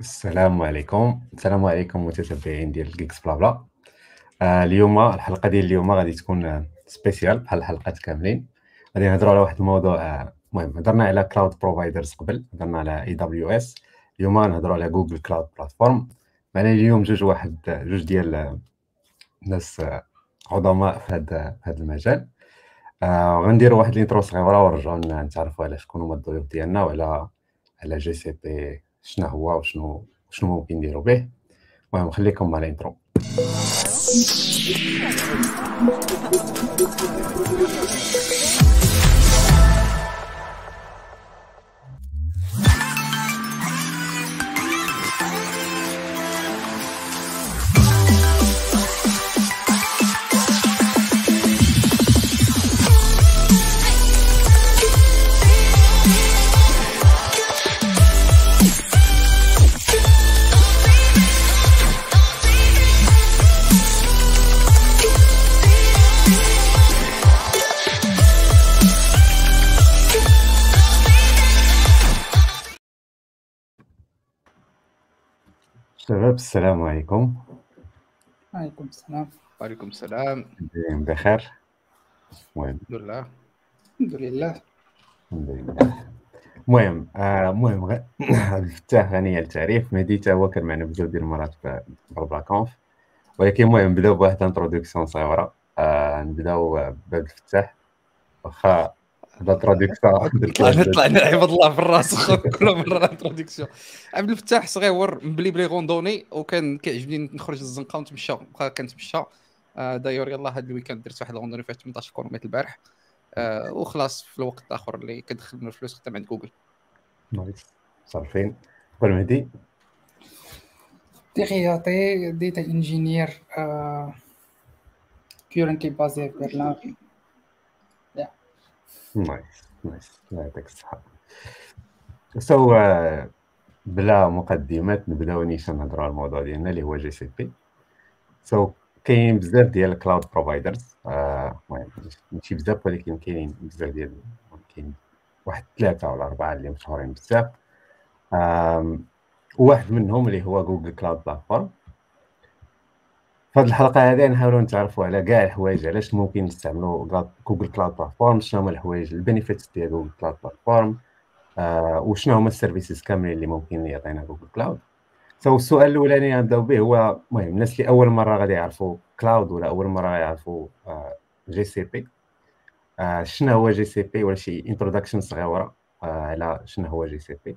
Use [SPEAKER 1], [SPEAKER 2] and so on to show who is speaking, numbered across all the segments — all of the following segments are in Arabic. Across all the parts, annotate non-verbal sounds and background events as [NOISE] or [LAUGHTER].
[SPEAKER 1] السلام عليكم. السلام عليكم متتبعين ديال Geeksblabla آه اليوم الحلقة ديال اليوم غادي تكون spéciale بحال الحلقات كاملين. غادي نهضروا على واحد الموضوع آه، المهم هضرنا على cloud providers قبل هضرنا على AWS اليوم غنهضروا على Google Cloud Platform معنا اليوم جوج واحد جوج ديال آه، عظماء في هذا هذا المجال. آه غنديروا واحد ال intro صغيرة ونرجعوا نتعرفوا على شكون هما الضيوف ديالنا وعلى على GCP شنو هو وشنو شنو ممكن نديرو به. المهم خليكم مع ال intro شباب السلام عليكم.
[SPEAKER 2] وعليكم السلام.
[SPEAKER 3] وعليكم السلام.
[SPEAKER 1] بخير. المهم.
[SPEAKER 3] الحمد لله.
[SPEAKER 2] الحمد لله.
[SPEAKER 1] الحمد لله. المهم آه، المهم غ- عبد [COUGHS] الفتاح غني التعريف. مهدي هو كان معنا بزاف ديال المرات في كونف ولكن المهم نبداو بواحد انتروداكسيون صغيرة. آه نبداو بعبد الفتاح. واخا
[SPEAKER 3] طلعنا طلعنا عباد الله في الراس [LAUGHS] كل مرة انتروديكسيون عبد الفتاح صغير مبلي بلي غوندوني وكان كيعجبني نخرج للزنقة ونتمشى. بقى كنتمشى. آه، دايور يلاه هذا الويكاند درت واحد الغوندوني فيها 18 كيلومتر البارح. آه، وخلاص في الوقت الآخر اللي كدخل منه الفلوس خدام عند جوجل.
[SPEAKER 1] نايس. صارفين قول مهدي.
[SPEAKER 2] تحياتي ديتا انجينير كورنتلي بازي في برلين
[SPEAKER 1] nice nice الله يعطيك الصحة. so آه، بلا مقدمات نبداو نيشان نهضروا على الموضوع ديالنا اللي هو GCP. so كاين بزاف ديال ال cloud providers المهم ماشي بزاف ولكن كاينين بزاف ديال كاين واحد ثلاثة ولا أربعة اللي مشهورين بزاف. واحد منهم اللي هو Google Cloud Platform في هذه الحلقة هذه نحاولوا نتعرفوا على كاع الحوايج علاش ممكن نستعملوا Google Cloud Platform شنو هما الحوايج ال benefits ديال Google Cloud Platform آه وشنو هما ال services كاملين اللي ممكن يعطينا Google Cloud so السؤال الأولاني غنبدأو به هو المهم الناس اللي أول مرة غادي يعرفوا cloud ولا أول مرة يعرفوا GCP شنو هو GCP ولا شي introduction صغيرة آه على شنو هو GCP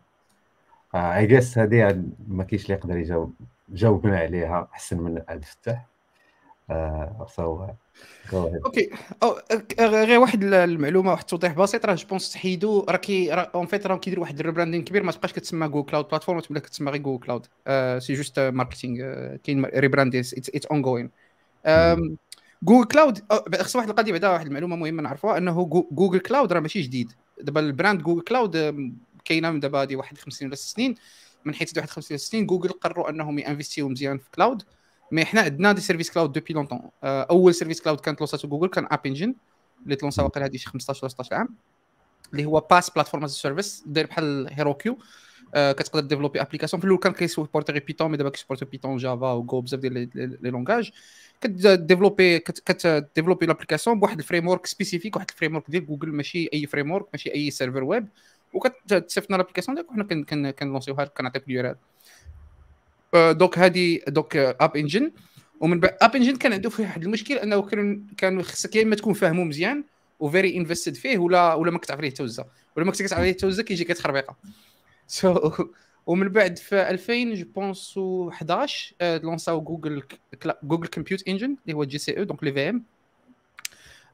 [SPEAKER 1] I guess هذه ما كاينش اللي يقدر يجاوب. جاوبنا عليها أحسن من الفتاح آه.
[SPEAKER 3] okay. أو غير واحد المعلومة واحد التوضيح بسيط. راه je pense تحيدوا راه qu'en fait راه كيديروا واحد ال rebranding كبير ما تبقاش كتسمى Google Cloud Platform تبدا كتسمى غير Google Cloud c'est juste marketing كاين rebranding it's ongoing Google Cloud خص واحد القضية بعدا واحد المعلومة مهمة نعرفوها إنه Goo- Google Cloud راه ماشي جديد. دابا ال brand Google Cloud كاينة من دابا هذه واحد 50 ولا 6 سنين. من حيث واحد 50 ولا 6 سنين جوجل قرروا أنهم ي investiو مزيان في cloud مي حنا عندنا دي سيرفيس كلاود دوبي لونتون أول سيرفيس كلاود كانت لونساتو جوجل كان اب انجن اللي تلونسا واقيلا هذه شي 15 ولا 16 عام اللي هو باس بلاتفورم از سيرفيس داير بحال هيروكيو آه كتقدر ديفلوبي أبليكاسيون. في الأول كان كيسبورتي غير بيتون مي دابا كيسبورتي بيتون جافا وجو بزاف ديال لي- لونغاج كديفلوبي كتديفلوبي لابليكاسيون بواحد الفريم ورك سبيسيفيك واحد الفريم ورك ديال جوجل ماشي أي فريم ورك ماشي أي سيرفر ويب وكتصيفطنا لابليكاسيون ديالك وحنا كن- كن- كنلونسيوها لك كنعطيك اليو ار ال دوك هادي دوك اب انجن ومن بعد اب انجن كان عنده فيه واحد المشكل أنه كان خصك يا إما تكون فاهمه مزيان وفيري انفستد فيه ولا ولا ما كتعرف عليه توزه ولا ما كتعرف عليه توزه كيجي كتخربيقه سو [LAUGHS] ومن بعد في 2000 جو بونس 11 آه، لونساو جوجل جوجل كومبيوت انجن اللي هو جي سي أو دونك لي في ام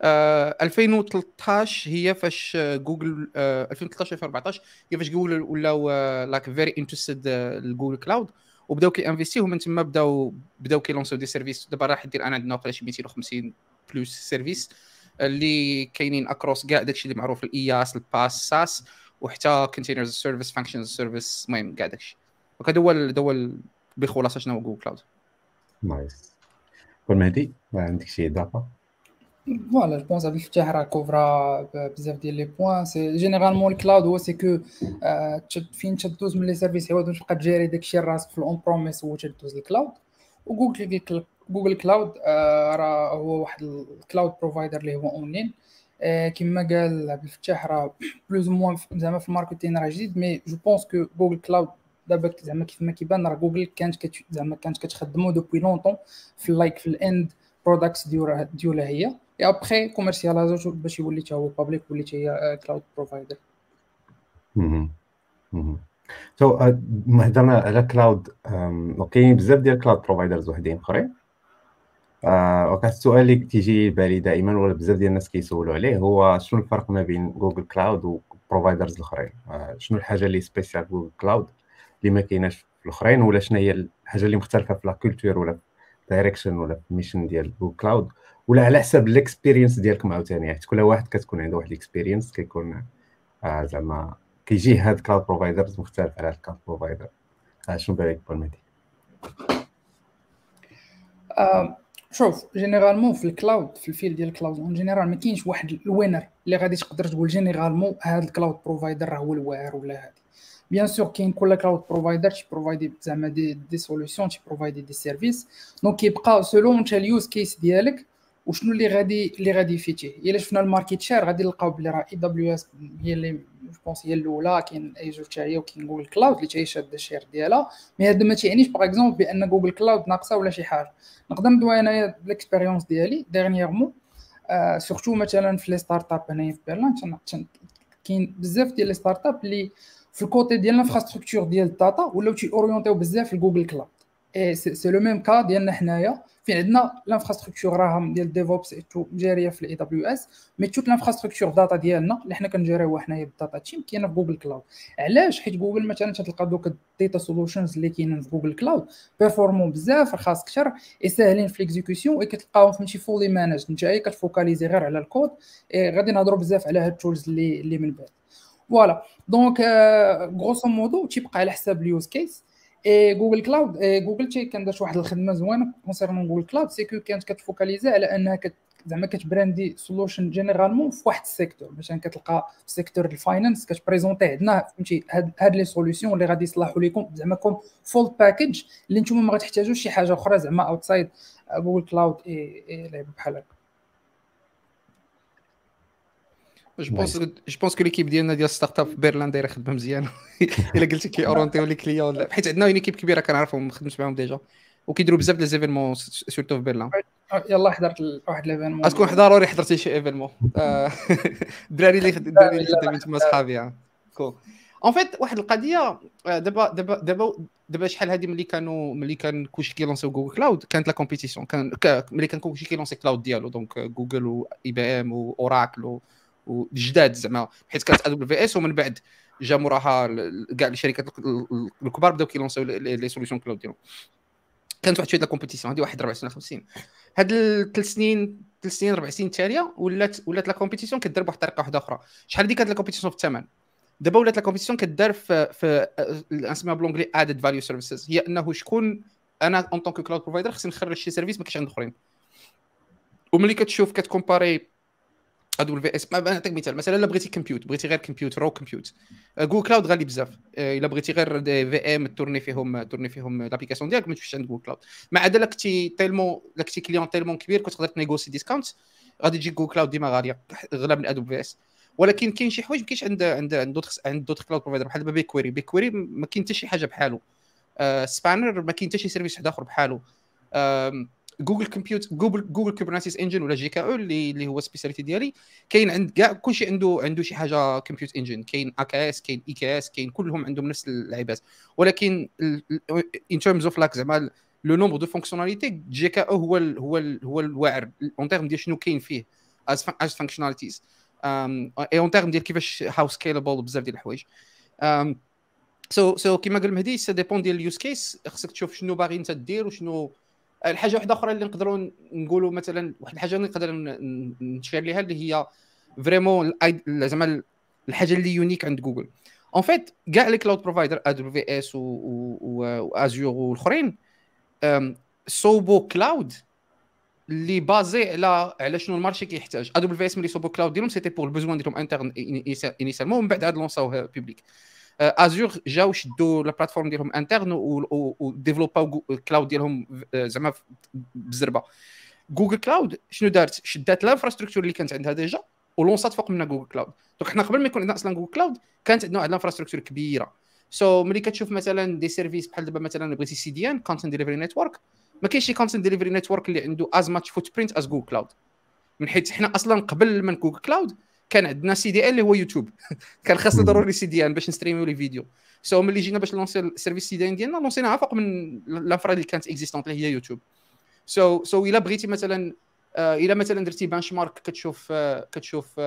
[SPEAKER 3] 2013 هي فاش آه، جوجل آه، 2013 2014 هي فاش جوجل ولاو لاك فيري انترستد الجوجل كلاود وبداو كي انفيستيو ومن تما بداو بداو كيلونسيو دي سيرفيس. دابا راه دير أنا عندنا واقيلا شي 250 بلوس سيرفيس اللي كاينين اكروس كاع داكشي اللي معروف الاياس الباس ساس وحتى كونتينرز سيرفيس فانكشنز سيرفيس المهم كاع داكشي. هذا هو هذا هو بخلاصة شنو هو جوجل كلاود.
[SPEAKER 1] نايس. قول مهدي عندك شي إضافة؟
[SPEAKER 2] فوالا جو بونس عبد الفتاح راه كوفرا بزاف ديال لي بوان سي جينيرالمون الكلاود هو سي كو آه، فين تدوز من لي سيرفيس عوض تبقى تجاري داكشي راسك في الاون بروميس هو تدوز الكلاود وجوجل جوجل كلاود آه، راه هو واحد الكلاود بروفايدر اللي هو اونلاين كما قال عبد الفتاح راه بلوز موان زعما في الماركتين راه جديد مي جو بونس كو جوجل كلاود دابا زعما كيف ما كيبان راه جوجل كانت زعما كانت كتخدمو دوبوي لونطون في اللايك في الاند برودكتس ديالها هي اي ابخي كوميرسياليزاتو باش يولي حتى هو بابليك ولي حتى هي كلاود بروفايدر
[SPEAKER 1] so هضرنا على cloud وكاين بزاف ديال cloud providers وحدين اخرين وكان السؤال اللي تيجي بالي دائما ولا بزاف ديال الناس كيسولوا عليه هو شنو الفرق ما بين Google Cloud و providers الاخرين شنو الحاجة اللي spécial Google Cloud اللي ما كايناش في الاخرين ولا شنو هي الحاجة اللي مختلفه في la culture ولا direction ولا في ال mission ديال Google Cloud ولا على حسب ال experience ديالكم عاوتاني. حيت كل واحد كتكون عنده واحد ال experience كيكون آه زعما كيجي هاد cloud providers مختلف على ال cloud provider آه شنو بالك bon مهدي؟
[SPEAKER 2] شوف généralement في ال cloud في ال field ديال ال cloud en général ما كاينش واحد ال winner اللي غادي تقدر تقول généralement هذا ال cloud provider راه هو الواعر ولا هادي. bien sûr كاين كل cloud provider تي provide ي زعما des des solutions تي provide ي des services donc كيبقى selon انت ال use case ديالك وشنو اللي غادي اللي غادي يفيتي؟ إلا شفنا ال market share غادي نلقاو بلي راه AWS هي اللي je pense هي الأولى كاين Azure حتى هي وكاين Google Cloud اللي حتى هي شاده ال share ديالها. mais هذا ما تيعنيش par exemple بأن Google Cloud ناقصة ولا شي حاجة. نقدر ندوي انايا بال expérience ديالي dernièrement آه surtout مثلا في les startups هنايا في بيرلان كاين بزاف ديال les startups اللي في الكوتي ديال الانفراستركتور ديال الداتا ولاو تي اورينتيو بزاف ل Google Cloud et c'est le même cas ديالنا حنايا فين عندنا l'infrastructure راهم ديال DevOps جارية في ال AWS mais toute l'infrastructure data ديالنا اللي حنا كنجريوها حنايا بال data team كاينة في Google Cloud علاش؟ حيت جوجل مثلا تلقى دوك ال data solutions اللي كاينين في Google Cloud performants بزاف رخاص كثر et ساهلين في l'exécution et كتلقاهم فهمتي fully managed انت كت focaliser غير على الكود غادي نهضروا بزاف على هاد ال tools اللي اللي من بعد. voilà donc grosso modo تيبقى على حساب ال use case Google Cloud Google تي كان دارت واحد الخدمة زوينة concernant Google Cloud c'est كانت كت focaliser على أنها كت زعما كت brand ي solution généralement في واحد ال secteur. مثلا كتلقى في secteur ال finance كت présenter عندنا فهمتي؟ هاد les solutions اللي غادي يصلحوا لكم زعما comme full package اللي نتوما ما غتحتاجوش شي حاجة أخرى زعما outside Google Cloud et لعب بحال هكا.
[SPEAKER 3] je pense je pense que l'équipe ديالنا ديال startup في بيرلان دايرة خدمة مزيان. [LAUGHS] إلا قلتي كي orienter و les clients حيت عندنا une équipe كبيرة كنعرفهم خدمت معاهم déjà وكيديروا بزاف ديال événements surtout في بيرلان
[SPEAKER 2] يلا حضرت واحد l'événement
[SPEAKER 3] غتكون ضروري حضرتي شي événement [LAUGHS] الدراري اللي الدراري اللي خدامين تما صحابي كول en fait واحد القضية دابا دابا دابا دابا شحال هذه ملي كانوا ملي كان كلشي كي lancer و Google Cloud كانت la compétition كان ملي كان كلشي كي lancer cloud ديالو. donc Google و IBM و Oracle وجداد زعما حيت كانت AWS ومن بعد جا موراها كاع الشركات الكبار بداو كي lancer و les solutions cloud ديالهم. كانت واحد شوية compétition هذه واحد ربع سنين. هاد الثلاث سنين ثلاث سنين ربع سنين التالية ولات ولات la compétition كدار بواحد الطريقة واحدة أخرى. شحال هذه كانت la compétition في الثمن؟ دابا ولات la compétition كدار في في نسميها بلونجلي added value services هي أنه شكون أنا en tant que cloud provider خصني نخرج شي service ما كاينش عند أخرين. وملي كتشوف كت comparer AWS نعطيك مثال مثلا الا بغيتي compute بغيتي غير compute raw compute Google Cloud غالي بزاف الا بغيتي غير VM tourner فيهم tourner فيهم l'application ديالك ما تمشيش عند Google Cloud ما عدا لك كنتي tellement لك كنتي client tellement كبير كتقدر ت négocier discount غادي تجي Google Cloud ديما غاليه اغلى من AWS ولكن كاين شي حوايج ما كاينش عند عند عند d'autres عند d'autres cloud providers بحال دابا BigQuery BigQuery ما كاين حتى شي حاجة بحالو Spanner ما كاين حتى شي service واحد اخر بحالو Google Compute Google Google Kubernetes Engine ولا GKE اللي اللي هو spécialité ديالي كاين عند كاع كلشي عنده عنده شي حاجة Compute Engine. كاين EKS كاين AKS كاين كلهم عندهم نفس اللعيبات ولكن in terms of like زعما le nombre de fonctionnalités GKE هو هو هو الواعر. en termes ديال شنو كاين فيه as as functionalities et en termes ديال كيفاش how scalable بزاف ديال الحوايج. so so كيما قال مهدي ça dépend ديال ال use case خصك تشوف شنو باغي انت دير وشنو الحاجة واحدة أخرى اللي نقدروا نقولوا مثلا واحد الحاجة اللي نقدر نشير ليها اللي هي vraiment زعما الحاجة اللي unique عند Google en fait كاع les cloud providers AWS و Azure والاخرين صوبوا cloud اللي basé على على شنو ال marché كيحتاج AWS ملي صوبوا cloud ديالهم c'était pour ال besoin ديالهم interne initialement ومن بعد عاد lancer اوه public Azure جاو شدوا la plateforme ديالهم interne و développer او cloud ديالهم زعما بالزربه Google Cloud شنو دارت؟ شدات ال infrastructure اللي كانت عندها déjà و lancer ات فوق منها Google Cloud donc حنا قبل ما يكون عندنا أصلا Google Cloud كانت عندنا واحد ال infrastructure كبيرة. so so, ملي كتشوف مثلا des services بحال دابا مثلا بغيتي CDN content delivery network ما كاينش شي content delivery network اللي عنده as much footprint as Google Cloud من حيث حنا أصلا قبل من Google Cloud كان عندنا CDN اللي هو يوتيوب. [LAUGHS] كان خاصنا ضروري CDN باش ن streamer و les vidéos. so ملي جينا باش ن lancer ال service CDN ديالنا lancer ناها فوق من ال infra اللي كانت existante اللي هي YouTube. so so, so so إلا بغيتي مثلا آه، إلا مثلا درتي benchmark كتشوف آه، كتشوف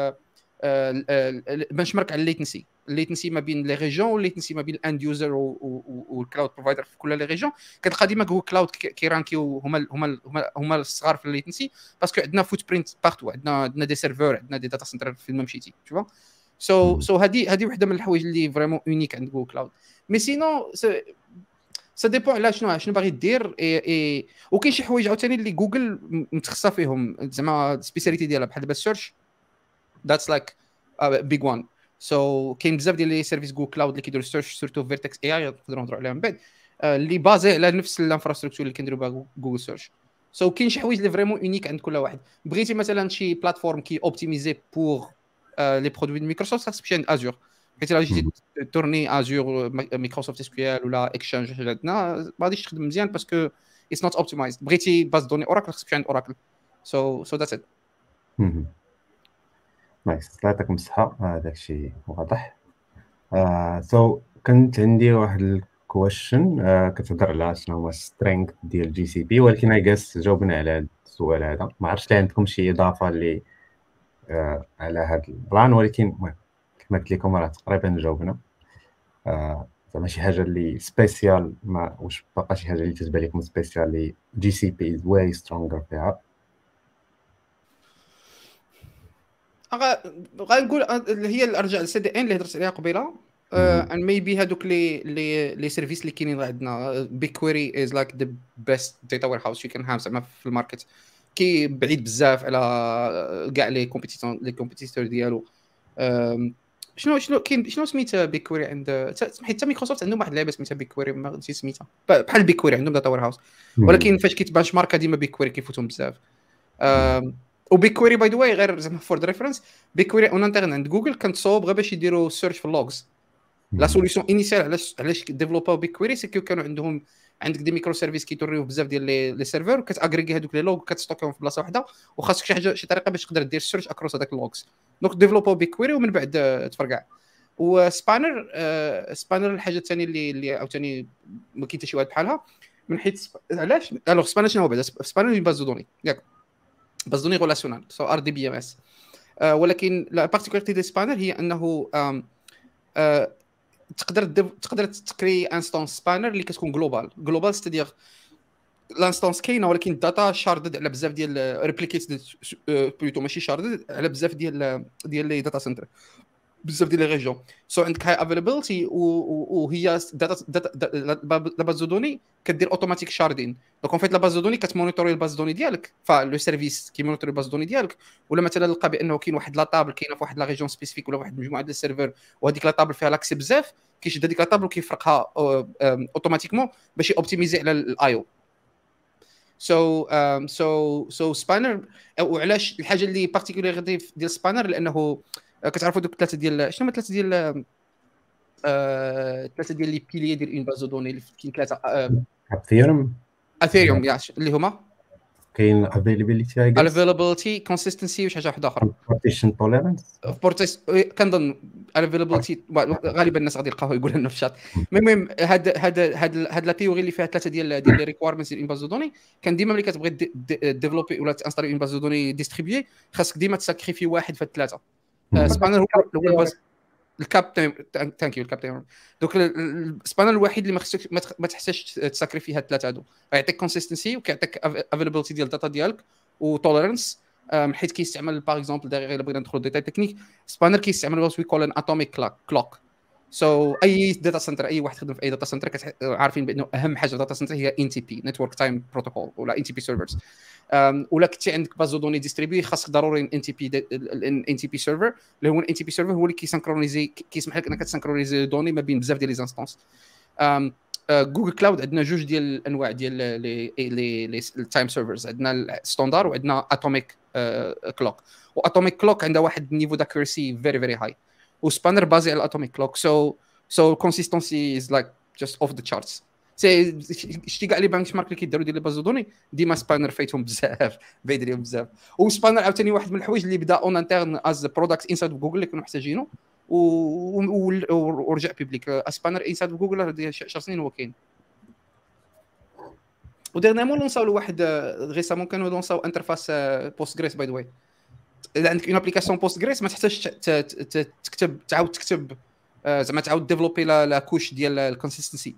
[SPEAKER 3] benchmark على ال latency ال latency ما بين les régions و ال latency ما بين ال end user و ال cloud provider في كل les régions كتلقى ديما هو cloud كي rank يو هما هما هما الصغار في ال latency parce que عندنا footprint partout عندنا عندنا des serveurs عندنا des data centers فين ما مشيتي تشوف so so هذه هذه وحدة من الحوايج اللي vraiment unique عند جوجل كلاود مي سينو سا ديبون على شنو شنو باغي دير اي وكاين شي حوايج عاوتاني اللي جوجل متخصصة فيهم. زعما spécialité ديالها بحال دابا ال search that's like big one so كاين بزاف ديال les services Google Cloud اللي كيديروا search surtout Vertex AI نقدروا نهضروا عليها من بعد. اللي basé على نفس ال infrastructure اللي كنديروا بها Google Search so كاين شي حوايج اللي vraiment unique عند كل واحد. بغيتي مثلا شي plateforme qui est optimisée pour les produits de Microsoft خاصك تمشي عند Azure حيت إلا جيتي تورني sur Azure Microsoft SQL ولا Exchange عندنا ما غاديش تخدم مزيان parce que it's not optimized بغيتي base de données Oracle خاصك تمشي عند Oracle so so that's it
[SPEAKER 1] nice الله يعطيكم الصحة هذاك الشيء واضح So كنت عندي واحد ال question كتهضر على شنو هو strength ديال GCP ولكن I guess جاوبنا على هذا السؤال هذا. ما عرفتش عندكم شي إضافة اللي على هذا البلان ولكن المهم كما قلت لكم راه تقريبا جاوبنا. زعما شي حاجة اللي spécial ما واش باقا شي حاجة اللي تتبان لكم spécial اللي GCP is way stronger فيها.
[SPEAKER 3] غنقول هي الارجع لل CDN اللي هضرت عليها قبيلة. and maybe هذوك les les les services اللي كاينين عندنا. BigQuery is like the best data warehouse you can have زعما في ال market. كي بعيد بزاف على كاع les compétiteurs les compétiteurs ديالو. شنو شنو كاين شنو سميت BigQuery عند حيت مايكروسوفت عندهم واحد اللعبة سميتها BigQuery ما نسيت سميتها. بحال BigQuery عندهم data warehouse ولكن فاش كي benchmarkيو ديما BigQuery كيفوتهم بزاف. و BigQuery by the way غير زعما for the reference BigQuery en interne عند جوجل كانت غير باش يديروا search في ال logs la solution initiale علاش علاش développaو BigQuery c'est كانوا عندهم عندك des microservices كيتوريو بزاف ديال les serveurs وكت agréger هذوك لي لوغ كتستوكيهم في بلاصة واحدة وخاصك شي حاجة شي طريقة باش تقدر دير search across هذاك ال logs donc développaو BigQuery ومن بعد تفرقع. و Spanner آه Spanner الحاجة الثانية اللي اللي عاوتاني ما كاين حتى شي واحد بحالها. من حيث علاش؟ alors Spanner شنو هو بعدا Spanner base de données. ياك. base de données relationnelle so RDBMS. ولكن la particularité de Spanner هي أنه آه تقدر تقدر تكري instance Spanner اللي كتكون globale globale c'est-à-dire l'instance كاينة ولكن ال data sharded على بزاف ديال replicas plutôt ماشي sharded على بزاف ديال ديال les data centers بزاف ديال les so عندك high availability وهي لا باز دوني كدير اوتوماتيك شاردين دونك فيت لا باز دوني كتمونيتوري الباز دوني ديالك. le service كي monitorer ال base de données ديالك. ولا مثلا لقى بأنه كاين واحد la table كاينة في واحد la région spécifique ولا واحد المجموعه ديال ال serveurs وهذيك la table فيها l'accès بزاف كيشد هذيك la table وكيفرقها automatiquement باش optimiser على ال IO so so so Spanner وعلاش الحاجة اللي particulière ديال Spanner لأنه كتعرفوا دوك الثلاثه ديال شنو هما الثلاثه ديال الثلاثه ديال les piliers ديال une base de données كاين ثلاثة
[SPEAKER 1] theorem
[SPEAKER 3] theorem اللي هما؟
[SPEAKER 1] كاين availability
[SPEAKER 3] availability consistency وشي حاجة واحدة أخرى.
[SPEAKER 1] partition tolerance
[SPEAKER 3] كنظن availability غالبا الناس غادي يلقاوه يقولها لنا في الشات. المهم هاد هاد هاد هاد la théorie اللي فيها ثلاثة ديال ديال les requirements ديال base de données كان ديما ملي كتبغي développer ولا ت installer une base de données distribuée خاصك ديما ت sacrifier واحد في الثلاثه Spanner هو ال base ال CAP thank you ال CAP theorem donc ال Spanner الوحيد اللي ما خصك ما تحتاجش ت sacrifier فيها الثلاثة هادو. يعطيك consistency وكيعطيك availability ديال ال data ديالك و tolerance حيت كيستعمل par exemple derrière إلا بغينا ندخلوا détails techniques. Spanner كيستعمل what we call an atomic clock so so, أي data center أي واحد يخدم في أي data center عارفين بأنه أهم حاجة في data center هي NTP Network Time Protocol ولا NTP servers ولا كنتي عندك base de données distribuée خاصك ضروري ان تي بي ان تي بي سيرفر اللي هو ال NTP server هو اللي كي synchroniser كيسمح لك إنك ت synchroniser données ما بين بزاف ديال les instances Google Cloud عندنا جوج ديال الأنواع ديال les les ال time servers عندنا ال standard وعندنا atomic clock و atomic clock عندها واحد ال niveau d'accuracy very very high و Spanner basé على ال atomic clock so so ال consistency is like just off the charts شتي كاع les benchmarks اللي كيداروا ديال les bases de données ديما Spanner فايتهم بزاف بعيد عليهم بزاف و Spanner عاوتاني واحد من الحوايج اللي بدا en interne as product inside Google اللي كانوا محتاجينه ورجع public Spanner inside Google 10 سنين هو كاين و dernièrement lançaو واحد récemment كانوا lançaو interface Postgres by the way إذا عندك une application Postgres ما تحتاجش تكتب تعاود تكتب زعما تعاود développer la couche ديال ال consistency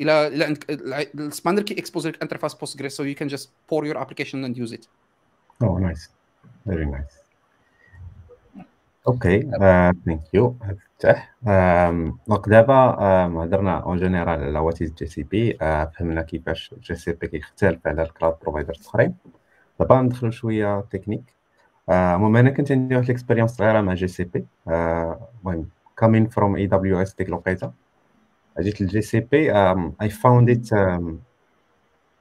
[SPEAKER 3] إلى إلى عندك ال Spanner qui expose لك interface Postgres so you can just port your application and use it
[SPEAKER 1] Oh, nice. Very nice. أوكي thank you مرتاح donc دابا هضرنا en général على what is GCP فهمنا كيفاش GCP كيختلف على ال cloud providers الأخرين. دابا ندخلو شوية تكنيك المهم أنا كنت عندي واحد ال expérience صغيرة مع GCP. المهم coming from AWS ديك الوقيتة جيت لل GCP I found it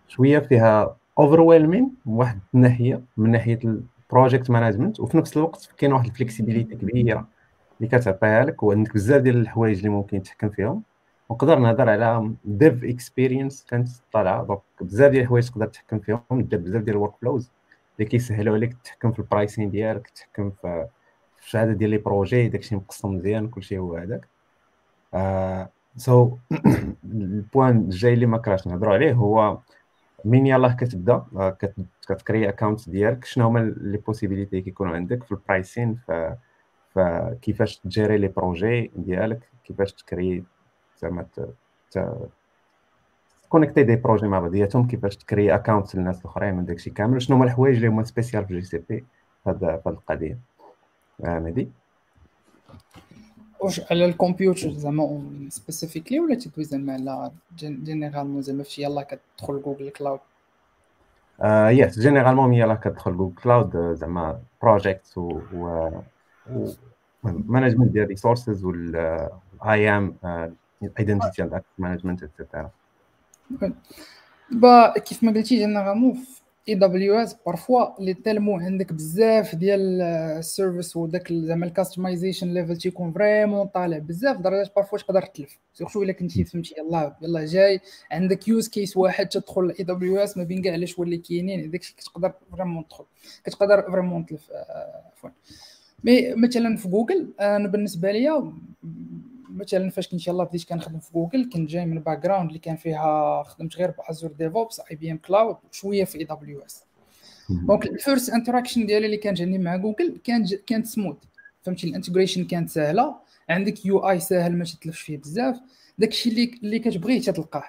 [SPEAKER 1] شوية فيها overwhelming من واحد الناحية من ناحية ال project management وفي نفس الوقت كاين واحد ال flexibility كبيرة اللي كتعطيها لك وعندك بزاف ديال الحوايج اللي ممكن تحكم فيهم. نقدر نهضر على dev experience كانت طالعة donc بزاف ديال الحوايج تقدر تحكم فيهم بزاف ديال ال workflows اللي كيسهلوا عليك تحكم في ال pricing ديالك تحكم في الشهاده ديال les projets داكشي مقسم مزيان كلشي هو هذاك. So [CLEARS THROAT] ال point الجاي اللي ما كرهتش نهضروا عليه هو من يلاه كتبدا كت créer account ديالك شنو هما les possibilités كيكونوا عندك في ال pricing فكيفاش ت gérer les projets ديالك كيفاش ت créer زعما connecter des projets مع بعضياتهم كيفاش تكري account للناس الأخرين من داكشي كامل شنو هما الحوايج اللي هما spécial في GCP في هاد القضية؟ آه مهدي
[SPEAKER 2] واش على الكمبيوتر زعما specifically ولا تدوي زعما على généralement زعما فشي يلاه كتدخل جوجل كلاود
[SPEAKER 1] يس جينيرالمون يلاه كتدخل Google Cloud زعما project و management ديال resources وال IAM identity and management et cetera
[SPEAKER 2] با كيف ما قلتي généralement في AWS parfois tellement عندك بزاف ديال ال services وداك زعما ال customization level تيكون vraiment طالع بزاف لدرجه parfois تقدر تلف surtout إلا كنتي فهمتي يلاه يلاه جاي. عندك use case واحد تدخل AWS ما بين كاع les choix اللي كاينين داكشي كتقدر vraiment تدخل. كتقدر vraiment تلف عفوا mais مثلا في جوجل أنا بالنسبة ليا مثلا فاش كنت يلاه بديت كنخدم في جوجل كنت جاي من background اللي كان فيها خدمت غير ب Azure DevOps IBM Cloud شوية في AWS donc ال first interaction ديالي اللي كانت عندي مع جوجل كان كانت smooth فهمتي؟ ال integration كانت سهلة عندك UI ساهل ما تتلفش فيه بزاف. داكشي اللي اللي كتبغيه تلقاه.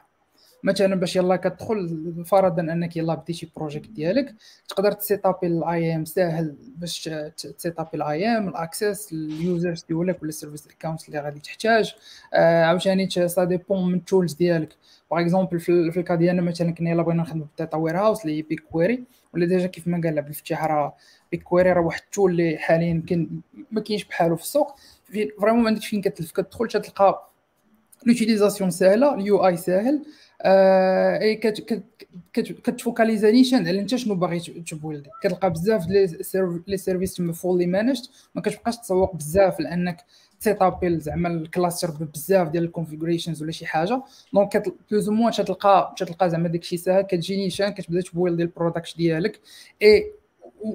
[SPEAKER 2] مثلا باش يلا كتدخل فرضا أنك يلا بديتي project ديالك تقدر ت setup ي ال IAM ساهل باش تسيتابي الاي ام الاكسس اليوزرز ديالك ولا ال service account اللي غادي تحتاج. آه عاوتاني ça dépend من ال tools ديالك. par exemple في ال cas ديالنا مثلا كنا يلا بغينا نخدمو بال data warehouse اللي هي BigQuery ولا déjà كيف ما قال عبد الفتاح راه BigQuery راه واحد ال tool اللي حاليا يمكن ما كاينش بحالو في السوق. vraiment ما عندكش فين كتلف كتدخل تلقى l'utilisation سهلة ال UI ساهل. كت focalisa نيشان على انت شنو باغي ت build ي كتلقى بزاف les services تما fully managed ما كتبقاش تسوق بزاف لأنك setup ي ل زعما ال cluster بزاف ديال ال configurations ولا شي حاجة. donc plus ou moins تلقى تلقى زعما داكشي ساهل كتجي نيشان كتبدا ت build ي ال product ديالك. اي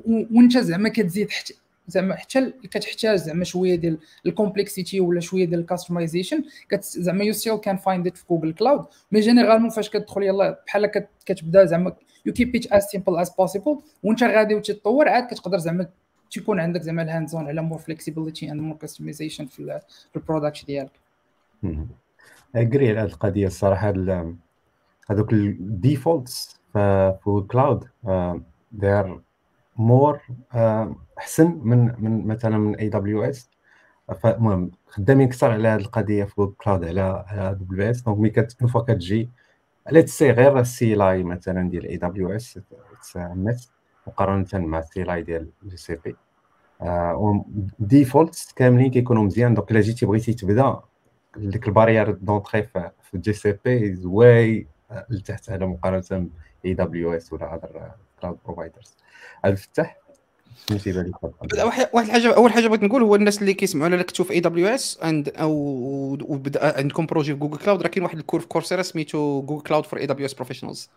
[SPEAKER 2] وانت زعما كتزيد حتى زعما حتى كتحتاج زعما شوية ديال ال complexity ولا شوية ديال ال customization زعما you still can find it في Google Cloud mais généralement فاش كتدخل يلا بحال كتبدا زعما you keep it as simple as possible وانت غادي وتتطور عاد كتقدر زعما تكون عندك زعما ال hands on على more flexibility and more customization في ال product ديالك.
[SPEAKER 1] اجري على هذه القضية الصراحة هذوك ال defaults في Google Cloud they're more أحسن من من مثلا من AWS فالمهم خدامين أكثر على هذه القضية في جوجل كلاود على على دبليو اس دونك ملي اون فوا كتجي على تسي غير السي لاي مثلا ديال اي دبليو اس تسمت مقارنة مع السي لاي ديال جي سي بي ديفولت كاملين كيكونوا مزيان. دونك إلا جيتي بغيتي تبدا ديك البارير دونطري في جي سي بي واي لتحت على مقارنة اي دبليو اس ولا اذر كلاود بروفايدرز الفتح
[SPEAKER 3] واحد الحاجة أول حاجة بغيت نقول هو الناس اللي كيسمعونا اللي كتشوف AWS عند أو وبدا عندكم projet في Google Cloud راه كاين واحد ال cours في Coursera سميتو Google Cloud for AWS Professionals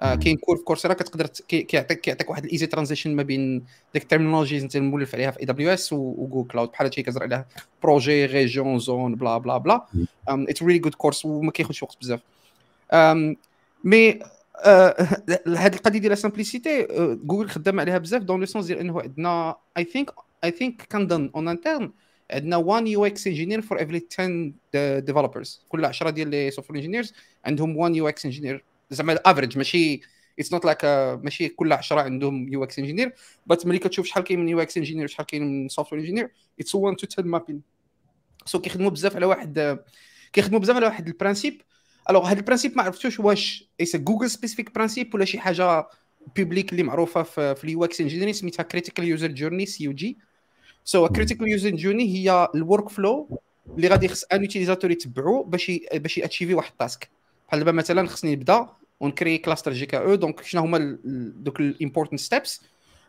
[SPEAKER 3] كاين cours في Coursera كتقدر كيعطيك كيعطيك واحد ال easy transition ما بين ديك ال terminologies انت مولف عليها في AWS و Google Cloud بحال هادشي كتزرع عليه projet région zone bla bla bla it's really good course وما كياخذش وقت بزاف. mais هذه القضية ديال simplicité Google خدام عليها بزاف dans le sens ديال إنه عندنا I think I think كنظن en interne عندنا 1 UX engineer for every 10 developers كل 10 ديال les software engineers عندهم 1 UX engineer زعما ال average ماشي it's not like ماشي كل 10 عندهم UX engineer بس ملي كتشوف شحال كاين من UX engineer شحال كاين من software engineer it's 1 to 10 مابين so كيخدموا بزاف على واحد كيخدموا بزاف على واحد ال principe alors هذا ال principe ما عرفتوش واش. est-ce Google specific principe ولا شي حاجة public اللي معروفة في, في ال UX engineering سميتها critical user journey CUJ so critical user journey هي ال workflow اللي غادي خص un utilisateur يتبعو باش باش ي achieve ي واحد ال task بحال دابا مثلا خصني نبدأ ونكري cluster GKE donc شنو هما دوك ال important steps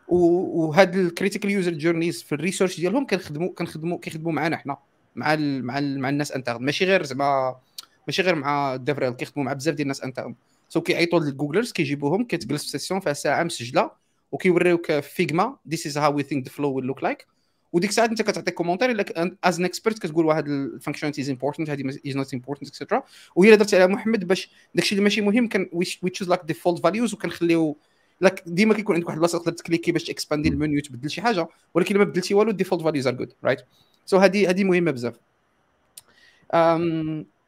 [SPEAKER 3] وهاد ال critical user journeys في ال research ديالهم كنخدموا كنخدموا كيخدموا معنا حنا مع ال مع ال مع الناس interne ماشي غير زعما ماشي غير مع ال DevRel كيخدموا مع بزاف ديال الناس interne so كيعيطوا لل Googlers كيجيبوهم كتجلس في session فيها ساعة مسجلة وكيوريوك فيجما this is how we think the flow will look like وديك الساعات انت كتعطي commentaire الا as an expert كتقول واحد ال functionality is important هذه is not important et cetera وهي اللي درت عليها محمد باش داكشي اللي ماشي مهم كان we choose like default values وكنخليو لك ديما كيكون عندك واحد البلاصة تقدر تكليكي باش تكسباندي المنيو تبدل شي حاجة ولكن ما بدلتي والو ال default values are good right so هذه هذه مهمة بزاف.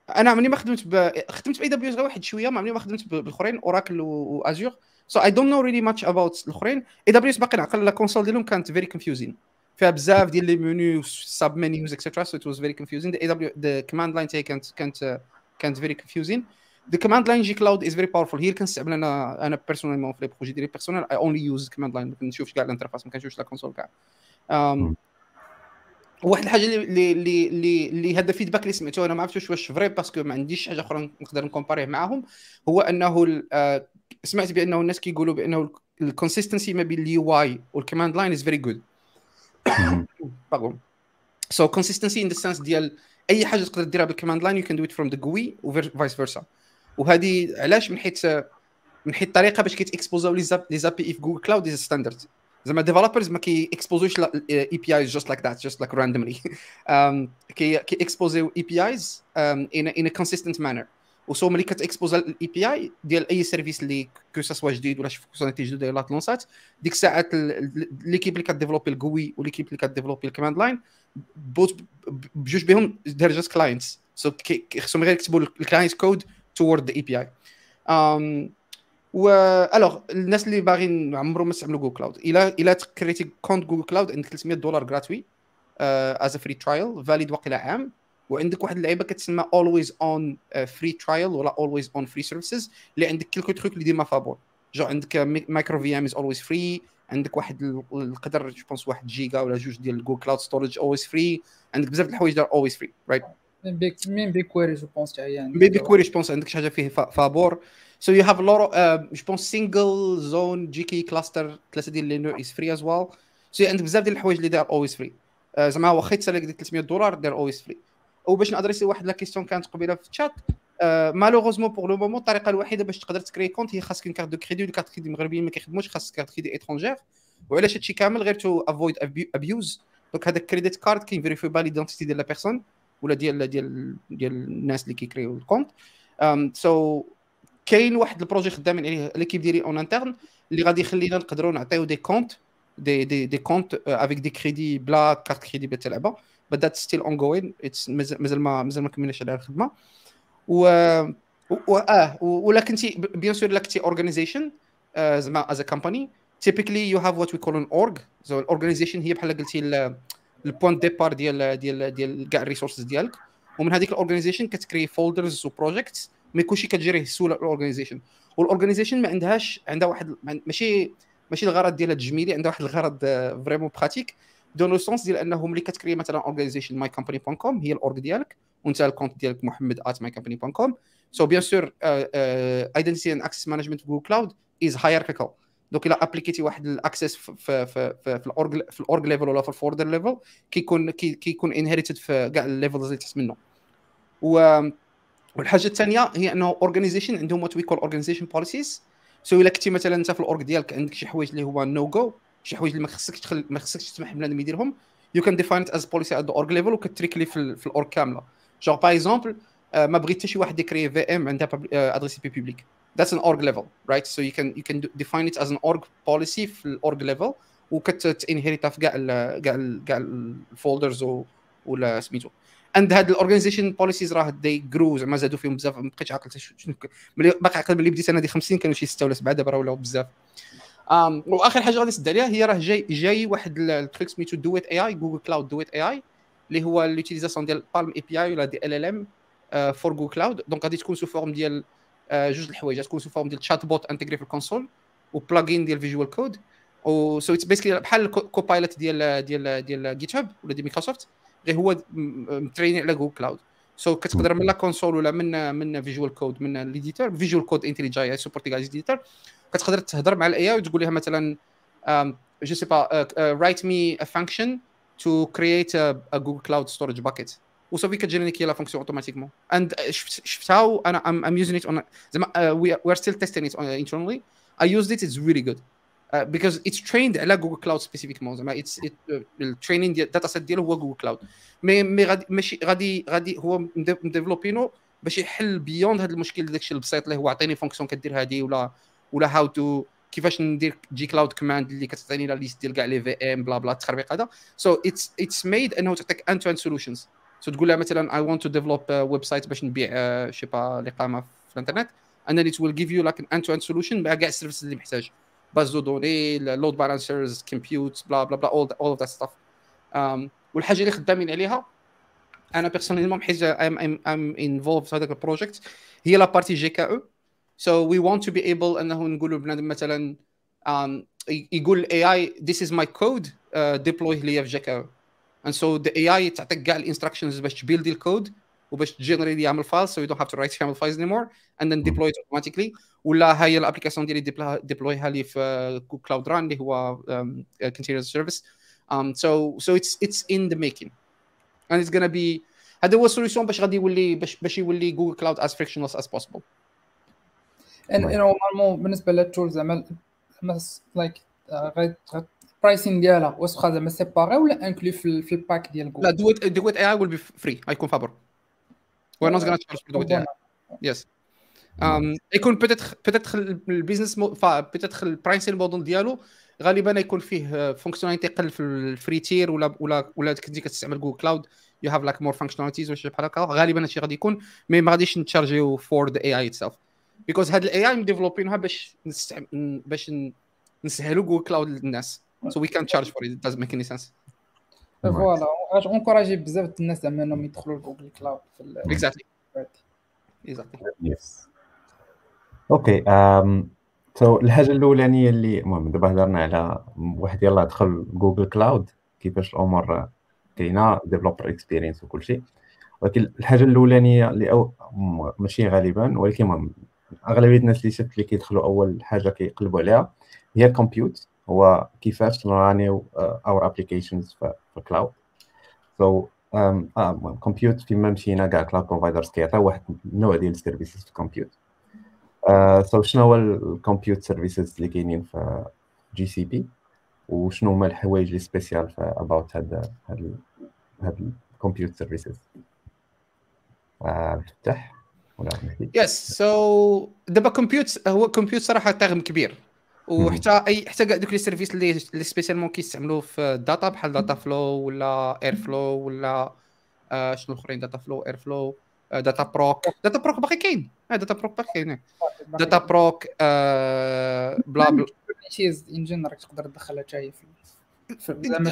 [SPEAKER 3] أنا عمري ما خدمت ب... خدمت في AWS غير واحد شوية ما عمري ما خدمت بالاخرين Oracle و Azure so I don't know really much about الاخرين AWS باقي نعقل la console ديالهم كانت very confusing فيها بزاف ديال les menus sub menus et cetera so it was very confusing AWS the command line تاعي كانت كانت كانت very confusing the command line gcloud is very powerful هي اللي كنستعمل أنا أنا personnellement في les projets ديالي personnels I only use command line ما كنشوفش كاع l'interface ما كنشوفش la console كاع. واحد الحاجة اللي اللي اللي اللي هذا ال feedback اللي سمعته أنا ما عرفتش واش vrai parce que ما عنديش حاجة أخرى نقدر نكومباريه معاهم. هو أنه آه، سمعت بأنه الناس كيقولوا بأنه ال consistency ما بين ال UI وال command line is very good باغون so consistency in the sense ديال أي حاجة تقدر ديرها بال command line you can do it from the GUI و vice versa وهذه علاش من حيث من حيث الطريقة باش كيتإكسبوزاو les API في Google Cloud is standard زعما developers ما كي اكسبوزوش APIs just like that just like randomly كي كي اكسبوزيو APIs in an consistent manner و so ملي كتاكسبوز ال API ديال أي service اللي que ce soit جديد ولا شي fonctionnalité جديده يلاه تلونسات ديك الساعات l'équipe اللي كديفلوبي ال GUI و l'équipe اللي كديفلوبي ال command line both بجوج بهم just clients so خصهم غير يكتبوا ال client code toward the API و alors الناس اللي باغيين عمرهم ما استعملوا جوجل كلاود إلى إلى تكريتي compte Google Cloud عندك 300 دولار gratuit as free trial valide واقيلا عام. وعندك واحد اللعيبة كتسمى always on free trial ولا always on free services اللي عندك quelques trucs اللي ديما فابور je عندك micro VM is always free عندك واحد القدر je pense واحد جيجا ولا جوج ديال Google Cloud Storage always free عندك بزاف د الحوايج دار always free right
[SPEAKER 2] مين بيكويري je pense
[SPEAKER 3] يعني مين بيكويري je pense عندك شي حاجة فيه فابور So you have a lot of, uh, je pense, single zone GK cluster ثلاثة ديال les nœuds is free as well. So عندك بزاف ديال الحوايج اللي داير always free. Uh, زعما واخا تسالك ديال 300 دولار داير always free. وباش نأدريسي واحد la question كانت قبيلة في الشات malheureusement pour le moment الطريقة الوحيدة باش تقدر تكري compte هي خاصك carte de crédit وال carte crédit المغربيين ما كيخدموش خاصك carte crédit étrangère وعلاش هادشي كامل غير to avoid abuse donc هذاك credit card كيفيريفي pas l'identité ديال la personne ولا ديال ديال ديال الناس اللي كيكريو ال compte so كاين واحد ال projet خدامين عليه l'équipe ديالي en interne اللي غادي يخلينا نقدروا نعطيو des comptes des des des comptes avec des crédits بلا carte crédit بلا اللعبه بدات still ongoing مازال ما مازال ما كملناش على الخدمة. و و آه ولا كنتي bien sûr الا كنتي organization زعما as a company you have what we call an org. So an organization هي بحال قلتي ال point départ ديال ديال ديال كاع ال resources ديالك. ومن هذيك ال organization كتكري folders و projects mais كلشي كتجريه سهوله ال organization وال organization ما عندهاش عندها واحد ماشي ماشي الغرض ديالها التجميلي عندها واحد الغرض vraiment pratique dans le sens ديال انه ملي كتكري مثلا organization mycompany.com هي ال org ديالك وأنت ال compte ديالك محمد at mycompany.com so bien sûr identity and access management في Google Cloud is hierarchical donc الا ابليكيتي واحد ال access في في في, في ال org في ال org level ولا في ال folder level كيكون كيكون inherited في كاع ال levels اللي تحت منه. و والحاجة الثانية هي أنه organization عندهم what we call organization policies so إلا كنتي مثلا أنت في ال org ديالك عندك شي حوايج اللي هو non je شي حوايج اللي ما خصكش تخل... ما خصكش تسمح بنادم يديرهم you can define as policy at org level وكتريكلي في, في ال org كاملة. genre par exemple ما بغيت حتى شي واحد يكري VM عندها adresse IP publique that's an org level right? So you can you can define it as an org policy في ال org level وكتنهريتها في كاع كاع كاع ال folders ولا سميتو and هاد ال organization policies راه دي جرو زعما زادوا فيهم بزاف ما بقيتش عاقل شنو باقي عاقل ملي بديت أنا دي 50 كانوا شي 6 ولا 7 دابا راه ولاو بزاف. um, وآخر حاجة غادي نسد عليها هي راه جاي جاي واحد ال truc سميتو Duet AI Google Cloud Duet AI اللي هو l'utilisation ديال PaLM API ولا دي LLM for Google Cloud donc غادي تكون sous forme ديال uh, جوج الحوايج. تكون sous forme ديال chatbot انتجري في ال console و plugin ديال Visual Code و so it's basically بحال Copilot ديال ديال ديال GitHub ولا ديال مايكروسوفت غير هو متريني على Google Cloud so so, كتقدر من la console ولا من من Visual Code من l'éditeur Visual Code انتليجاي سوبورتي جايز ديتور كتقدر تهضر مع ال AI وتقول لها مثلا je sais pas write me a function to create a Google Cloud Storage bucket وصافي كتجيني la fonction automatiquement and شفتها وأنا I'm using it زعما we are still testing it internally I used it. It's really good. Uh, because it's trained على Google Cloud spécifiquement زعما it's ال training ال data set ديالو هو Google Cloud mais mais غادي ماشي غادي غادي هو مديفلوبينو باش يحل beyond هذا المشكل داك الشيء البسيط اللي هو عطيني fonction كدير هذه ولا ولا how to كيفاش ندير gcloud command اللي كتعطيني la liste ديال كاع les VM بلا بلا التخربيق هذا. so it's it's made انه تعطيك end to end solutions so تقول لها مثلا I want to develop website باش نبيع شي با الاقامه في الإنترنت. And then it will give you like an end to end solution مع كاع les services اللي محتاج. base de données load balancers compute bla bla bla of that stuff. um, والحاجة اللي خدامين عليها أنا personnellement حيت I'm I'm I'm involved في هذاك ال project هي la partie GKE so we want to be able أنه نقولوا بنادم مثلا um, يقول الاي اي is my code uh, deploy ليا في GKE and so the AI تعطيك كاع ال instructions باش تبيلدي الكود وباش تجينيري YAML file so you don't have to write YAML files anymore and then deploy it automatically. ولا هي ال application ديالي ديبلويها لي في Cloud Run اللي هو continuous service. Um, so so it's it's in the making. And it's gonna be هذا هو ال solution باش غادي يولي باش باش يولي Google Cloud as frictionless as possible.
[SPEAKER 2] normalement بالنسبة لل tool زعما like ال pricing ديالها واخا زعما séparé ولا inclus في, في ال pack ديال جوجل
[SPEAKER 3] لا Duet Duet AI will be free غيكون فابور we're not gonna charge Duet AI yes يكون peut-être peut-être ال business peut-être ال pricing model ديالو غالبا يكون فيه fonctionnalités قل في ال free tier ولا ولا ولا كنتي كتستعمل Google Cloud you have like more functionalities ولا شي بحال هكا. غالبا هادشي غادي يكون. mais ما غاديش نتشارجيو for the AI itself because هاد ال AI مديفلوبينها باش نستعمل باش نسهلوا Google Cloud للناس. So we can't charge for it. It doesn't make any sense.
[SPEAKER 2] voilà غادي encourager بزاف الناس زعما انهم يدخلوا ل Google Cloud في
[SPEAKER 3] exactly exactly
[SPEAKER 1] yes okay um so الحاجة الاولانيه اللي المهم دابا هضرنا على واحد يلاه دخل جوجل كلاود كيفاش الأمور كاينة developer experience وكل شيء. ولكن الحاجة الأولانية اللي أو ماشي غالبا ولكن المهم أغلبية الناس اللي شفت اللي كيدخلوا أول حاجة كيقلبوا عليها هي ال compute هو كيفاش نرانيو our applications في ال cloud so compute فيما مشينا كاع cloud providers كيعطيو واحد النوع ديال ال services في ال compute so شنو هو ال compute services اللي كاينين في GCP وشنو هما الحوايج اللي spécial في about هاد هاد هاد ال compute services فتح ولا
[SPEAKER 3] yes so دابا compute هو compute صراحة terme كبير. وحتى اي حتى كاع دوك les services اللي اللي spécialement كيستعملوا في ال data بحال Dataflow ولا Airflow ولا آه شنو الاخرين داتا فلو اير فلو داتا بروك Dataproc باقي كاين. داتا بروك باقي كاين. Dataproc بلا بلا
[SPEAKER 2] كوبرنيتيز انجن راك تقدر تدخلها حتى هي في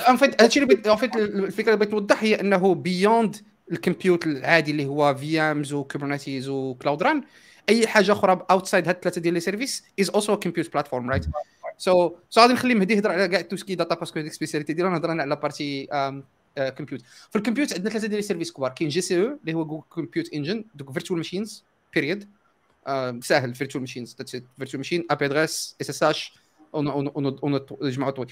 [SPEAKER 3] en fait هادشي اللي en fait الفكرة اللي بغيت نوضح هي أنه beyond ال compute العادي اللي هو VMs و Kubernetes و Cloud Run اي حاجة أخرى outside هاد الثلاثه ديال les services is also compute platform right so so غادي نخلي مهدي يهضر على كاع tout ce qui data parce que هذيك spécialité ديالو نهضر أنا على partie compute في ال compute عندنا ثلاثة ديال les services كبار كاين GCE اللي هو Google Compute Engine donc virtual machines period ساهل virtual machines virtual machine IP address SSH ونجمعوا طوي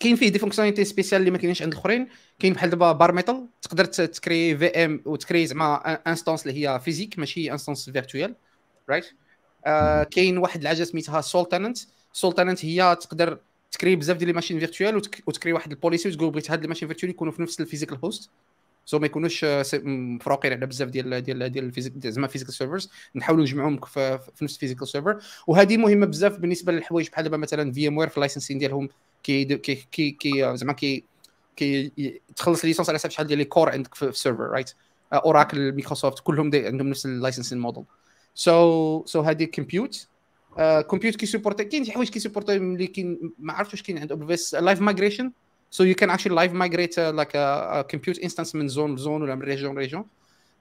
[SPEAKER 3] كاين فيه des fonctionnalités spéciales اللي ما كاينينش عند الاخرين. كاين بحال دابا bare metal تقدر تكري VM وتكري زعما instance اللي هي physique ماشي instance virtuelle right كاين واحد الحاجة سميتها sole tenant sole tenant هي تقدر تكري بزاف ديال les machines virtuelles وتكري واحد ال policy وتقول بغيت هاد les machines virtuelles يكونوا في نفس ال physical host so ما يكونوش مفروقين على بزاف ديال ديال ديال ال physique زعما physical servers نحاولوا نجمعهم في, نفس ال physical server وهذه مهمة بزاف بالنسبة للحوايج بحال دابا مثلا VMware في ال licensing ديالهم كي كي كي, كي زعما كي كي تخلص licence على حساب شحال ديال les cores عندك في ال server right Oracle Microsoft كلهم عندهم نفس ال licensing model so so هذه compute compute كي سيبورتي كاين شي حوايج كي سيبورتي اللي كاين ما عرفتش واش كاين عند Ou bien live migration So you can actually live migrate uh, like a, a compute instance من zone zone ولا من region region.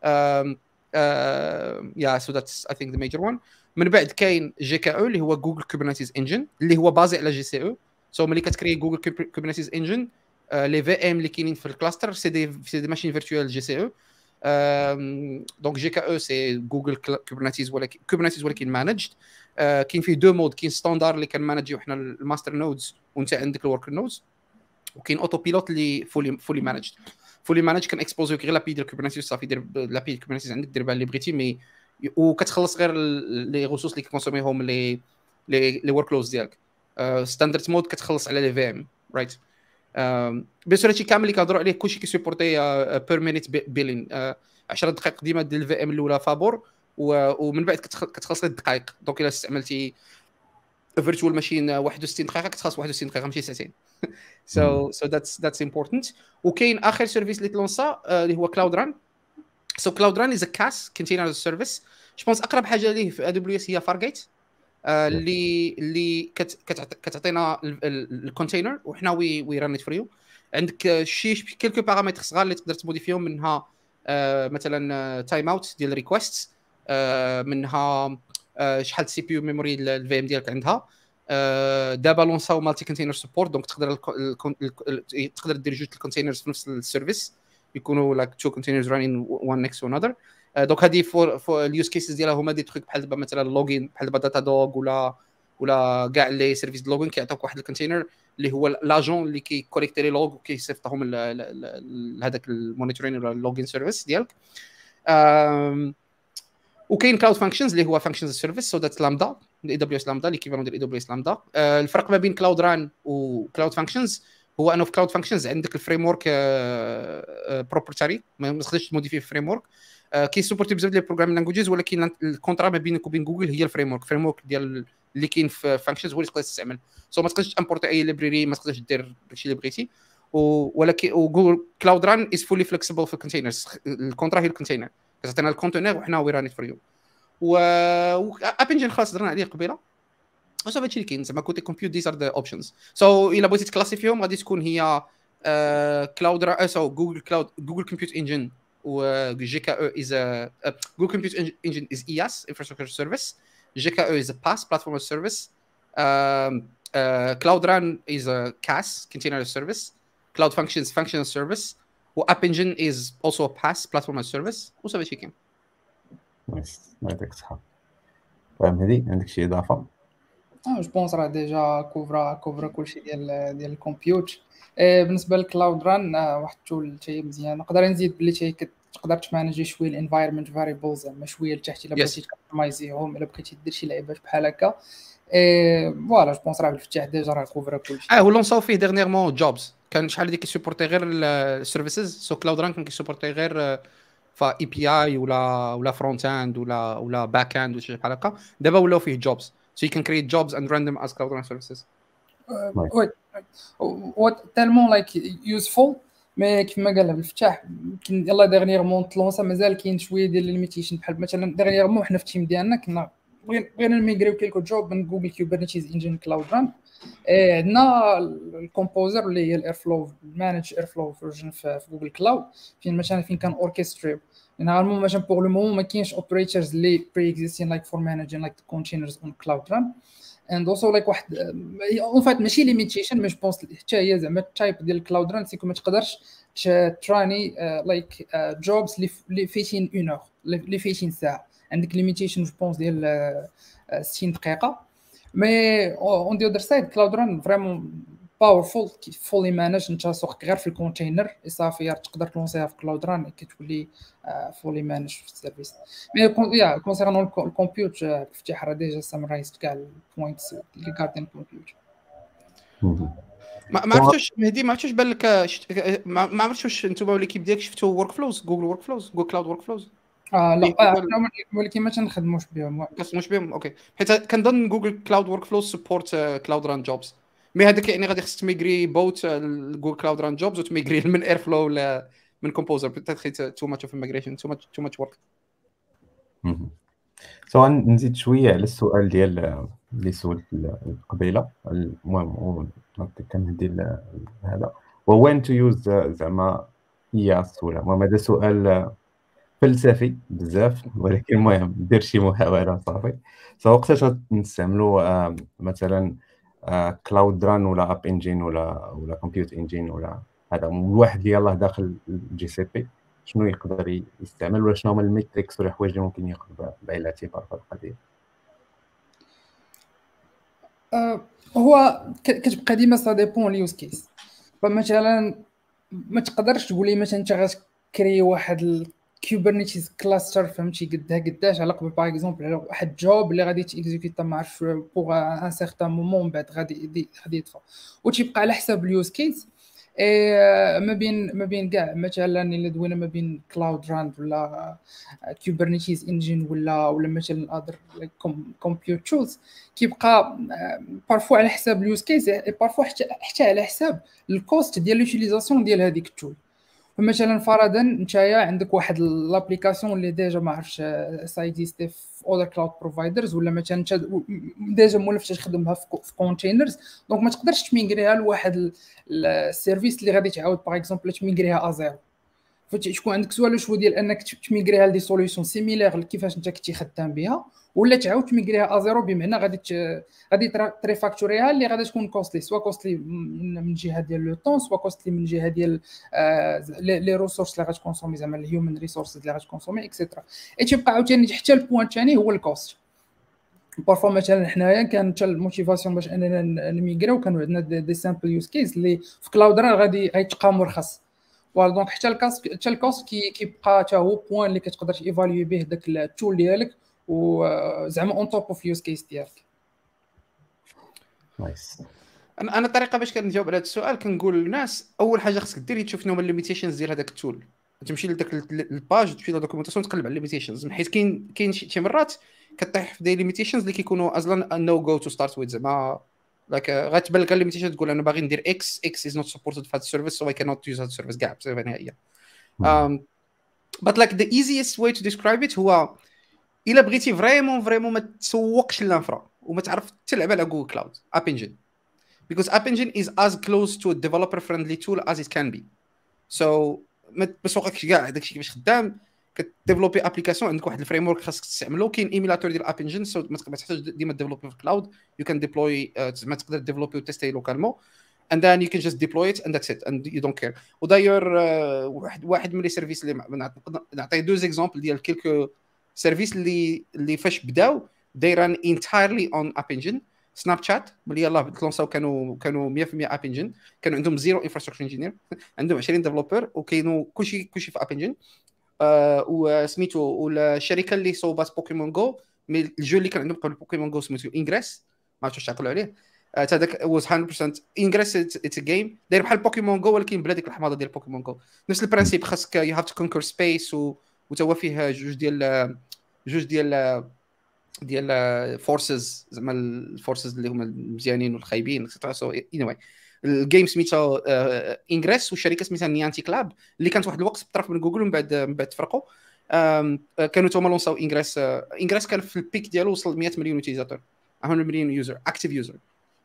[SPEAKER 3] Um, uh, yeah, so that's I think the major one. من بعد كاين GKE اللي هو Google Kubernetes Engine اللي هو basé على GCE so ملي كتكري Google Kubernetes Engine les VM اللي كاينين في ال cluster c'est des c'est des machines virtuelles GCE donc GKE c'est Google Kubernetes ولكن Kubernetes ولكن managed كاين فيه deux modes كاين standard اللي كنمانجيو حنا ال master nodes وانت عندك ال worker nodes وكاين Autopilot اللي fully fully managed fully managed كان اكسبوزي غير l'API ديال Kubernetes صافي دير l'API ديال Kubernetes عندك دير بها اللي بغيتي mais وكتخلص غير les ressources اللي كونسوميهم les les workloads ديالك. standard mode كتخلص على les VM right bien sûr هادشي كامل اللي كنهضروا عليه كلشي كيسيبورتي per minute billing 10 دقائق ديما ديال ال VM الاولى فابور ومن بعد كتخلص غير الدقائق donc إلا استعملتي virtual machine 61 دقيقة كتخلص 61 دقيقة ماشي ساعتين. [LAUGHS] so so that's that's important وكاين آخر service اللي تلونسا اللي هو Cloud Run so Cloud Run is CaaS container service je pense أقرب حاجة ليه في AWS هي Fargate اللي اللي كتعطينا ال container وحنا we we run for you عندك شي quelques paramètres صغار اللي تقدر تموديفيهم منها مثلا timeout ديال request منها شحال CPU memory ال VM ديالك عندها. دابا لونساو multi-container support donc تقدر تقدر دير جوج ال containers في نفس ال service يكونوا like two containers running one next to another donc هذه for for ال use cases ديالها هما دي تخيك بحال دابا مثلا ال logging بحال دابا Datadog ولا ولا كاع les services logging كيعطيوك واحد ال container اللي هو l'agent اللي كيكوليكتي les logs وكيصيفطهم لهذاك ال monitoring ولا ال logging service ديالك. وكاين Cloud Functions اللي هو functions service so that Lambda ال AWS Lambda l'équivalent ديال AWS Lambda الفرق ما بين Cloud Run و Cloud Functions هو أنه في Cloud Functions عندك ال framework proprietary ما تقدرش تموديفي في framework كيسوبورتي بزاف ديال ال programming languages ولكن ال contrat ما بينك وبين جوجل هي ال framework ال framework ديال اللي كاين في Functions هو اللي تقدر تستعمل. so ما تقدرش تامبورتي أي library ما تقدرش دير داكشي اللي بغيتي. ولكن وجوجل كلاود ران از فولي فليكسيبل في الكونتينرز الكونترا هي الكونتينر كتعطينا ال container وحنا we run it for you و App Engine خلاص هضرنا عليه قبيله وصافي هادشي اللي كاين زعما côté compute these are the options so الا بغيتي تclassifierهم غادي تكون هي cloud so Google Cloud Google Compute Engine و GKE as Google Compute Engine as IaaS infrastructure service GKE as PaaS platform service Cloud Run as CaaS container service Cloud Functions functional service و App Engine is also a PaaS platform as service. وصافي هادشي كاين
[SPEAKER 1] nice يعطيك الصحة فاهم هذي عندك شي إضافة؟
[SPEAKER 2] آه je pense راه déjà couvra couvra كلشي ديال ديال ال compute بالنسبة لل Cloud Run واحد ال tool حتى مزيان. نقدر نزيد بلي حتى تقدر تmanager شوية ال environment variables زعما شوية لتحت إلا بغيتي تcustomizeيهم إلا بغيتي دير شي لعيبات بحال هكا. voilà je pense راه بالفتاح déjà راه couvra كلشي
[SPEAKER 3] آه ولونساو فيه dernièrement jobs كان شحال هذيك كيsupporter غير ال services so Cloud Run كان كيsupporter غير فا API ولا ولا front end ولا ولا back end ولا شي بحال هكا دابا ولاو فيه جوبز سو يو كان كريت جوبز اند راندوم از كلاود ران سيرفيسز
[SPEAKER 2] وي. تالمون لايك يوزفول مي كيف ما قال الفتاح يمكن يلا dernièrement تlança مازال كاين شوية ديال limitation بحال مثلا dernièrement حنا في ال team ديالنا كنا بغينا نميغريو كيلكو جوب من جوجل كوبرنيتيز انجن كلاود ران عندنا الكومبوزر اللي هي الاير فلو مانج اير فلو فيرجن في جوجل كلاود فين مثلا فين كان اوركستري نورمالمون مثلا بوغ لو مومون ما كاينش اوبريتورز اللي بري اكزيستين لايك فور مانجين لايك كونتينرز اون كلاود ران اند اولسو لايك واحد اون فات ماشي ليميتيشن مي جوبونس حتى هي زعما التايب ديال الكلاود ران سيكو ما تقدرش تراني لايك جوبز اللي فيتين اون اور اللي فيتين ساعة. عندك ليميتيشن جو بونس ديال 60 دقيقة. مي اون دي اذر سايد كلاود ران فريمون باورفول فولي مانج انت سوقك غير في الكونتينر صافي تقدر تلونسيها في كلاود ران كتولي فولي مانج في السيرفيس مي يا كونسيرنون الكمبيوت الافتتاح راه ديجا سامرايز كاع البوينتس اللي كاردين الكمبيوت
[SPEAKER 3] ما عرفتش مهدي ما عرفتش بان لك ما عرفتش واش أنتم و l'équipe ديالك شفتوا Workflows Google Workflows Google Cloud Workflows
[SPEAKER 2] آه لا ولكن ما تنخدموش بهم
[SPEAKER 3] ما تنخدموش بهم okay حيت كنظن Google Cloud Workflow support Cloud Run jobs mais هذاك يعني غادي خصك تميغري بوت جوجل كلاود ران جوبز وتميغري من اير فلو من كومبوزر بيتيت تو ماتش اوف ميغريشن تو ماتش تو ماتش ورك
[SPEAKER 1] سو نزيد شوية على السؤال ديال اللي سولت قبيلة. المهم كنهدي هذا. when to use زعما yes ولا المهم هذا سؤال فلسفي بزاف ولكن المهم دير شي محاولة صافي. so وقتاش نستعملوا آه، مثلا Cloud Run ولا App Engine ولا ولا Compute Engine ولا هذا. الواحد اللي يلاه داخل ال GCP شنو يقدر يستعمل ولا شنو هما ال metrics ولا الحوايج اللي ممكن ياخذ بعين الاعتبار في القضية
[SPEAKER 2] أه هو كتبقى ديما سا ديبون اليوز كيس فمثلا ما تقدرش تقول لي مثلا أنت غتكري واحد كوبرنيتيز كلاستر فهمتي قدها قداش؟ على قبل باغ اكزومبل واحد جوب اللي غادي تيكزيكوتا ما بوغ ان سيغتان مومون بعد غادي غادي يطفى وتيبقى على حساب اليوز كيس ما بين ما بين كاع مثلا إلا دوينا ما بين كلاود راند ولا Kubernetes Engine ولا ولا مثلا other compute tools كيبقى parfois على حساب ال use case parfois حتى حتى على حساب ال cost ديال l'utilisation ديال هذيك ال tool فمثلا فرضا نتايا عندك واحد l'application اللي déjà ما عرفتش ça existait في other cloud providers ولا مثلا déjà مولف تخدمها في containers donc ما تقدرش تmigrerها لواحد ال service اللي غادي تعاود par exemple تmigrerها à zéro فتكون عندك سؤال شو ديال أنك تميغريها لدي سوليوشن سيميلير كيفاش أنت كنتي خدام بها؟ ولا تعاود تميغريها ازيرو بمعنى غادي. غادي تريفاكتوريها اللي غادي تكون كوستلي سوا كوستلي من جهة ديال لو طون سوا كوستلي من جهة ديال آه لي ريسورس اللي غتكونسومي زعما الهيومن ريسورس اللي غتكونسومي اكسيترا اي تيبقى عاوتاني حتى البوان الثاني هو الكوست بارفوا مثلا حنايا كان حتى الموتيفاسيون باش أننا نميغريو كانوا عندنا دي سامبل يوز كيس اللي في كلاود راه غادي غيتقام مرخص donc حتى ال cost حتى ال cost كيبقى حتى هو point اللي كتقدر تévaluer به داك ال tool ديالك وزعما on top of use case ديالك.
[SPEAKER 3] nice أنا الطريقة باش كنجاوب على هذا السؤال كنقول للناس أول حاجة خصك دير تشوف شنو هما ال limitations ديال هذاك ال tool. تمشي لذاك ال page تمشي لل documentation تقلب على ال limitations حيت كاين كاين شي مرات كطيح في des limitations اللي كيكونوا أصلا no go to start with زعما like غتبان لك ال limitation تقول أنا باغي ندير X X is not supported في هذا السيرفيس سو اي كانوت يوز هذا السيرفيس كاع بصفه نهائية. but like the easiest way to describe it هو إلا بغيتي vraiment vraiment ما تسوقش لل infra وما تعرف تلعب على Google Cloud App Engine App Engine is as close to a developer friendly tool as it can be. So ما تسوقكش كاع داكشي كيفاش خدام. كdévelopper application عندك واحد ال framework خاصك تستعملو كاين émulateur ديال App Engine so ما تحتاج ديما développer في cloud you can deploy زعما تقدر développer وtester localement and then you can just deploy it and that's it. And you don't care. وداير واحد واحد من les services اللي نعطي deux exemples ديال quelques services اللي اللي فاش بداو run entirely on app engine. Snapchat ملي يلاه تلونساو كانوا كانوا 100% App Engine كانوا عندهم zero infrastructure engineer عندهم 20 developer وكانوا كلشي كلشي في App Engine آه وسميتو والشركة اللي صوبات Pokémon GO ال jeu اللي كان عندهم قبل Pokémon GO سميتو Ingress ما عرفتش تعقلوا عليه حتى هذاك was 100% Ingress it's a game داير بحال Pokémon GO ولكن بلا ديك الحماضه ديال Pokémon GO نفس ال principe خاصك you have to conquer space وتما فيه جوج ديال جوج ديال ديال forces زعما ال forces اللي هما المزيانين والخايبين et cetera so anyway ال game سميتها Ingress والشركة سميتها Niantic Labs اللي كانت واحد الوقت بطرف من جوجل ومن بعد من بعد تفرقوا. كانوا تما لونساو Ingress Ingress كان في ال peak ديالو وصل 100 مليون utilisateurs 100 مليون user active user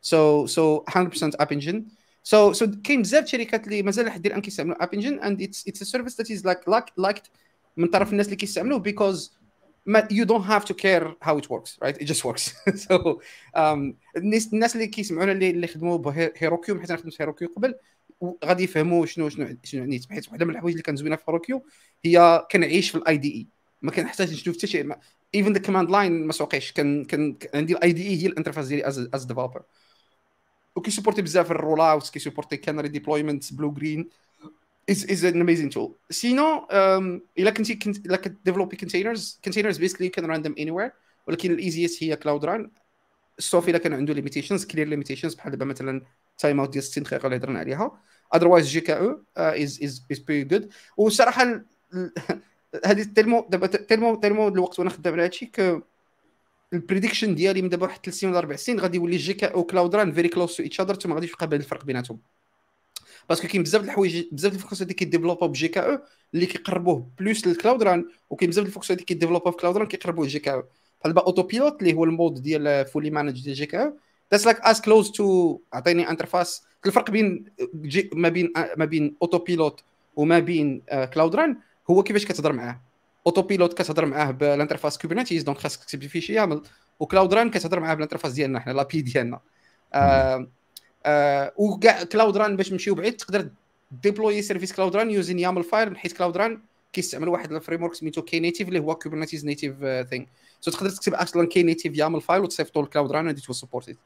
[SPEAKER 3] so so 100% App Engine so so كاين بزاف الشركات اللي مازال لحد الان كيستعملوا App Engine and it's it's service that is like liked من طرف الناس اللي كيستعملوه because you don't have to care how it works right? It just works. [LAUGHS] So um, الناس الناس اللي كيسمعونا اللي اللي خدموا ب Heroku حيت أنا خدمت Heroku قبل غادي يفهموا شنو شنو شنو نيت حيت واحدة من الحوايج اللي كان زوينة في Heroku هي كنعيش في ال IDE ما كنحتاج نشوف حتى شيء even the command line ما سوقيش كان كان عندي ال IDE هي ال interface ديالي as as developer وكيسبورتي بزاف ال rollout كيسبورتي canary deployment blue green is is an amazing tool. sinon um, الا كنتي كنت الا كديفلوبي containers containers basically كان run them anywhere. ولكن ال easiest هي Cloud Run sauf إلا كان عنده limitations clear limitations بحال دابا مثلا timeout ديال 60 دقيقه اللي هضرنا عليها. otherwise GKE is is is pretty good والصراحه هذه tellement دابا tellement tellement الوقت وأنا خدام على هادشي ال prediction ديالي من دابا واحد 3 سنين ولا 4 سنين غادي يولي GKE Cloud Run very close to each other ما غاديش يبقى بين الفرق بيناتهم. parce que كاين بزاف د الحوايج بزاف د les fonctions اللي كيديفلوبو ب GKE اللي كيقربوه plus لل Cloud Run وكاين بزاف د les fonctions اللي كيديفلوبو في Cloud Run كيقربوه ل GKE. بحال دابا Autopilot اللي هو ال mode ديال fully managed ديال GKE. that's like as close to عطيني interface الفرق بين G ما بين ما بين Autopilot وما بين Cloud Run هو كيفاش كتهضر معاه. Autopilot كتهضر معاه بال interface Kubernetes donc خاصك تكتب شي YAML و Cloud Run كتهضر معاه بال interface ديالنا حنا l'API ديالنا. آه وكاع Cloud Run باش نمشيو بعيد تقدر deploy service Cloud Run using YAML file حيت Cloud Run كيستعمل واحد ال framework سميتو Knative اللي هو Kubernetes native thing so تقدر تكتب أصلا Knative YAML file وتصيفطو ل Cloud Run and supported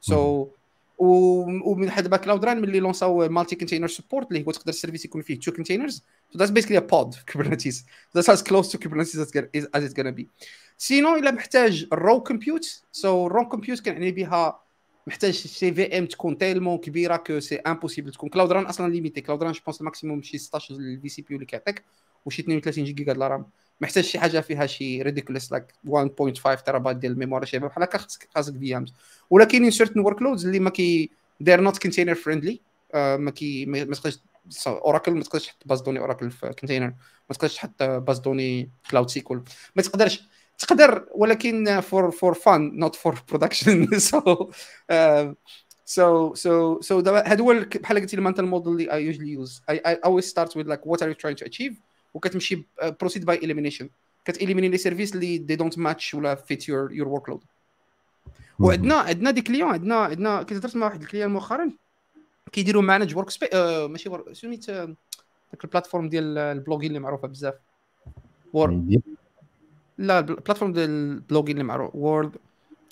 [SPEAKER 3] so ومن حد دابا Cloud Run ملي لونساو multi-container support اللي هو تقدر ال service يكون فيه two containers so that's basically a pod في Kubernetes that's as close to Kubernetes as it's gonna be sinon إلا محتاج ال raw compute so ال raw compute كنعني بها محتاج ces VM تكون tellement كبيرة que c'est impossible تكون. Cloud Run أصلا limité Cloud Run je pense ال maximum شي 16 vCPU اللي كيعطيك وشي 32 جيجا د ال RAM محتاج شي حاجة فيها شي ridiculous like 1.5 تيرا بايت ديال ال memory شي بحال هكا خاصك خاصك VMs ولكن certain workloads اللي ما كي not container friendly. uh, ما كي ما تقدرش Oracle ما تقدرش تحط base de données Oracle في container ما تقدرش تحط base de données Cloud SQL ما تقدرش تقدر ولكن for for fun not for production so so so so هذا هو بحال قلتي ال mental model اللي I usually use I I always start with like what are you trying to achieve وكتمشي process by elimination كتاليميني les services اللي they don't match ولا fit your your workload وعندنا عندنا des clients عندنا عندنا كنت هضرت مع واحد ال client مؤخرا كيديروا managed workspace آه ماشي ور... سميت ديك ال plateforme ديال ال blogging اللي معروفة بزاف. Wor لا ال plateforme ديال ال blogging اللي معروف Word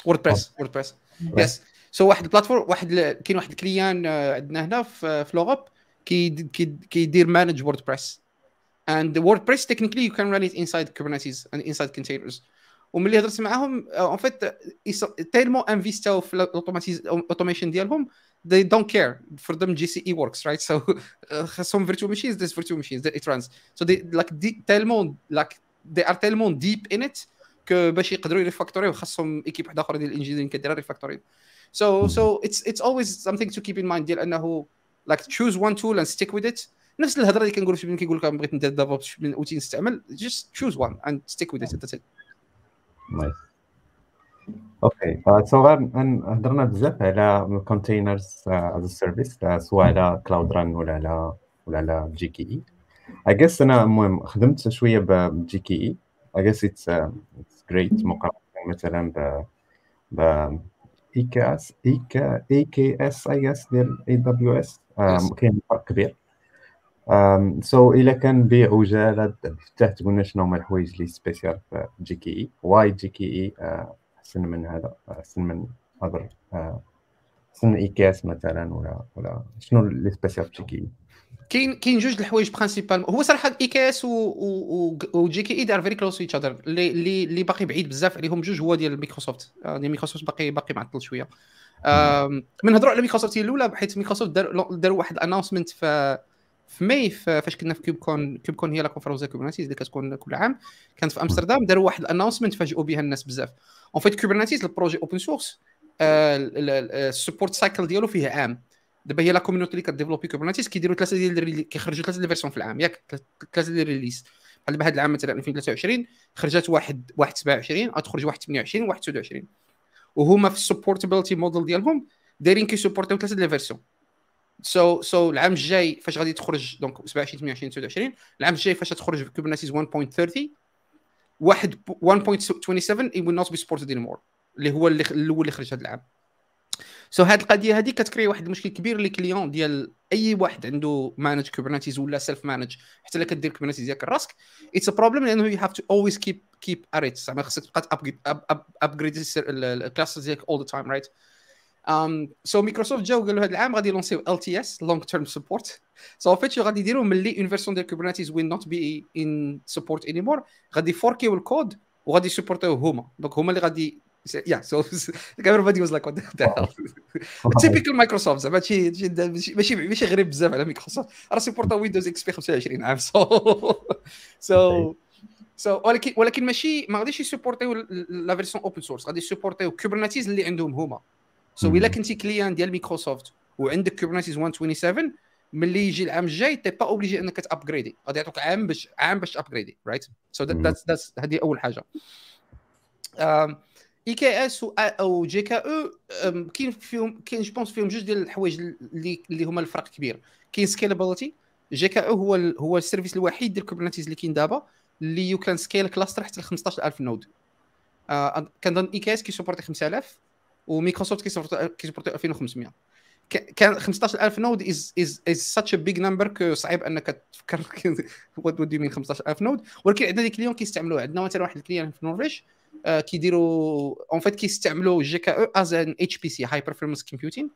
[SPEAKER 3] WordPress WordPress yes so واحد ال plateforme واحد كاين واحد ال client عندنا هنا في, l'Europe كيدير managed WordPress the WordPress. Technically you can run it inside Kubernetes and inside containers. وملي هضرت معاهم en fait tellement انفيستاو في ال automation ديالهم they don't care. For them GCE works right? So [LAUGHS] خاصهم virtual machines there's virtual machines that it runs. So they like tellement like they are تيلمو deep in it que باش يقدروا يريفاكتوريو خاصهم équipe واحدة أخرى ديال ال engineering كديرها refactoring so so it's it's always something to keep in mind ديال أنه like choose one tool and stick with it. نفس الهضرة اللي كنقول في كيقول لك بغيت ندير DevOps من outil نستعمل just choose one and stick with it. That's it.
[SPEAKER 1] nice okay so هضرنا بزاف على ال containers as service سواء على Cloud Run ولا على ولا على GKE I guess أنا المهم خدمت شوية ب GKE. I guess it's it's great مقارنة مثلا ب ب إي كي إس إي إس ديال دبليو إس. كاين فرق كبير. um, so إلا كان بعجالة تقولنا شنو هما الحوايج اللي spécial في جي كي إي. واي جي كي إي؟ أحسن من هذا أحسن من other من EKS مثلا ولا ولا شنو GKE
[SPEAKER 3] كاين كاين جوج الحوايج principales هو صراحة EKS و GKE they're very close each other اللي اللي اللي باقي بعيد بزاف عليهم جوج هو ديال مايكروسوفت يعني مايكروسوفت باقي باقي معطل شوية. منين هضروا على مايكروسوفت هي الأولى حيت مايكروسوفت داروا واحد l'announcement في في ماي فاش كنا في KubeCon KubeCon هي la conférence ديال Kubernetes اللي كتكون كل عام. كانت في أمستردام داروا واحد l'announcement فاجئوا بها الناس بزاف. en fait Kubernetes ال projet open source ال support cycle ديالو فيه عام. دابا هي la community اللي كت développer Kubernetes كيديروا ثلاثة ديال كيخرجوا ثلاثة ديال ال versions في العام. ياك ثلاثة ديال ال release بحال دابا هذا العام مثلا 2023 خرجت واحد واحد 27 غتخرج واحد 28 واحد 29 وهما في ال supportability model ديالهم دايرين كي supportيو ثلاثة les versions so, so العام الجاي فاش غادي تخرج donc 27 28 29 العام الجاي فاش تخرج Kubernetes 1.30 واحد 1.27 it will not be supported anymore. اللي هو اللي الأول اللي خرج هذا العام. so هذه القضية هذه كت créer واحد المشكل كبير les clients ديال أي واحد عنده managed Kubernetes ولا self managed حتى إلا كدير Kubernetes ديالك راسك it's a problem لأنه you have to always keep keep it right زعما خصك تبقى upgrade ال cluster ديالك all the time right Um, so مايكروسوفت جاو قالوا هذا العام غادي ي lancerيو LTS long term support so en fait غادي يديروا ملي une version ديال Kubernetes will not be in support anymore غادي فوركيو الكود وغادي ي supportيو هما. donc هما اللي غادي yeah so [LAUGHS] everybody was like what the hell? [LAUGHS] Typical مايكروسوفت زعما هادشي ماشي ماشي غريب بزاف على مايكروسوفت راه supporta ويندوز XP 25 عام so so so ولكن ولكن ماشي ما غاديش ي supportيو la version open source غادي ي supportيو Kubernetes اللي عندهم هما. so إلا كنتي client ديال مايكروسوفت وعندك Kubernetes 127 ملي يجي العام الجاي t'es pas obligé إنك ت upgradeي غادي يعطوك عام باش عام باش ت upgradeي right so that's هذه أول حاجة. AKS أو GKE أو كاين فيهم كاين je pense فيهم جوج ديال الحوايج اللي اللي هما الفرق كبير كاين scalability GKE هو ال هو ال service الوحيد ديال Kubernetes اللي كاين دابا اللي you can scale cluster حتى ل 15000 nodes آه كنظن EKS كي supporter 5000 ومايكروسوفت كي supporter 2500 quand 15000 nodes is is is such a big number que صعيب انك تفكر what would need 15000 nodes ولكن عندنا des clients كيستعملوه عندنا مثلا واحد ال client في النرويج كيديروا en fait كيستعملوا جي كي أو از ان اتش بي سي هاي بيرفورمانس كومبيوتين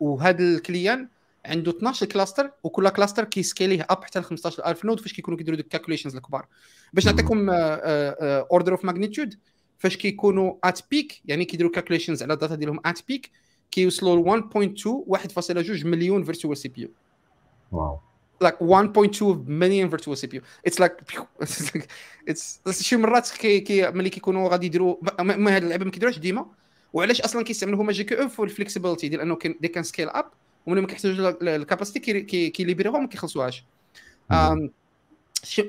[SPEAKER 3] وهذا ال client عنده 12 cluster وكل cluster كي scaleيه up حتى ل 15000 nodes فاش كيكونوا كيديروا دوك ال calculations الكبار. باش نعطيكم order of magnitude فاش كيكونوا at peak يعني كيديروا calculations على ال data ديالهم at peak كيوصلوا ل 1.2 1.2 مليون virtual CPU
[SPEAKER 1] wow.
[SPEAKER 3] Like 1.2 مليون virtual CPU it's like it's شي مرات كي كي ملي كيكونوا غادي يديروا ما هاد اللعبه ما كيديروهاش ديما. وعلاش أصلا كيستعملوا هما GKE pour la flexibilité ديال أنه they can scale up وملي ما كيحتاجوا ال capacity كي libérerيهم ما كيخلصوهاش.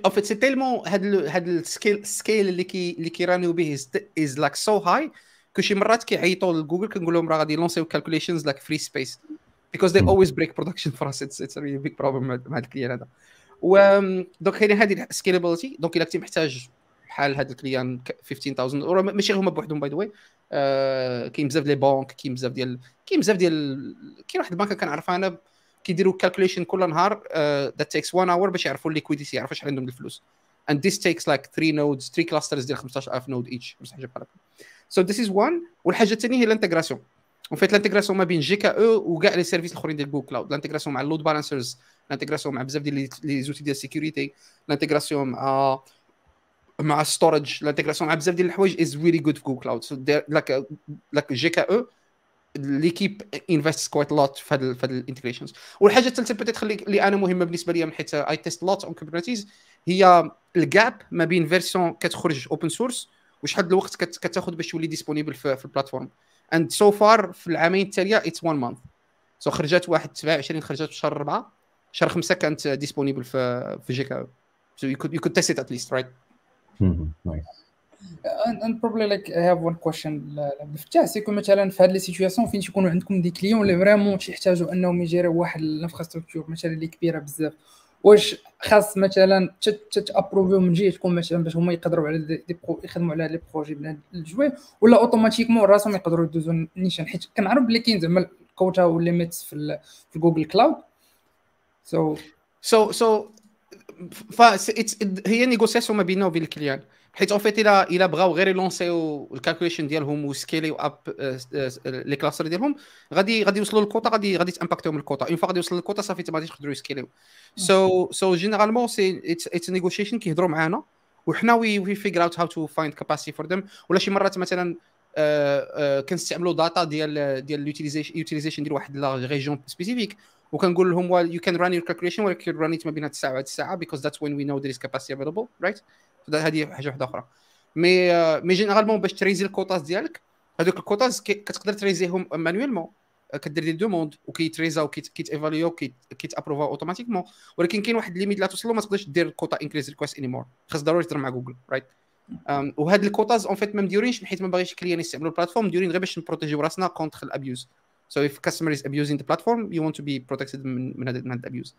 [SPEAKER 3] en fait c'est tellement هاد هاد ال scale ال scale اللي كي اللي كي runيو به is like so high que شي مرات كيعيطوا لجوجل كنقول لهم راه غادي ي lancerيو calculations like free space because they always break production for us. It's, it's a really big problem مع هذا ال client هذا. و donc كاين هذه ال scalability donc إلا كنتي محتاج بحال هذا ال client 15000 ماشي هما بوحدهم by the way كاين بزاف les banques كاين بزاف ديال كاين بزاف ديال كاين واحد البنكه كنعرفها أنا كيديروا calculation كل نهار that takes 1 hour باش يعرفوا ال liquidity يعرفوا شحال عندهم الفلوس. And this takes like 3 nodes 3 clusters ديال 15000 nodes each. شي حاجة بحال هكا. So this is one. والحاجة الثانية هي l'intégration en fait l'intégration ما بين GKE وكاع les services الاخرين ديال جوجل كلاود l'intégration مع ال load balancers l'intégration مع بزاف ديال les outils ديال la sécurité الانتغراسيون مع مع ستورج الانتغراسيون مع بزاف ديال الحوايج از ريلي جود في جوجل كلاود سو لاك لاك جي كي أو ليكيب انفست كويت لوت في هذا في هذا الانتجريشنز والحاجة الثالثه خلي اللي أنا مهمه بالنسبة لي من حيث اي تيست لوت اون كوبرنيتيز هي الجاب ما بين فيرسيون كتخرج اوبن سورس وشحال الوقت كتاخذ باش تولي ديسپونيبل في, في البلاتفورم اند سو فار في العامين التالية اتس 1 مانث سو خرجت واحد 27 خرجت في شهر 4 شهر 5 كانت disponible في في GKE so you could you could test at least right
[SPEAKER 1] nice
[SPEAKER 2] and probably like I have one question. لفتح سيكون مثلا في هاد les situations فين تيكونوا عندكم des clients اللي vraiment تيحتاجوا أنهم يgérerوا واحد l'infrastructure مثلا اللي كبيرة بزاف. واش خاص مثلا ت approuverيو من جهتكم مثلا باش هما يقدروا على دي برو يخدموا على les projets بهذا الجوي ولا أوتوماتيكمون راسهم يقدروا يدوزوا نيشان. حيت كنعرف بلي كاين زعما ال quota وال limits في في جوجل كلاود.
[SPEAKER 3] so so so هي négociation ما بيننا وبين le client. حيت en fait إلى إلى بغاو غير ي lancerيو ال calculation ديالهم وي scaleيو up les clusters ديالهم غادي غادي يوصلوا للكوطا غادي غادي ت impacterيهم ال quota une fois غادي يوصل للكوطا صافي ما غاديش يقدروا ي scaleيو so so généralement c'est it's negotiation كيهضروا معانا. وحنا we we figure out how to find capacity for them ولا شي مرات مثلا كنستعملوا data ديال ديال l'utilisation ديال واحد la région spécifique وكنقول لهم you can run your calculation ولكن run it ما بين هاد الساعة وهاد الساعة because that's when we know there is capacity available right هذه حاجة واحدة أخرى. mais mais généralement باش ت raiseي ال quotas ديالك هذوك ال quotas كتقدر ت raiseيهم manuellement كدير des demandes وكيت raiseا évalué كيت approuva automatiquement ولكن كاين واحد limite لا توصل ما تقدرش دير quota increase request anymore خاص ضروري تهضر مع جوجل right وهاد ال quotas en fait ما مديورينش حيت ما باغيش ال client يستعملوا ال plateforme مديورين غير باش نبروتيجيو راسنا contre ال abuse So if customer is abusing the platform, you want to be protected من هذا ال abuse.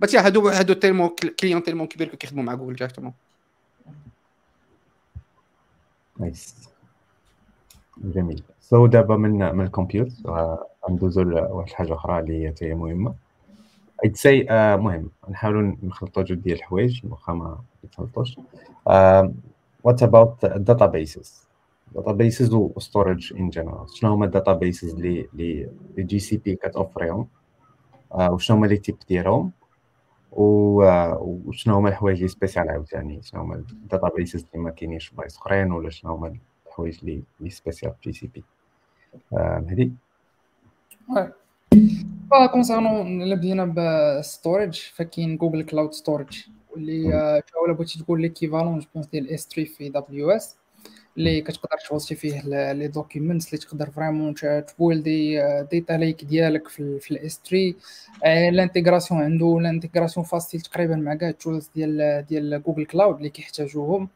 [SPEAKER 3] بس يا هادو هادو tellement clients tellement كبير كيخدموا مع Google directement.
[SPEAKER 1] nice جميل so دابا من من ال compute غندوزو لواحد الحاجة أخرى اللي هي حتى مهمة. ايد سي مهم. نحاولوا نخلطوا جوج ديال الحوايج واخا ما يتخلطوش what about databases databases و storage in general شنو هما ال databases اللي اللي GCP كتوفريهم؟ وشنو هما les types ديالهم؟ وشنو هما الحوايج اللي spécial عاوتاني؟ شنو هما ال databases اللي ما كاينينش في بلايص أخرين ولا شنو هما الحوايج اللي اللي spécial في GCP مهدي
[SPEAKER 2] concernant الا بدينا ب storage فكاين Google Cloud Storage واللي ولا بغيتي تقول l'équivalent je pense ديال S3 في AWS اللي كتقدر توصي فيه les documents اللي تقدر vraiment تبيلدي data lake ديالك في, في ال S3 ال intégration عنده ال intégration facile تقريبا مع كاع ال tools ديال ديال Google Cloud اللي كيحتاجوهم.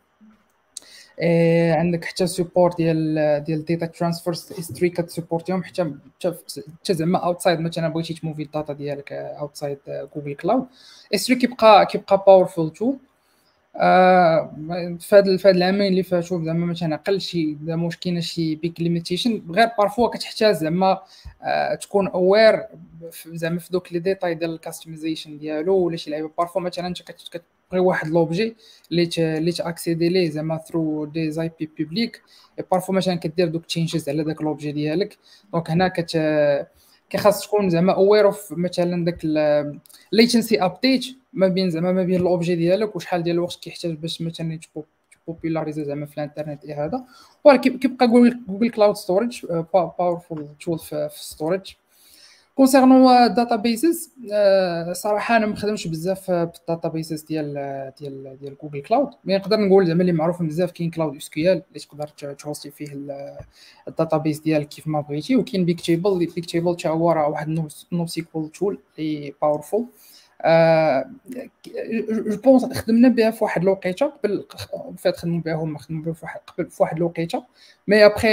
[SPEAKER 2] إيه عندك حتى support ديال ديال data transfers S3 كتسيبورتيهم حتى حتى زعما outside مثلا بغيتي تموفي ال data ديالك outside Google Cloud Storage كيبقى كيبقى powerful tool آه في هاد في هاد العامين اللي فاتوا زعما ما تنعقل شي زعما واش كاينة شي big limitation غير parfois كتحتاج زعما آه تكون aware زعما في دوك les détails ديال ال customization ديالو ولا شي لعيبة. parfois مثلا انت كتبغي واحد l'objet اللي اللي تأكسيدي ليه زعما through des API publiques parfois مثلا كدير دوك changes على داك l'objet ديالك. donc هنا كت كيخاص تكون زعما aware of مثلا داك ال latency update ما بين زعما ما بين ال objet ديالك وشحال ديال الوقت كيحتاج باش مثلا بوبيلاريزي زعما في الانترنت اي هذا ولكن كيبقى Google Cloud Storage powerful tool في storage concernant databases صراحة أنا ما خدمش بزاف بال databases ديال ديال ديال Google Cloud mais نقدر نقول زعما اللي معروف بزاف كاين Cloud SQL اللي تقدر تهوستي فيه ال database ديالك كيف ما بغيتي وكاين Bigtable Bigtable حتى هو راه واحد NoSQL tool اللي powerful je pense خدمنا بها في واحد الوقيته قبل فات خدموا بها هما خدموا بها في واحد قبل في واحد الوقيته. mais après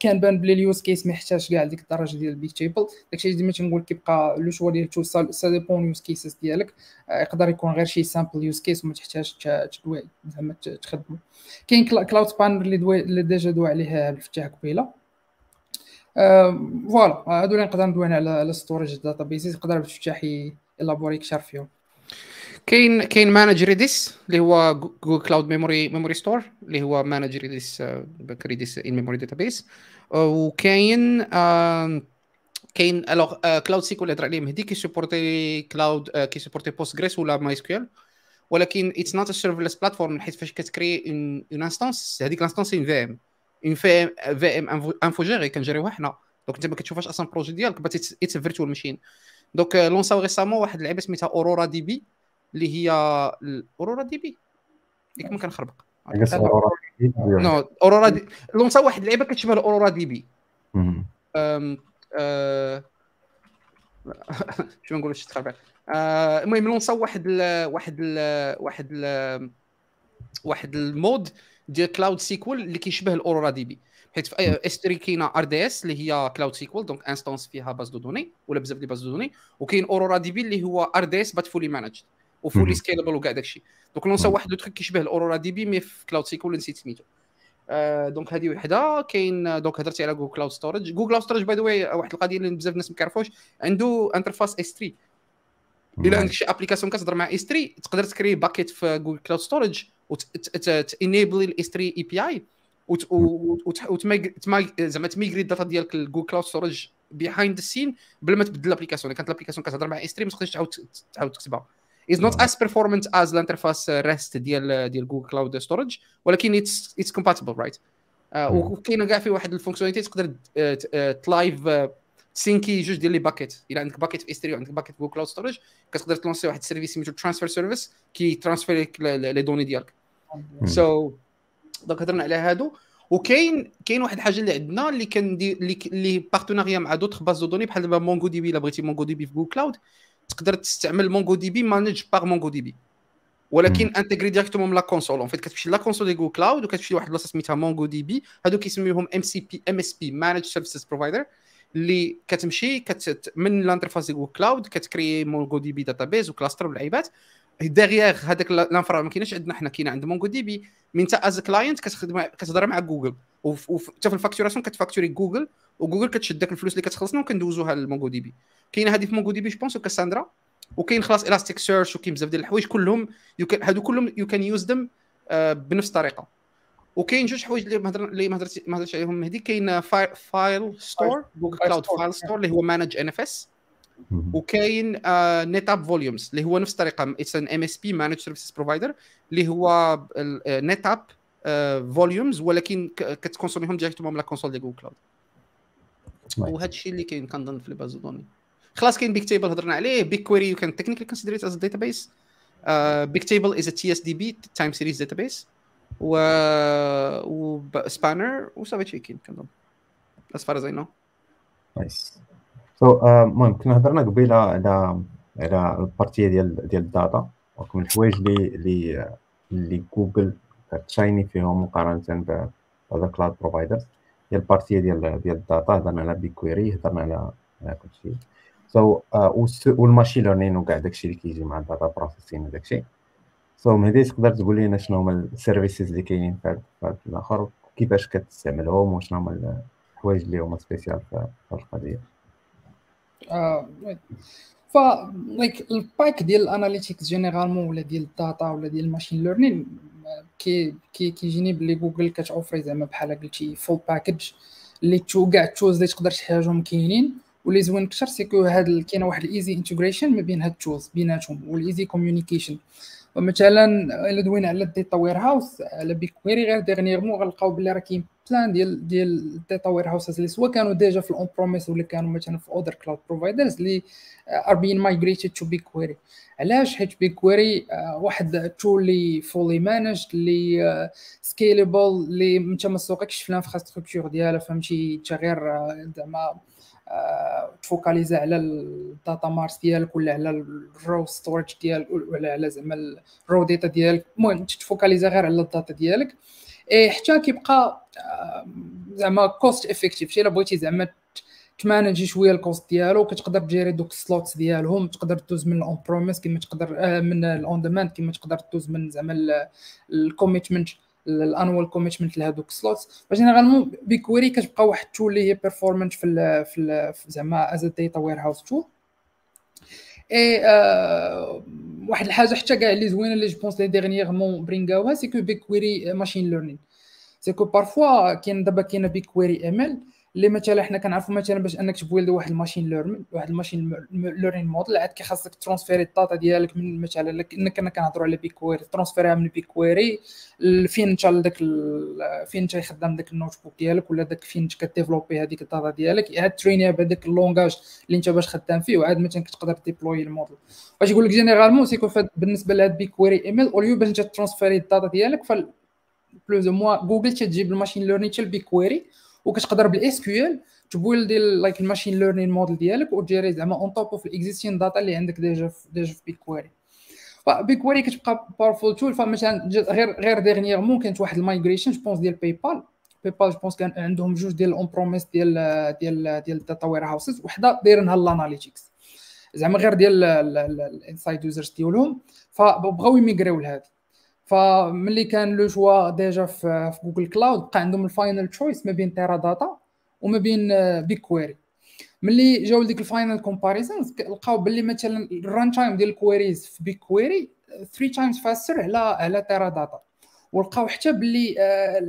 [SPEAKER 2] كان بان بلي ال use case ما يحتاجش كاع ديك الدرجه ديال ال Bigtable. داكشي ديما تنقول كيبقى le choix ديال tout ça dépend use cases ديالك. يقدر يكون غير شي simple use case وما تحتاج تدوي زعما تخدمو. كاين Cloud Spanner اللي اللي déjà دوا عليه الفتاح قبيلة. voilà هادو اللي نقدر ندوي على ال storage databases يقدر الفتاح الابوري أكثر فيهم.
[SPEAKER 3] كاين كاين managed Redis اللي هو Google Cloud memory Memorystore اللي هو managed Redis Redis in memory database وكاين كاين alors Cloud SQL اللي هضر عليه مهدي كيسيبورتي Cloud كيسيبورتي Postgres ولا MySQL ولكن it's not a serverless platform حيت فاش كتكري une instance هذيك ال instance une VM une VM VM infogérée كنجريوها حنا. donc انت ما كتشوفهاش أصلا projet ديالك but it's virtual machine donc لونساو récemment واحد اللعبه سميتها Aurora DB اللي هي Aurora DB؟ ياك ما كنخربق. no Aurora DB لونساو واحد اللعبه كتشبه ال Aurora DB. شنو نقولوا شي تخربق؟ المهم لونساو واحد ال واحد ال واحد ال واحد ال mode ديال Cloud SQL اللي كيشبه ال Aurora DB. حيت في AWS كاينة RDS اللي هي Cloud SQL donc instance فيها base de données ولا بزاف ديال bases de données وكاين Aurora DB اللي هو RDS but fully managed و fully scalable وكاع داكشي. donc لونسا واحد le truc كيشبه ال Aurora DB mais في Cloud SQL نسيت سميتو. آه donc هذه وحدة كاين donc هضرتي على Google Cloud Storage Google Cloud Storage by the way واحد القضية اللي بزاف الناس ما كيعرفوش عنده interface S3 إلا عندك شي application كتهضر مع S3 تقدر تكري bucket في Google Cloud Storage وت enable ال S3 API زعما تميغري ال data ديالك ل Google Cloud Storage behind the scene بلا ما تبدل ال application. كانت ال application كتهضر مع S3 ما تقدرش تعاود تعاود تكتبها. is not as performant as ال interface REST ديال ديال Google Cloud Storage ولكن it's it's compatible right وكاينة كاع في واحد ال fonctionnalité تقدر ت live تسينكي جوج ديال les buckets إلا عندك bucket في S3 وعندك bucket Google Cloud Storage كتقدر تلونسي واحد ال service سميتو Transfer Service كي transfer لك les données ديالك. so so, donc هضرنا على هادو. وكاين كاين واحد الحاجة اللي عندنا اللي كندير اللي اللي partenariat مع d'autres bases de données بحال دابا MongoDB إلا بغيتي MongoDB في Google Cloud تقدر تستعمل مونغو دي بي مانج باغ مونغو دي بي. ولكن intégré directement la console en fait كتمشي la console ديال Google Cloud وكتمشي لواحد البلاصه سميتها MongoDB. هادو كيسميوهم ام سي بي ام اس بي مانج سيرفيسز بروفايدر اللي كتمشي كت من l'interface ديال Google Cloud كتكري MongoDB database و cluster واللعيبات derrière هذاك l'infra ما كايناش عندنا حنا. كاين عند MongoDB من انت as client كتخدم كتهضر مع جوجل وحتى في ال facturation كتفاكتوري Google و Google كتشد داك الفلوس اللي كتخلصنا وكندوزوها ل MongoDB كاينة هذه في MongoDB je pense و Cassandra وكاين خلاص Elasticsearch وكاين بزاف ديال الحوايج. كلهم هادو كلهم you can use them بنفس الطريقة. وكاين جوج حوايج اللي مهضر اللي ما هضرتش عليهم. مهدي كاين Filestore Google Cloud Filestore اللي هو managed NFS وكاين NetApp Volumes اللي هو نفس الطريقة it's an MSP managed services provider اللي هو NetApp Volumes ولكن كتكونسوميهم directement من la console ديال Google Cloud وهذا الشيء اللي كاين كنظن في ال base de données خلاص كاين Bigtable هضرنا عليه. BigQuery you can technically consider as database بيك تيبل از تي اس دي بي تايم سيريز داتابيس و و Spanner وصافي كاين كنظن as far as I know.
[SPEAKER 1] nice so المهم كنا هضرنا قبيله على على ال partie ديال ديال ال data وكم الحوايج اللي اللي اللي جوجل كتشايني فيهم مقارنة ب other cloud providers هي ال partie ديال ديال ال data. هضرنا على BigQuery هضرنا على على كلشي so وال machine learning وكاع داكشي اللي كيجي مع ال data processing وداكشي so مهدي تقدر تقول لنا شنو هما ال services اللي كاينين في هذا الآخر؟ كيفاش كتستعملهم؟ وشنو هما الحوايج اللي هما spécial في هذه القضية؟
[SPEAKER 2] ف like ال pack ديال ال analytics généralement ولا ديال ال data ولا ديال ال machine learning كي كي كيجيني بلي جوجل كتوفري زعما بحال قلتي full package اللي تو كاع ال tools اللي تقدر تحتاجهم كاينين. واللي زوين أكثر c'est que هاد كاينة واحد ال easy integration ما بين هاد ال tools بيناتهم وال easy communication مثلا إلا دوينا على ال data warehouse على BigQuery غير dernièrement غنلقاو بلي راه كاين plein ديال ديال warehouses اللي soit كانوا déjà في ال on-premise ولا كانوا مثلا في other cloud providers اللي are being migrated to BigQuery علاش حيت بيك كويري واحد ال tool اللي fully managed اللي scalable اللي انت ما سوقكش في ال infrastructure ديالها فهمتي انت غير زعما تفوكاليزا على ال data marts ديالك ولا على ال raw storage ديالك ولا على زعما ال raw data ديالك المهم تفوكاليزا غير على ال data ديالك حتى كيبقى زعما cost effective شي إلا بغيتي زعما تمانجي شوية ال cost ديالو كتقدر تجيري دوك ال slots ديالهم تقدر دوز من ال on-premise كما تقدر من ال on demand كما تقدر دوز من زعما ال commitment ال annual commitment لهذوك ال slots ف généralement BigQuery كتبقى واحد ال tool اللي هي performante في في, زعما as data warehouse tool اي آه واحد الحاجة حتى كاع اللي زوينة اللي je pense لي dernièrement برينغاوها c'est que BigQuery machine learning c'est que parfois كاين دابا كاينة BigQuery ML اللي مثلا حنا كنعرفوا مثلا باش انك ت build واحد ال machine learn واحد ال machine learning model عاد كيخاصك ترونسفيري ال data ديالك من مثلا انك كنا كنهضروا على BigQuery ترونسفيريها من BigQuery فين انت داك فين انت خدام داك ال notebook ديالك ولا داك فين انت كديفلوبي هذيك ال data ديالك. عاد ترينيها بهذاك ال langage اللي إنت باش خدام فيه وعاد مثلا كتقدر ديبلوي الموديل واش يقول لك généralement c'est que بالنسبة لهاد BigQuery ML au lieu باش إنت ترونسفيري الداتا ديالك ف plus ou moins Google تجيب ال machine learning حتى ال BigQuery وكتقدر بال SQL ت build ديال like ال machine learning model ديالك وديري زعما on top of ال existing data اللي عندك déjà déjà في BigQuery ف BigQuery كتبقى powerful tool فمثلا غير غير dernièrement كانت واحد ال migration je pense ديال PayPal PayPal je pense كان عندهم جوج ديال ال on-premise ديال ديال ديال ال data warehouses وحده دايرينها ال analytics زعما غير ديال ال inside users ديالهم. فبغاو يميغريو لهذه فملي كان le choix déjà في Google Cloud بقى عندهم ال final choice ما بين Teradata وما بين BigQuery ملي جاو لديك ال final comparisons لقاو باللي مثلا ال runtime ديال ال queries في BigQuery 3 times faster على على Teradata ولقاو حتى باللي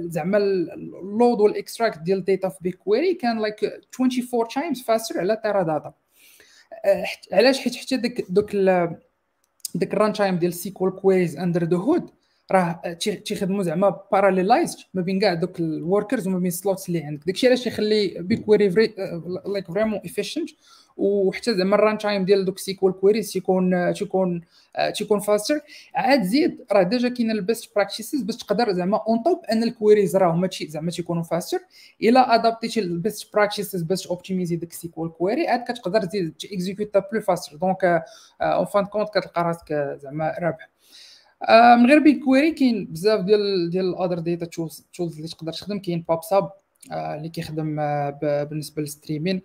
[SPEAKER 2] زعما ال load وال extract ديال ال data في BigQuery كان like 24 times faster على Teradata علاش حيت حتى داك دوك داك ال runtime ديال SQL queries under the hood راه تيخدموا زعما parallelized ما بين كاع دوك ال workers وما بين ال slots اللي عندك. داكشي علاش يخلي بيكويري فري لايك فريمون افيشنت وحتى زعما ال runtime ديال دوك SQL queries تيكون تيكون تيكون faster عاد زيد راه déjà كاين ال best practices باش تقدر زعما on top ان ال queries راه هما زعما تيكونوا faster إلا ادابتيتي ال best practices باش اوبتيميزي داك SQL query عاد كتقدر تزيد تيكزيكوتا plus faster donc en fin de compte كتلقى راسك زعما رابح. من غير BigQuery كاين بزاف ديال ديال ال other data tools اللي تقدر تخدم. كاين Pub/Sub اللي كيخدم بالنسبة لل streaming.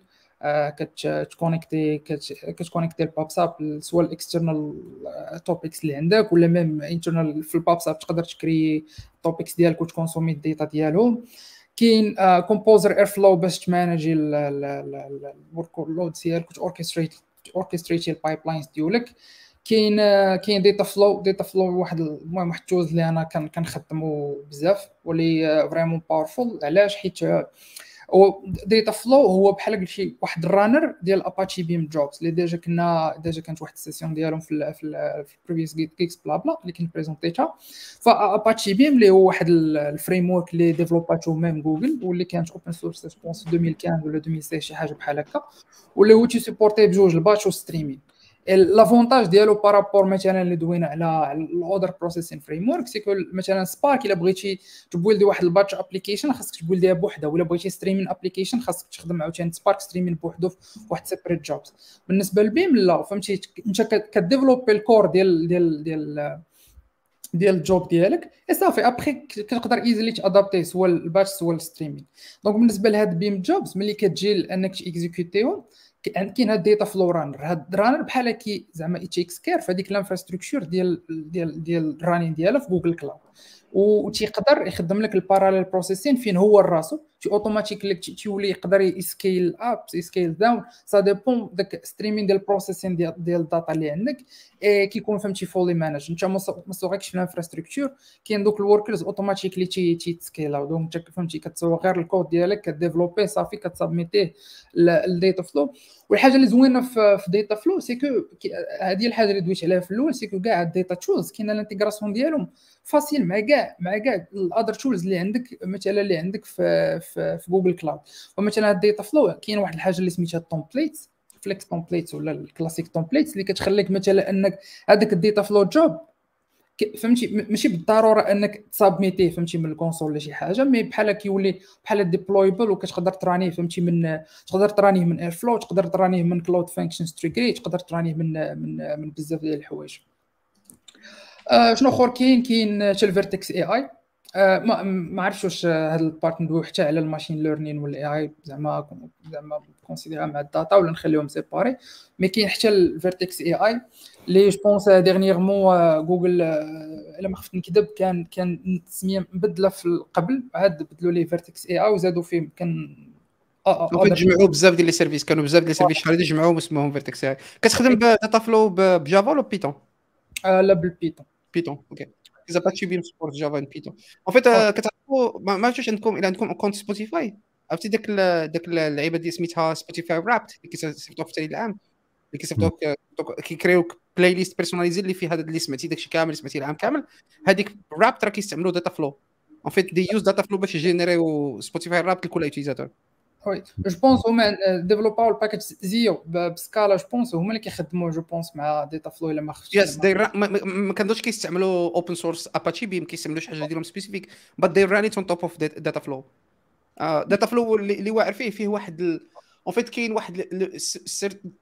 [SPEAKER 2] كتكونيكتي كتكونيكتي ال Pub/Sub سواء ال external topics اللي عندك ولا même internal في ال Pub/Sub تقدر تكري topics ديالك وتكونسومي ال data ديالهم. كاين Composer Airflow باش تمانجي ال workload ديالك وت orchestrate اوركستريتي ال pipelines ديالك كاين كاين Dataflow Dataflow واحد المهم واحد ال tools اللي أنا كنخدمو بزاف واللي vraiment powerful علاش؟ حيت Dataflow هو بحال قلتي واحد ال runner ديال Apache Beam jobs اللي déjà كنا déjà كانت واحد ال session ديالهم في في ال previous GeeksBlaBla اللي كنت بريزونتيتها ف Apache Beam اللي هو واحد ال framework اللي ديفلوباتو même Google واللي كانت open source pense 2015 ولا 2016 شي حاجة بحال هكا واللي هو تيسيبورتي بجوج ال batch وال streaming l'avantage ديالو par rapport مثلا اللي دوينا على ال other processing framework c'est que مثلا Spark الا بغيتي تبويلدي واحد ال batch application خاصك تبويلديها بوحدها ولا بغيتي streaming application خاصك تخدم عاوتاني Spark streaming بوحدو في واحد separate jobs بالنسبة لل Beam لا فهمتي انت كديفلوبي الكور ديال ديال ديال ديال الجوب ديالك اي صافي ابخي كتقدر easily تادابتي soit ال batch soit ال streaming donc بالنسبة لهاد Beam jobs ملي كتجي انك تيكزيكوتيهم كاين هاد Dataflow runner هاد runner بحال كي زعما ت take care في هذيك ال infrastructure ديال ديال ديال ال running ديالها في Google Cloud وتيقدر يخدم لك ال parallel processing فين هو راسو تي اوتوماتيك تيولي يقدر ي scale up ي scale down ça dépend داك streaming ديال ال processing ديال ال data اللي عندك. كيكون فهمتي fully managed انت ما سوغيكش في ال infrastructure كاين دوك ال workers automatically تي تيتسكيلاو donc فهمتي كتسوق غير الكود ديالك كديفلوبي صافي كتسابميتيه ال Dataflow والحاجة اللي زوينة في Dataflow c'est que هذه الحاجة اللي دويت عليها في الأول c'est que كاع ال data tools كاينة ال intégration ديالهم facile مع كاع مع كاع ال other tools اللي عندك مثلا اللي عندك في في, في Google Cloud ومثلا ال Dataflow كاين واحد الحاجة اللي سميتها ال templates flex templates ولا ال classic templates اللي كتخليك مثلا أنك هذاك ال Dataflow job فهمتي؟ ماشي بالضرورة أنك تسابميتيه فهمتي من ال console ولا شي حاجة mais بحال كيولي بحال deployable وكتقدر ترانيه فهمتي من تقدر ترانيه من Airflow تقدر ترانيه من Cloud Functions تريكري تقدر ترانيه من من من بزاف ديال الحوايج. آه شنو أخر؟ كاين كاين حتى ال Vertex AI ما ما عرفتش واش هذا ال part ندوي حتى على ال machine learning وال AI زعما زعما كونسيديرها مع ال data ولا نخليهم séparé mais كاين حتى ال Vertex AI اللي je pense dernièrement Google الا ما خفت نكذب كان كان التسمية مبدلة في قبل عاد بدلوا ليه Vertex AI وزادوا فيه كان
[SPEAKER 3] جمعوا بزاف ديال les services كانوا بزاف ديال les services شحال جمعوهم اسمهم Vertex AI كتخدم ب Dataflow ب Java ولا Python
[SPEAKER 2] لا بال
[SPEAKER 3] Python Python okay اذا Apache Beam support Java and Python en fait كتعرفوا ما عرفتش عندكم إلا عندكم account Spotify عرفتي داك داك اللعيبة دي سميتها Spotify Wrapped اللي كيصيفطوك في العام اللي كيصيفطوك كيكريوك playlist personnalisée اللي فيه هذا اللي سمعتي داكشي كامل سمعتي العام كامل. هذيك Wrapped راه كيستعملوا Dataflow en fait they use Dataflow باش يجينيريو Spotify Wrapped لكل utilisateur
[SPEAKER 2] oui je pense هما ديفلوباو ال package Scio ب Scala je pense هما اللي كيخدموا je pense مع Dataflow إلا ما خفتش.
[SPEAKER 3] yes they ما كندوش كيستعملوا open source Apache Beam ما كيستعملوش حاجة ديالهم specific but they run on top of Dataflow Dataflow اللي واعر فيه فيه واحد en fait كاين واحد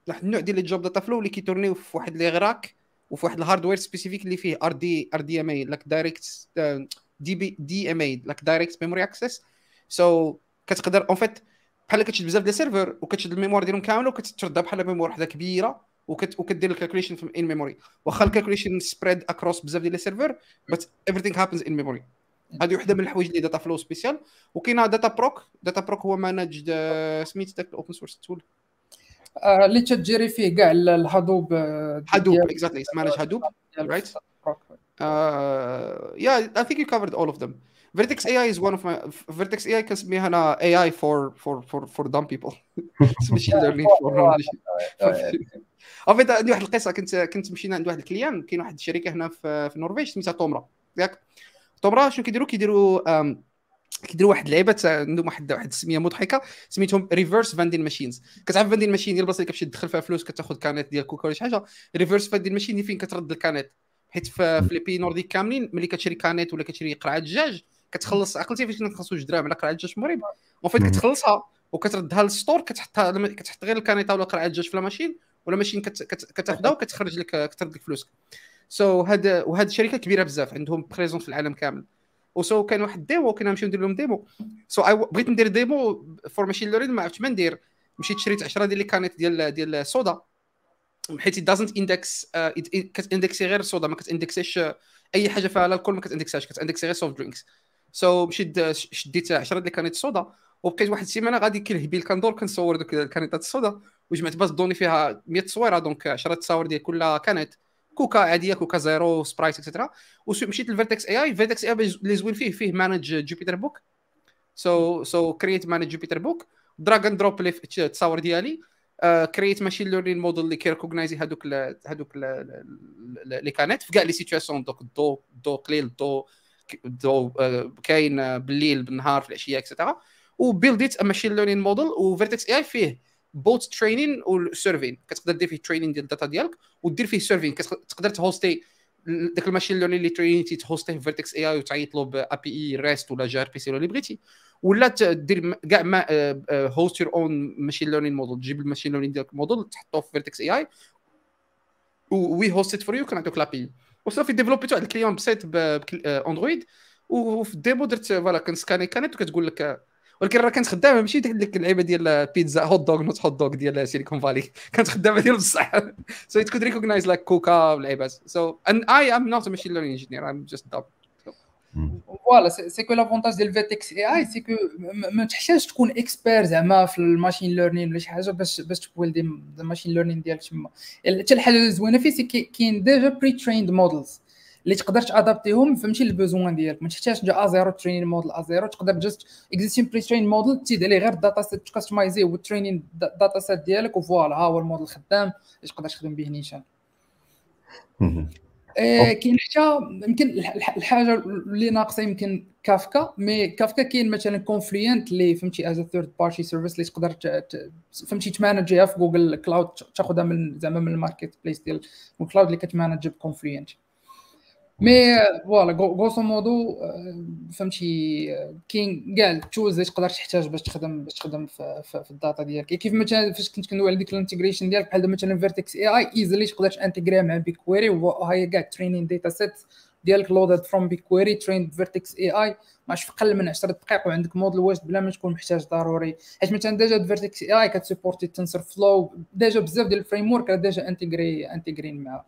[SPEAKER 3] واحد النوع ديال ال job Dataflow اللي كيتورنيو في واحد les racks وفي واحد ال hardware specific اللي فيه ار دي ار دي ام اي لاك دايركت دي بي دي ام اي لاك دايركت ميموري اكسس سو كتقدر en fait بحال كتشد بزاف ديال ال server وكتشد ال mémoire ديالهم كامله وكتردها بحال mémoire وحده كبيرة وكت وكدير ال calculation في in memory واخا ال calculation spread across بزاف ديال ال server but everything happens in memory. هذه وحده من الحوايج اللي Dataflow spécial وكاينه Dataproc. Dataproc هو managed سميت داك ال open source tool
[SPEAKER 2] اللي تجري فيه كاع الهادوب
[SPEAKER 3] هادوب اكزاكتلي مانج هادوب رايت يا اي ثينك يو كفرد اول اوف ذم Vertex AI is one of my Vertex AI كنسميها أنا AI for for for for dumb people. [LAUGHS] ماشي learning for [LAUGHS] عندي واحد القصة كنت كنت مشينا عند واحد الكليان كاين واحد الشركة هنا في, في النرويج سميتها تومرا ياك؟ تومرا شنو كيديروا كيديروا كيديروا واحد اللعيبة عندهم واحد واحد السميه مضحكة سميتهم reverse vending machines كتعرف vending machine ديال البلاصه اللي كتمشي تدخل فيها فلوس كتاخذ canette ديال كوكا ولا شي حاجة reverse vending machine فين كترد ال canette حيت في les pays nordiques كاملين ملي كتشري canette ولا كتشري قرعة دجاج كتخلص. عقلتي فاش كنا جوج دراهم على قرعة دجاج في المغرب en fait كتخلصها وكتردها لل store كتحطها كتحط غير ال canette ولا قرعة دجاج في ال machine ولا machine كتاخذها وكتخرج لك كترد لك فلوسك. so so هاد وهاد الشركة كبيرة بزاف عندهم présence في العالم كامل. و so كان واحد demo كنا نمشيو ندير لهم demo. so so بغيت ندير demo for machine learning ما عرفتش ما ندير. مشيت شريت 10 ديال les canettes ديال ديال الصودا حيت doesn't index كتاندكسي غير الصودا ما كتاندكسيش أي حاجة فيها alcool ما كتاندكساش كتاندكسي غير soft drinks so مشيت شديت 10 ديال canettes الصودا وبقيت واحد السيمانة غادي كنهبيل كندور كنصور دوك الكانيتات الصودا. وجمعت base de données فيها 100 تصويره donc 10 تصاور ديال كل canette كوكا عادية كوكا zero Sprite etcetera ومشيت للفيرتكس اي اي فيرتكس اي اللي زوين فيه فيه managed Jupyter Notebook so so create managed Jupyter Notebook drag and drop les التصاور ديالي. create machine learning model اللي كيركوغنايزي هذوك هذوك les canettes في كاع les situations دوك الضو الضو قليل الضو الضو كاين بالليل بالنهار في العشية etcetera وبيلديت machine learning model و Vertex AI فيه both training و serving كتقدر دير فيه training ديال ال data ديالك ودير فيه serving كتقدر تهوستي داك ال machine learning اللي ترينيتي تهوستيه في Vertex AI وتعيط له ب API REST ولا gRPC ولا اللي بغيتي ولا دير كاع ما host your own machine learning model تجيب ال machine learning ديالك موديل تحطه في Vertex AI we host for you كنعطيك l'API وصافي ديفلوبيتو واحد ال client بسيط ب Android وفي ال demo درت voilà كنسكاني canette وكتقول لك ولكن راه كانت خدامة ماشي ديك اللعيبة ديال بيتزا hot dog not hot dog ديال Silicon Valley [LAUGHS] كانت خدامة ديال بصح. so it could recognize like كوكا واللعيبات so and I am not machine learning engineer I'm just dev
[SPEAKER 2] voilà c'est que l'avantage ديال Vertex AI c'est que ما تحتاجش تكون expert زعما في ال machine learning ولا شي حاجة باش باش ت build ي ال machine learning ديالك تما حتى الحاجة الزوينه فيه c'est كاين déjà pre-trained models اللي تقدر ت adapt يهم فهمتي ال besoin ديالك. ما تحتاجش تجي à zéro training model à zéro تقدر just existing pre-trained model تزيد عليه غير الداتا سيت تكاستمايزيه والترينين data set ديالك و voilà ها هو الموديل خدام اللي تقدر تخدم به نيشان. آه، كاين حتى يمكن الحاجة اللي ناقصة يمكن Kafka mais Kafka كاين مثلا Confluent اللي فهمتي as third party service اللي تقدر فهمتي ت manage يها في Google Cloud تاخذها من زعما من ال marketplace ديال ال Cloud اللي كت manage ب Confluent mais voilà grosso modo فهمتي كاين كاع ال tools اللي تقدر تحتاج باش تخدم باش تخدم في, في, في ال data ديالك. كيف مثلا فاش كنت كندوي على ديك ال integration ديالك بحال مثلا Vertex AI easily تقدر ت integrate يها مع BigQuery وهي كاع training data set ديالك loaded from BigQuery train Vertex AI ماش في أقل من 10 دقائق وعندك موديل واش بلا ما تكون محتاج ضروري. حيت مثلا déjà Vertex AI كت support ي TensorFlow déjà بزاف ديال ال framework déjà intégré intégrés معاها.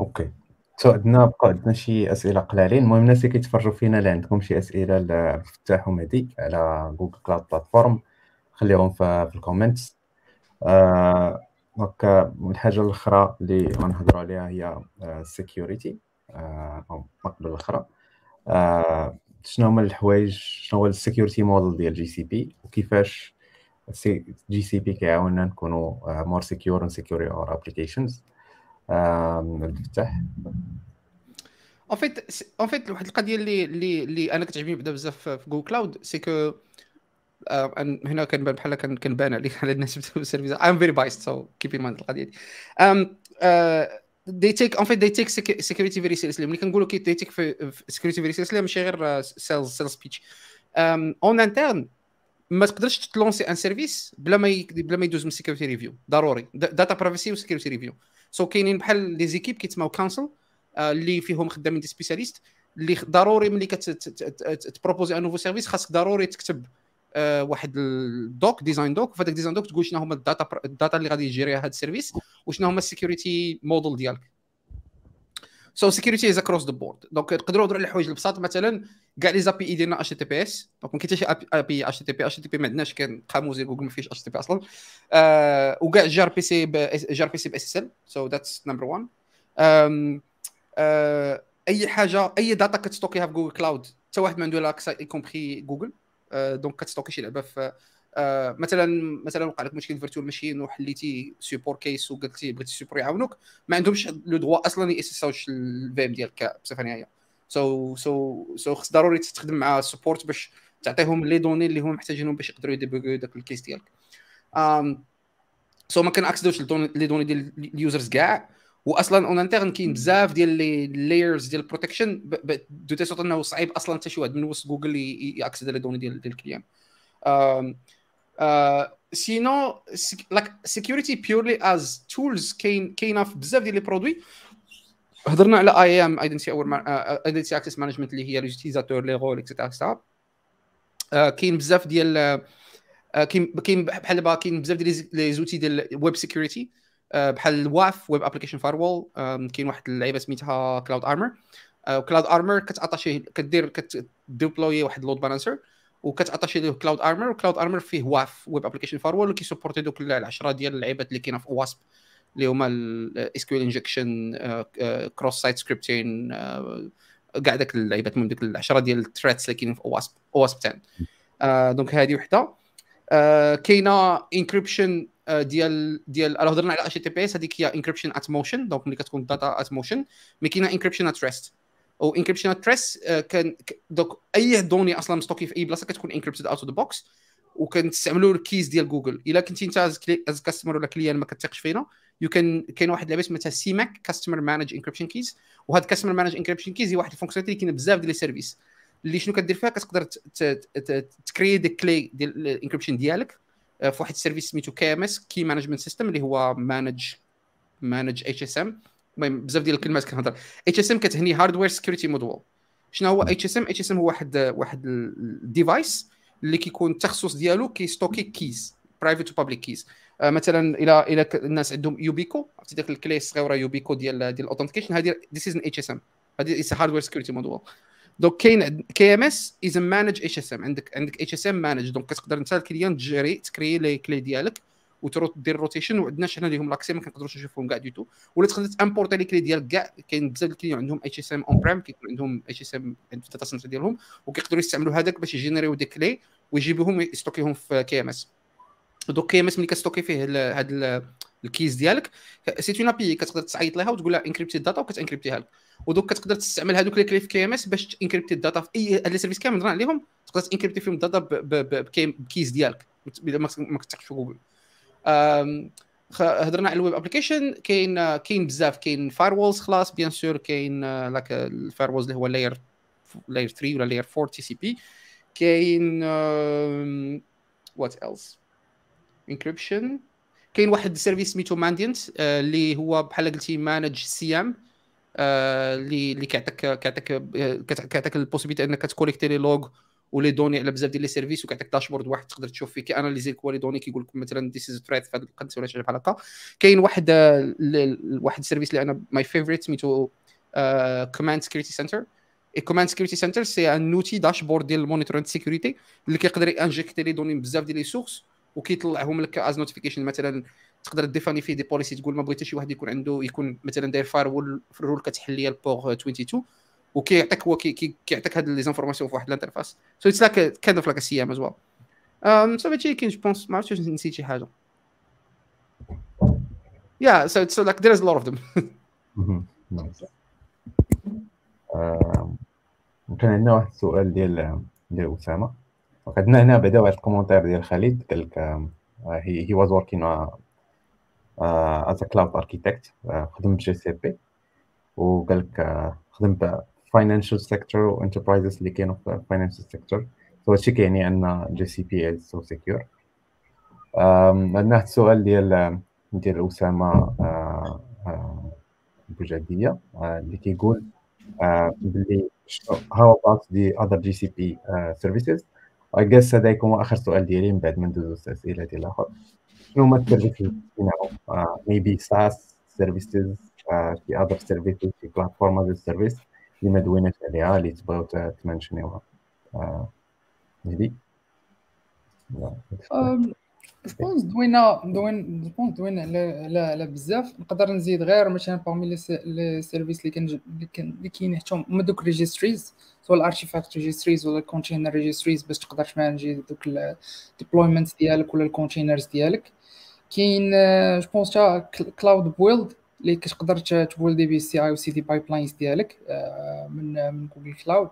[SPEAKER 1] Okay so عندنا بقى عندنا شي أسئلة قلالين المهم الناس اللي كيتفرجوا فينا اللي عندكم شي أسئلة لفتاح ومهدي على Google Cloud Platform خليهم في, في ال comments آه donc الحاجة الأخرى اللي غنهضروا عليها هي ال security آه أو قبل الأخرى. آه شنو هما الحوايج شنو هو ال security model ديال GCP وكيفاش GCP كيعاوننا نكونوا more secure and secure our applications الفتح
[SPEAKER 3] en fait en fait واحد القضية اللي اللي اللي أنا كتعجبني بدا بزاف في Google Cloud c'est que هنا كنبان بحال كنبان عليك على الناس بتاع ال service I'm very biased so keep in mind القضية دي. آم they take en fait they take security very seriously ملي كنقولوا que they take في security very seriously ماشي غير sales sales speech en interne ما تقدرش ت launch ي un service بلا ما بلا ما يدوز من security review ضروري. data privacy و security review so كاينين بحال les équipes كيتسماو council اللي فيهم خدامين des spécialistes اللي ضروري ملي كت proposer un nouveau service خاصك ضروري تكتب آه، واحد ال doc design doc فهاداك design doc تقول شنو هما ال data ال data اللي غادي يجيريها هاد ال service وشنو هما ال security model ديالك. so security is across the board donc نقدروا نهضروا على الحوايج البساط. مثلا كاع لي زابي اي ديالنا اتش تي بي اس دونك ما كاين حتى شي بي اتش تي بي اتش تي بي ما عندناش كان قاموس جوجل ما فيهش اتش تي بي أصلا. آه وكاع جار بي سي جار بي سي باس اس ال سو ذاتس نمبر 1 أي حاجة أي داتا كتستوكيها في جوجل كلاود حتى واحد ما عنده لاكس اي كومبري جوجل دونك كتستوكي شي لعبة في آه مثلا مثلا وقع لك مشكل فيرتوال ماشين وحليتي سيبور كيس وقلتي بغيتي سيبور يعاونوك ما عندهمش لو دوا أصلا ياسساوش الفي ام ديالك بصفة نهائية. so so so خص ضروري تستخدم مع ال support باش تعطيهم les données اللي هما محتاجينهم باش يقدروا ي debug يو داك ال case ديالك. so ما كن access وش les données ديال ال users كاع. واصلا en interne كاين بزاف ديال les layers ديال ال protection de telle إنه صعيب أصلا حتى شي واحد من وسط Google ي access les données ديال ال client. sinon like security purely as tools كاين كاينة في بزاف ديال les produits هضرنا على IAM identity or identity access management اللي هي les utilisateurs les rôles et cetera كاين بزاف ديال آه، كاين كاين بحال دابا كاين بزاف ديال les outils ديال web security بحال WAF web application firewall كاين واحد اللعيبة سميتها Cloud Armor Cloud Armor كتعطى كدير كت deploy واحد load balancer وكتعطى له Cloud Armor و Cloud Armor فيه WAF web application firewall كي support ي دوك العشرة ديال اللعيبات اللي كاينة في OWASP اللي هما ال SQL injection cross site scripting كاع داك اللعيبات من ديك العشرة ديال ال threats اللي كاينين في OWASP OWASP 10 donc هذه وحدة. كاينة encryption ديال ديال راه هضرنا على HTTPS هذيك هي encryption at motion donc ملي كتكون data at motion mais كاينة encryption at rest أو encryption at rest كان donc أي donnée أصلا م stocker في أي بلاصة كتكون encrypted out of the box وكنستعملوا ال keys ديال جوجل إلا كنتي أنت as customer ولا client ما كتثقش فينا you can كاين واحد اللعبه سميتها CMEK customer managed encryption keys وهاد customer managed encryption keys هي واحد ال fonctionnalité اللي كاينة بزاف ديال ال services اللي شنو كدير فيها؟ كتقدر ت créer des clés ديال ال encryption ديالك آه، في واحد ال service سميتو KMS key management system اللي هو managed managed HSM المهم بزاف ديال الكلمات كنهضر. HSM كتهني hardware security module شنو هو اتش اس ام اتش اس ام هو واحد واحد ال device اللي كيكون التخصص ديالو كي stocker keys private و public keys مثلا إلى إلى الناس عندهم YubiKey عرفتي ديك ال clé الصغيرة YubiKey ديال ديال ال authentication هذه this is an HSM هذه is hardware security module donc كاين كي ام اس از مانج اتش اس ام عندك عندك HSM managed donc كتقدر أنت ال client تجري ت créer les clés ديالك. وتروح دير rotation وعندنا حنا اللي هم l'accès ما كنقدروش نشوفهم كاع du tout ولا تقدر تامبورتي les clés ديالك كاع كاين بزاف ال clients عندهم HSM on-prem كيكون عندهم HSM في ال data center ديالهم وكيقدروا يستعملوا هذاك باش يجينيريو des clés ويجيبوهم يستوكيهم في كي ام اس دوك كي ام اس ملي كتستوكي فيه هاد ال keys ديالك c'est un API كتقدر تعيط لها وتقول لها انكريبتي ال data وكتإنكريبتيها لك. و donc كتقدر تستعمل هذوك les clés في KMS باش تانكريبتي ال data في اي هاد les services كامل هضرنا عليهم تقدر تإنكريبتي فيهم ال data ب keys ديالك. ما كتثقش هضرنا على ال web application كاين كاين بزاف كاين firewalls bien sûr كاين لاك ال firewall اللي هو layer layer 3 ولا layer 4 TCP كاين what else encryption كاين واحد ال service سميتو Mandiant اللي هو بحال قلتي managed SIEM اللي اللي كيعطيك كيعطيك كيعطيك ال possibilité أنك تكوليكتي les logs و les données على بزاف ديال les services وكيعطيك dashboard واحد تقدر تشوف فيه كياناليزي لك les données كيقول لك مثلا this is threat في هذا القنت ولا شي بحال هكا. كاين واحد واحد ال service اللي أنا my favorite سميتو Command Security Center ال Command Security Center c'est un outil dashboard ديال ال monitoring security اللي كيقدر انجكتي les données بزاف ديال les sources وكيطلعهم لك as notification مثلا تقدر ديفاني فيه des policies تقول ما بغيت شي واحد يكون عنده يكون مثلا داير firewall rule كتحل ليا البوغ 22. وكيعطيك هو كيعطيك هاد les informations في واحد ال interface so it's like kind of like SIEM as well so هادشي كاين je pense ما عرفتش نسيت شي حاجة. yeah so so like there is lot of them
[SPEAKER 1] كان عندنا واحد السؤال ديال ديال أسامة. وقدنا هنا بعدا واحد ال commentaire ديال خالد قال لك he he was working as cloud architect خدم ب GCP. وقال لك خدم financial sector و enterprises اللي كانوا في financial sector so هادشي كيعني أن GCP is so secure عندنا واحد السؤال ديال ديال أسامة بوجدية اللي كيقول بلي how about the other GCP uh, services I guess هذا يكون آخر سؤال ديالي من بعد ما ندوزو الاسئله ديال الآخر شنو هما ال services services uh, في other services في platform as a service. اللي ما دويناش عليها اللي تبغيو تمنشنيوها مهدي
[SPEAKER 2] je pense دوينا دوين je pense دوينا على على بزاف. نقدر نزيد غير مثلا parmi les services اللي كان اللي حتى هما دوك registries سواء ال artifact registries ولا ال container registries باش تقدر تمانجي دوك ال deployment ديالك ولا ال containers ديالك. كاين je pense تا Cloud Build اللي كتقدر تبويلدي بي CI و CD pipelines ديالك من من Google Cloud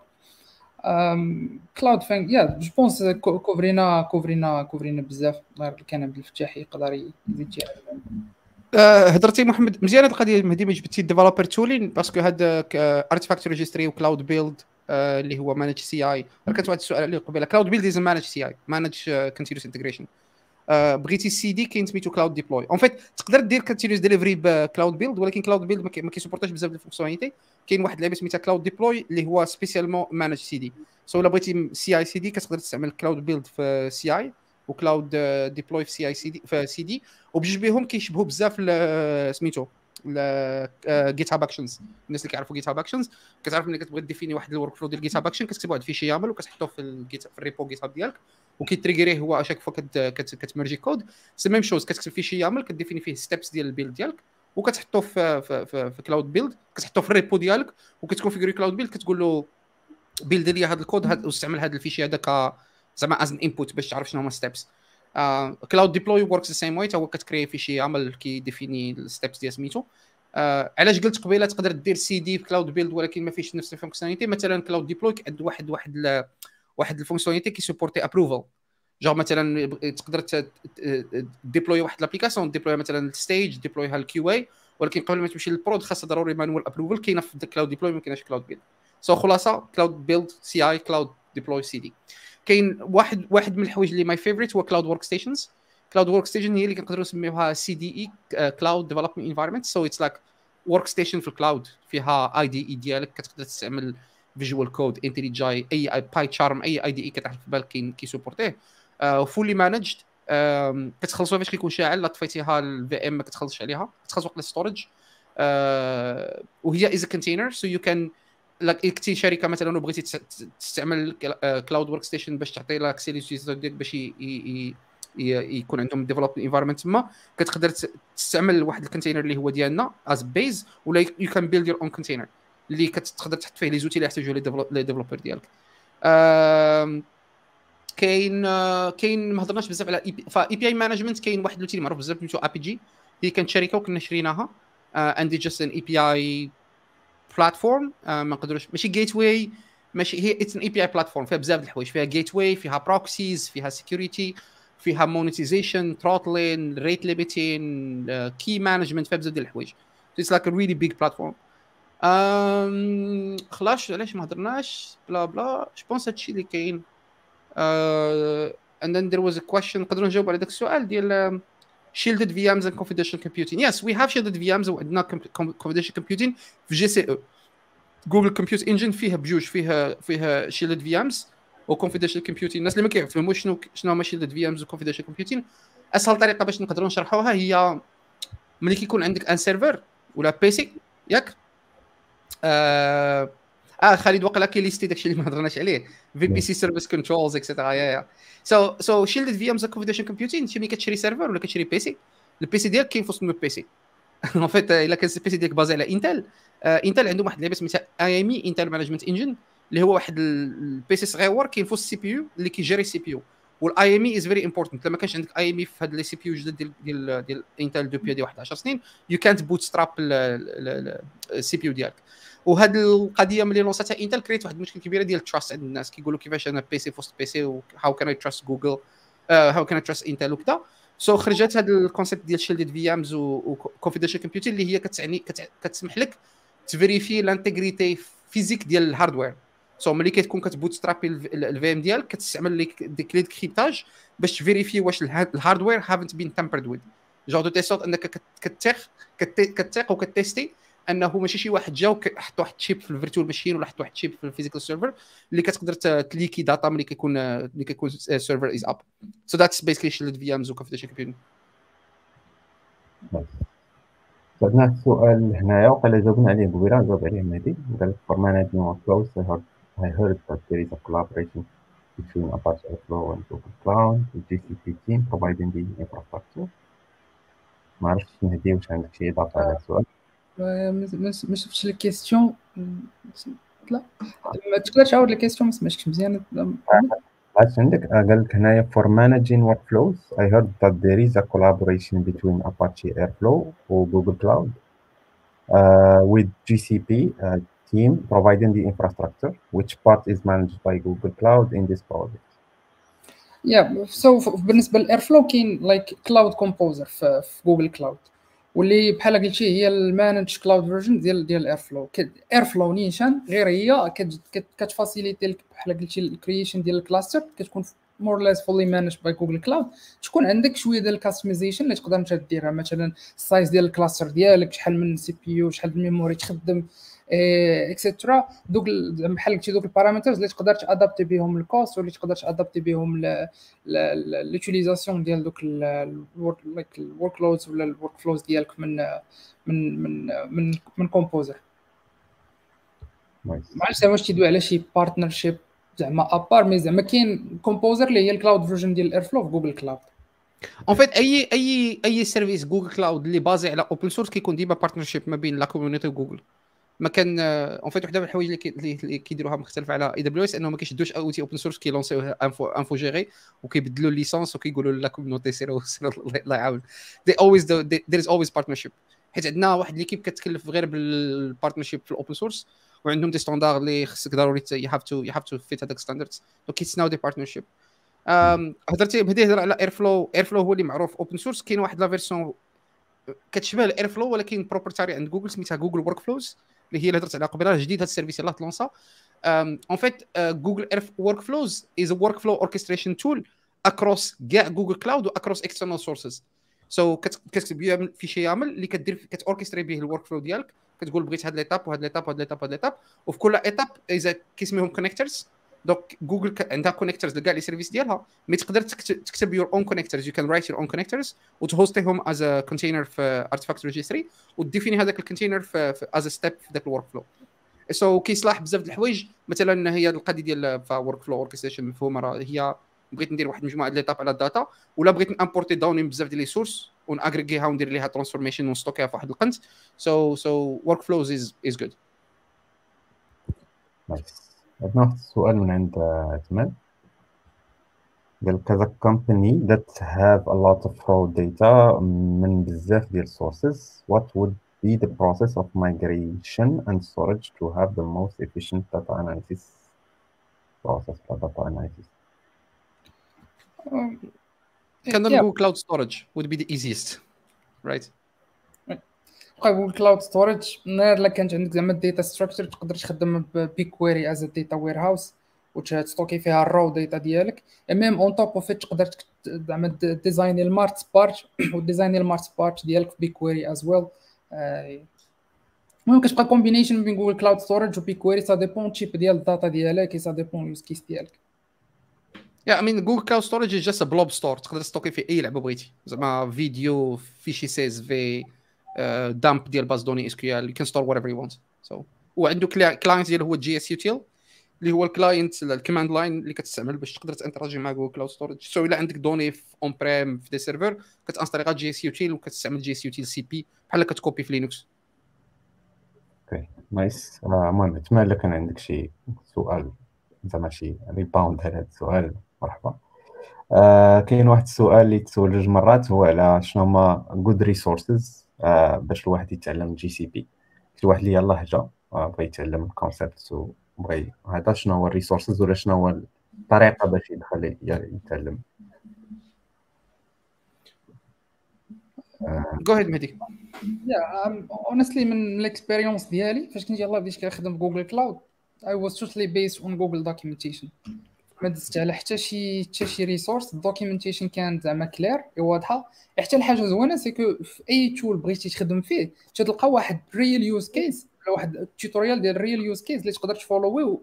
[SPEAKER 2] Cloud فين يا je pense كوفرينا كوفرينا كوفرينا بزاف. الله كان عبد الفتاح يقدر يزيد شي
[SPEAKER 3] هضرتي محمد مزيانه القضية مهدي ما جبتي developer tooling parce que هذا Artifact Registry و Cloud Build اللي هو managed CI كانت واحد السؤال اللي قبيلة. Cloud Build is managed CI managed continuous integration آه، بغيتي سي دي كاين سميتو Cloud Deploy en fait تقدر دير continuous delivery ب Cloud Build ولكن Cloud Build ما كيسبورتاش بزاف ديال ال fonctionnalités. كاين واحد اللعبه سميتها Cloud Deploy اللي هو spécialement managed CD so إلا بغيتي CI CD كتقدر تستعمل Cloud Build في CI و Cloud Deploy في CI CD في سي دي وبجوج بهم كيشبهوا بزاف سميتو GitHub Actions الناس اللي كيعرفوا GitHub Actions كتعرف ملي كتبغي ديفيني واحد ال workflow ديال GitHub Action كتكتب واحد ال fichier YAML وكتحطوه في ال Git في ال repo GitHub ديالك وكيتريغريه هو à chaque fois كتمرجي code c'est même chose كتكتب fichier YAML كديفيني فيه steps ديال ال build ديالك وكتحطوه في في, في, Cloud Build كتحطوه في ال repo ديالك وكتكونفيغوري Cloud Build كتقول له build لي هذا الكود واستعمل هذا ال fichier هذا ك زعما as an input باش تعرف شنو هما steps Cloud Deploy works the same way هو كتكري fichier YAML كيديفيني ال steps ديال سميتو. آه علاش قلت قبيلة تقدر دير سي دي في Cloud Build ولكن ما فيش نفس ال fonctionnalités مثلا Cloud Deploy عند واحد واحد واحد ال fonctionnalité كيسبورتي approval جور مثلا تقدر ديبلوي واحد l'application ديبلوي مثلا stage ديبلويها ال QA ولكن قبل ما تمشي لل prod خاصها ضروري manual approval كاينة في Cloud Deploy ما كايناش Cloud Build so خلاصة Cloud Build CI Cloud Deploy CD كاين واحد واحد من الحوايج اللي my favorite هو Cloud Workstations Cloud Workstation هي اللي كنقدروا نسميوها CDE cloud development environment so it's like workstation في ال cloud فيها IDE ديالك كتقدر تستعمل فيجوال كود انتلي جاي اي باي تشارم أي اي دي اي كتعرف في بالك كاين كيسوبورتيه. fully managed كتخلصوا فاش كيكون شاعل لا طفيتيها ال VM ما كتخلصش عليها كتخلص وقت ال storage وهي is container so you can كنتي شركة مثلا وبغيتي تستعمل Cloud Workstation باش تعطي لك سي ديالك باش يكون عندهم develop environment تما كتقدر تستعمل واحد ال container اللي هو ديالنا as base ولا you can build your own container اللي كتقدر تحط فيه les outils اللي يحتاجوا les développeurs ديالك. كاين كاين ما هضرناش بزاف على API management كاين واحد اللي معروف بزاف سميتو Apigee هي كانت شركة وكنا شريناها. عندي just an API platform ما نقدروش ماشي gateway ماشي هي it's an API platform فيها بزاف الحوايج فيها gateway فيها proxies فيها security فيها monetization throttling rate limiting key management فيها بزاف ديال الحوايج. it's like a really big platform خلاص علاش ما هضرناش؟ بلا بلا. je pense هادشي اللي كاين. then there was a question نقدروا نجاوب على داك السؤال ديال shielded VMs and confidential computing yes we have shielded VMs وعندنا confidential computing في GCE أو Google Compute Engine فيها بجوج فيها فيها shielded VMs و confidential computing الناس اللي ما كيفهموش شنو شنو هما shielded VMs و confidential computing اسهل طريقه باش نقدروا نشرحوها هي ملي كيكون عندك un serveur ولا PC ياك آه آه خالد وقيلا كي listé داكشي اللي ما هضرناش عليه. VPC Service Controls et cetera yeah yeah. so so shielded VM confidential computing شي ملي كتشري serveur ولا كتشري PC ال PC ديالك كاين في وسط ال PC en fait إلا كان ال PC ديالك basé على Intel Intel عندهم واحد اللعبة سميتها IME Intel Management Engine اللي هو واحد ال PC صغيور كاين في وسط ال CPU اللي كيجري ال CPU وال IME is very important لما كانش عندك اي ام اي في هاد لي سي بي يو جدد ديال ديال ديال Intel depuis ديال واحد 10 سنين يو كانت بوت ستراب السي بي يو ديالك. وهذه القضية ملي lançاتها Intel créات واحد المشكل كبيرة ديال ال trust عند الناس. كيقولوا كيفاش أنا PC في وسط PC how can I trust Google how can I trust Intel وكذا so خرجت هذا ال concept ديال shielded VMs و confidential computing اللي هي كتعني كتسمح لك ت vérifier l'intégrité physique ديال ال hardware so ملي كتكون كت bootstrapي ال VM ديالك كتستعمل ليك des clés cryptage باش ت vérifier واش ال hardware haven't been tampered with جور دو تيسوت انك كتثق كتثق وكت tester انه ماشي شي واحد جا وحط واحد chip في ال virtual machine ولا حط واحد chip في ال physical server اللي كتقدر ت leaker data ملي كيكون ملي كيكون ال server is up so that's basically shielded VMs و confidential computing
[SPEAKER 1] عندنا السؤال هنايا وقيلا جاوبنا عليه قبيله جاوب عليه مهدي. قال لك managing workflows I heard, I heard that there is a collaboration between Apache Airflow and Google Cloud the GCP team providing the infrastructure ما عرفتش مهدي واش عندك شي اضافه على السؤال
[SPEAKER 2] ما شفتش الكيستيون لا ما تقدرش تعاود الكيستيون ما سمعتكش مزيان
[SPEAKER 1] عرفت عندك قال لك هنايا for managing workflows I heard that there is a collaboration between Apache Airflow or Google Cloud uh, with GCP uh, team providing the infrastructure which part is managed by Google Cloud in this project
[SPEAKER 2] yeah so بالنسبة ل ال Airflow كاين like Cloud Composer في Google Cloud واللي بحال قلتي هي ال managed cloud version ديال ديال Airflow Airflow نيشان غير هي كت faciliter لك بحال قلتي ال creation ديال ال cluster كتكون more less fully managed by Google Cloud تكون عندك شوية ديال ال customization اللي تقدر انت ديرها. مثلا ال size ديال ال cluster ديالك شحال من CPU شحال من memory تخدم. et cetera دوك بحال قلتي دوك ال parameters اللي تقدر ت adapter بهم ال cost واللي تقدر تادابتي بهم l'utilisation ديال دوك ال workloads ولا ال workflows ديالك من من من من من Composer ما عرفتش زعما واش تيدوي على شي partnership زعما à part mais زعما كاين Composer اللي هي ال cloud version ديال Airflow في Google Cloud
[SPEAKER 3] en fait اي اي أي service Google Cloud اللي basé على open source كيكون ديما partnership ما بين la community و Google ما كان en fait وحده من الحوايج اللي كيديروها مختلفة على AWS انهم ما كيشدوش outil open source كي lancerيوه info infogéré وكيبدلوا ال licence وكيقولوا la community سيروا [LAUGHS] الله يعاون. Always do, there is always partnership. حيت عندنا واحد l'équipe كتكلف غير بال partnership في ال open source وعندهم des standards اللي خصك ضروري you have to you have to fit هذاك standards donc كيتسناو des partnerships هضرتي بدي يهضر على Airflow Airflow هو اللي معروف. open source كاين واحد la version كتشبه ال Airflow ولكن proprietary عند جوجل سميتها Google Workflows اللي هي اللي هضرت عليها قبيلة جديد هذا ال service يلاه ت lança en fait Google Workflows is workflow orchestration tool across كاع Google Cloud و across external sources so كتكتب في شي YAML اللي كدير كت orchestrer به ال workflow ديالك. كتقول بغيت هاد l'étape وهاد l'étape وهاد l'étape وهاد l'étape وفي كل étape إذا كيسميهم connectors donc Google عندها connectors لكاع les services ديالها. mais تقدر تكتب your own connectors you can write your own connectors وت hosterيهم as container في Artifact Registry و définir هذاك ال container في as step في ذاك ال workflow so كيصلح بزاف د الحوايج. مثلا هي القضية ديال workflow orchestration مفهومة راه. هي بغيت ندير واحد المجموعه ديال les étapes على ال data ولا بغيت ن importer données بزاف ديال les sources ون agrégerيها وندير ليها transformation ون stockerيها في واحد القنت. so so Workflows is is good
[SPEAKER 1] نايس عندنا واحد السؤال من عند عثمان قال كذا company that have a lot of raw data من بزاف ديال sources what would be the process of migration and storage to have the most efficient data analysis process for data analysis
[SPEAKER 3] كنظن جوجل كلاود ستورج would be the easiest right
[SPEAKER 2] بقى Google Cloud Storage نهار الا كانت عندك زعما ال data structured تقدر تخدم BigQuery as data warehouse وت stocker فيها ال raw data ديالك même on top of تقدر زعما designي ال marts à part وديزايني المارت سبارت ديالك في BigQuery as well المهم كتبقى combination بين Google Cloud Storage و BigQuery ça dépend type ديال ال data ديالك ça dépend use case ديالك
[SPEAKER 3] yeah I mean Google Cloud Storage just blob store تقدر ت stocker في اي لعبه بغيتي زعما vidéo fichiers CSV dump ديال base données SQL you can store whatever you want so وعنده client ديال هو gsutil اللي هو ال client ال command line اللي كتستعمل باش تقدر ت interagir مع Google Cloud Storage so إلا عندك données في on-prem في des serveurs كتانستالي غير جي اس يوتيل وكتستعمل جي اس يوتيل سي بي بحال كت copier في Linux
[SPEAKER 1] OK nice المهم نتمنى الا كان عندك شي سؤال. زعما شي rebound على هذا السؤال. مرحبا. آه كاين واحد السؤال اللي تسول جوج مرات هو على شنو هما جود ريسورسز آه باش الواحد يتعلم GCP شي واحد يلاه جا آه بغى يتعلم ال concept وبغى هذا شنو هو ال resources ولا شنو هو الطريقة باش يدخل يتعلم.
[SPEAKER 3] go ahead مهدي.
[SPEAKER 2] يا honestly من ال expérience ديالي فاش كنت يلاه بديت كنخدم Google Cloud I was totally based on Google documentation. ما دزت على حتى شي حتى شي resource ال documentation كانت زعما clear واضحة. حتى الحاجة زوينة c'est que في أي tool بغيتي تخدم فيه تلقى واحد real use case ولا واحد tutorial ديال real use case اللي تقدر t follow ي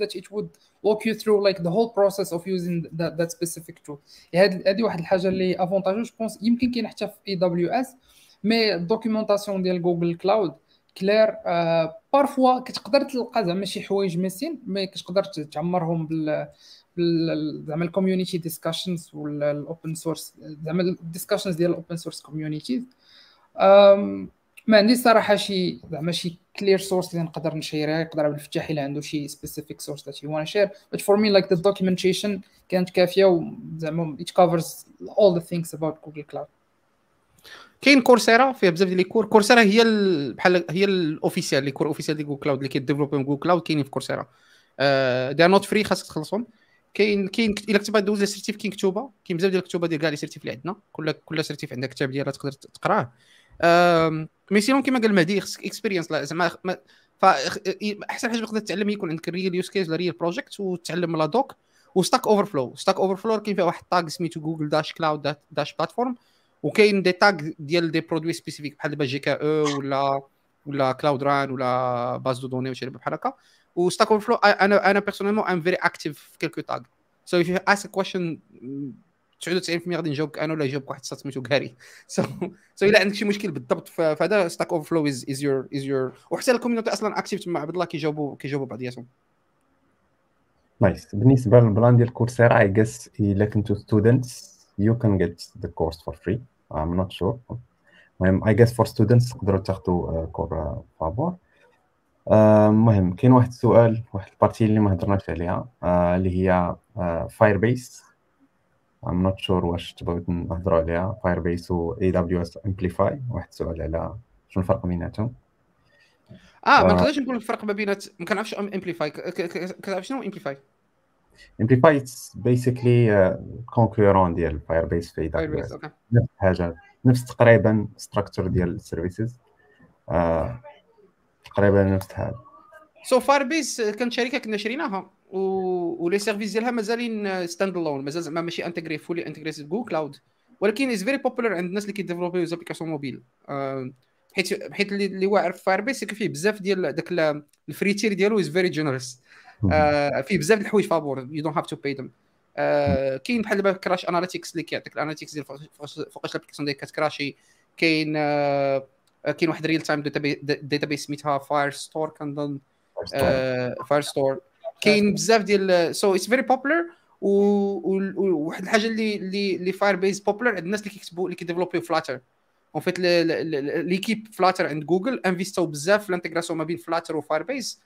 [SPEAKER 2] it would walk you through like the whole process of using that, that specific tool. هذه واحد الحاجة اللي avantageux je pense يمكن كاين حتى في AWS mais ال documentation ديال Google Cloud claire parfois كتقدر تلقى زعما شي حوايج missing mais كتقدر تعمرهم بال زعما ال community discussions ولا ال open source زعما ال discussions ديال ال open source communities ما عندي صراحة شي زعما شي clear source اللي نقدر ن share ها يقدر عبد الفتاح إلا عنده شي specific source you want to share. But for me like the documentation كانت كافية وزعما it covers all the things about Google Cloud.
[SPEAKER 3] كاين Coursera فيها بزاف ديال ال cours Coursera هي بحال هي ال officiel les cours officiels ديال Google Cloud اللي كي développer Google Cloud كاينين في Coursera. They're not free خاصك تخلصهم. كاين كاين إلا كنت دوز ال certif كاين كتوبة كاين بزاف ديال الكتوبة ديال كاع les certifs اللي عندنا. كل كل certif عندك كتاب ديالها تقدر تقراه. mais sinon كما قال مهدي خصك experience زعما فاحسن حاجة تقدر تتعلم يكون عندك real use case ولا real project وتعلم la doc و Stack Overflow Stack Overflow كاين فيها واحد tag سميتو google dash cloud dash platform وكاين des tags ديال des produits spécifiques بحال دابا GKE ولا ولا Cloud Run ولا base de données وشي بحال هكا. و Stack Overflow أنا أنا personnellement I'm very active في quelques tags so if you ask question 99% غادي نجاوبك أنا ولا يجاوبك واحد سميتو كاري so so إلا عندك شي مشكل بالضبط فهذا Stack Overflow is your is your وحتى ال community أصلا active تما عبد الله كيجاوبوا كيجاوبوا بعضياتهم
[SPEAKER 1] nice بالنسبة لل plan ديال Coursera I guess إلا كنتو students you can get the course for free I'm not sure المهم I guess for students تقدروا تاخذوا cours فابور المهم كاين واحد السؤال واحد ال partie اللي ما هضرناش عليها اللي هي Firebase I'm not sure واش تبغيو نهضروا عليها. Firebase و AWS Amplify واحد السؤال على شنو الفرق بيناتهم.
[SPEAKER 3] آه ما نقدرش نقول الفرق ما بينات ما كنعرفش Amplify كتعرف شنو Amplify
[SPEAKER 1] Amplify it's basically concurrent ديال Firebase في AWS نفس الحاجة نفس تقريبا structure ديال ال services تقريبا نفس
[SPEAKER 3] الحاجة so Firebase كانت شركة كنا شريناها و... و les services ديالها مازالين standalone مازال زعما ماشي intégré fully intégré Google Cloud ولكن is very popular عند الناس اللي كي développer و applications mobiles حيت حيت اللي, واعر في Firebase فيه بزاف ديال داك ال free tier ديالو is very generous فيه بزاف د الحوايج فابور you don't have to buy them كاين بحال دابا crash analytics اللي كيعطيك ال analytics ديال فوقاش ال application ديالك كت crasher. كاين uh, كاين واحد real time database سميتها Firestore كنظن Firestore كاين بزاف ديال so it's very popular وواحد الحاجة اللي اللي اللي Firebase popular عند الناس اللي كيكتبوا اللي كي développer و Flutter en fait l'équipe Flutter عند Google investi و بزاف في ال intégration ما بين Flutter و Firebase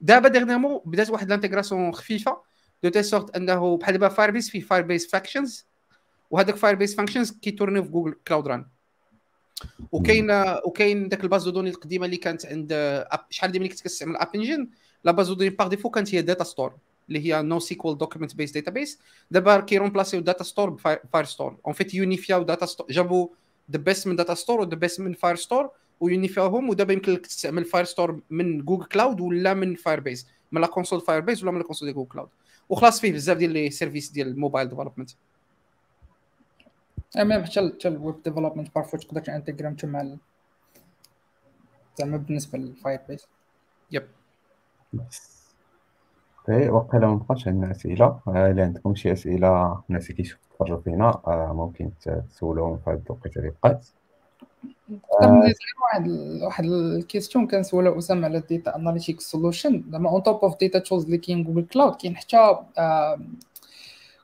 [SPEAKER 3] دابا dernièrement بدات واحد ال intégration خفيفة de telle sorte أنه بحال دابا Firebase فيه Firebase Functions وهذاك Firebase Functions كي tourner و في Google Cloud Run وكاين وكاين داك ال base de données القديمة اللي كانت عند شحال ديما ملي كنت كتستعمل App Engine la base de données par défaut كانت هي Datastore اللي هي NoSQL document based database دابا كي remplacer و Datastore ب Firestore en fait unifier و Datastore جابوا the best من Datastore و the best من Firestore و unifier وهم ودابا يمكن لك تستعمل Firestore من Google Cloud ولا من Firebase من la console Firebase ولا من la console ديال Google Cloud وخلاص فيه بزاف ديال les services ديال ال mobile
[SPEAKER 2] development même حتى حتى ال web development parfois تقدر t intégrer هم مع زعما بالنسبة لل Firebase
[SPEAKER 3] yep.
[SPEAKER 1] OK وقيلا ما بقاش عندنا أسئلة. إلا عندكم شي أسئلة الناس اللي كيتفرجوا فينا ممكن تسولوهم في هذه الوقيته اللي بقات
[SPEAKER 2] نقدر نزيد واحد واحد ال question كنسولها أسامة على ال data analytic solution زعما on top of data tools اللي كاين Google Cloud كاين حتى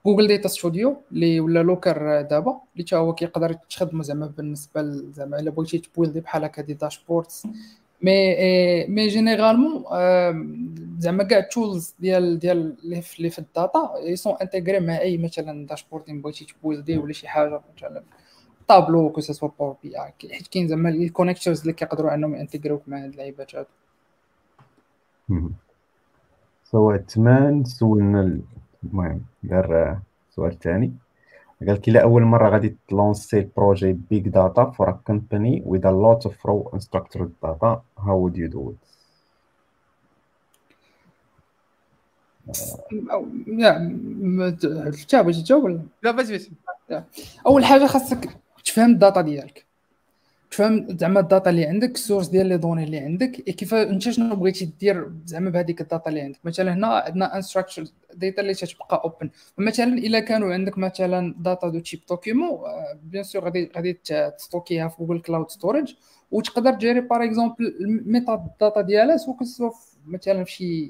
[SPEAKER 2] Google Data Studio اللي ولا Looker دابا اللي حتى هو كيقدر تخدمو زعما بالنسبة زعما الا بغيتي ت build ي بحال هكا des dashboards mais mais généralement زعما كاع ال tools ديال ديال اللي في ال data ils sont intégrés مع اي مثلا dashboarding بغيتي ت build ي ولا شي حاجة مثلا Tableau que ce soit Power BI حيت كاين زعما ال connectors اللي كيقدروا انهم ي intégrer وك مع هاد اللعيبات هادو
[SPEAKER 1] so تمان سولنا المهم دار سؤال ثاني قال لك أول مرة غادي ت lancer projet big data for a company with a lot of raw unstructured data. How would you do it?
[SPEAKER 2] حتى بغيتي تجاوب
[SPEAKER 3] لا بس بس.
[SPEAKER 2] أول حاجة خاصك تفهم ال data ديالك. تفهم زعما ال data اللي عندك ال source ديال les données اللي عندك كيف انت شنو بغيتي دير زعما بهذيك ال data اللي عندك؟ مثلا هنا عندنا unstructured data اللي تتبقى open مثلا إلا كانوا عندك مثلا data de type document bien sûr غادي غادي تستوكيها في Google Cloud Storage وتقدر تجيري par exemple ال metadata ديالها سواء سوا مثلا في شي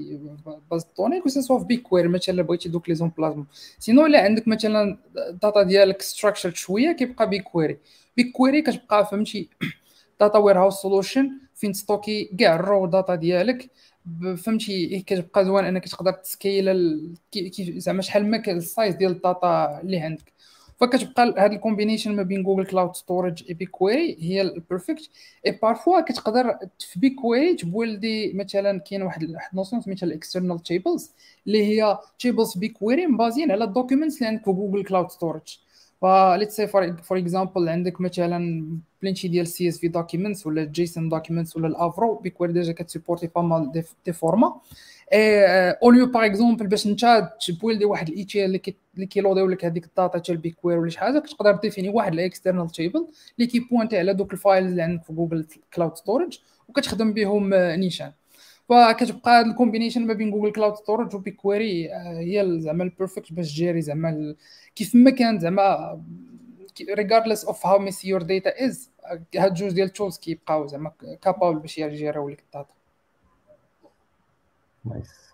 [SPEAKER 2] base de données que ce soit في BigQuery مثلا بغيتي دوك les emplacements sinon إلا عندك مثلا ال data ديالك structured شوية كيبقى BigQuery BigQuery كتبقى فهمتي data warehouse solution فين تستوكي كاع ال raw data ديالك. فهمتي كتبقى زوين إنك تقدر ت scale زعما شحال ما ال size ديال ال data اللي عندك. فكتبقى هاد ال combination ما بين Google Cloud Storage et BigQuery هي ال perfect et parfois كتقدر في BigQuery تبولدي مثلا كاين واحد واحد notion سميتها ال external tables اللي هي tables BigQuery مبازين على ال documents اللي عندك في Google Cloud Storage ف let's say for example عندك مثلا بلينشي ديال CSV documents ولا JSON documents ولا ال Avro BigQuery déjà كتسيبورتي pas mal de formats. au lieu par exemple باش انت تبويلدي واحد ال ETL اللي كيلوديو لك هذيك ال data تاع ال BigQuery ولا شي حاجة كتقدر définir واحد ال external table اللي كيبوانتي على دوك ال files اللي عندك في Google Cloud Storage وكتخدم بهم نيشان فكتبقى هاد ال combination ما بين Google Cloud Storage و BigQuery هي زعما ال perfect باش تجيري زعما كيف ما كان زعما regardless of how messy your data is هاد جوج ديال ال tools كيبقاو زعما capable باش يجيريو لك ال
[SPEAKER 1] data. nice.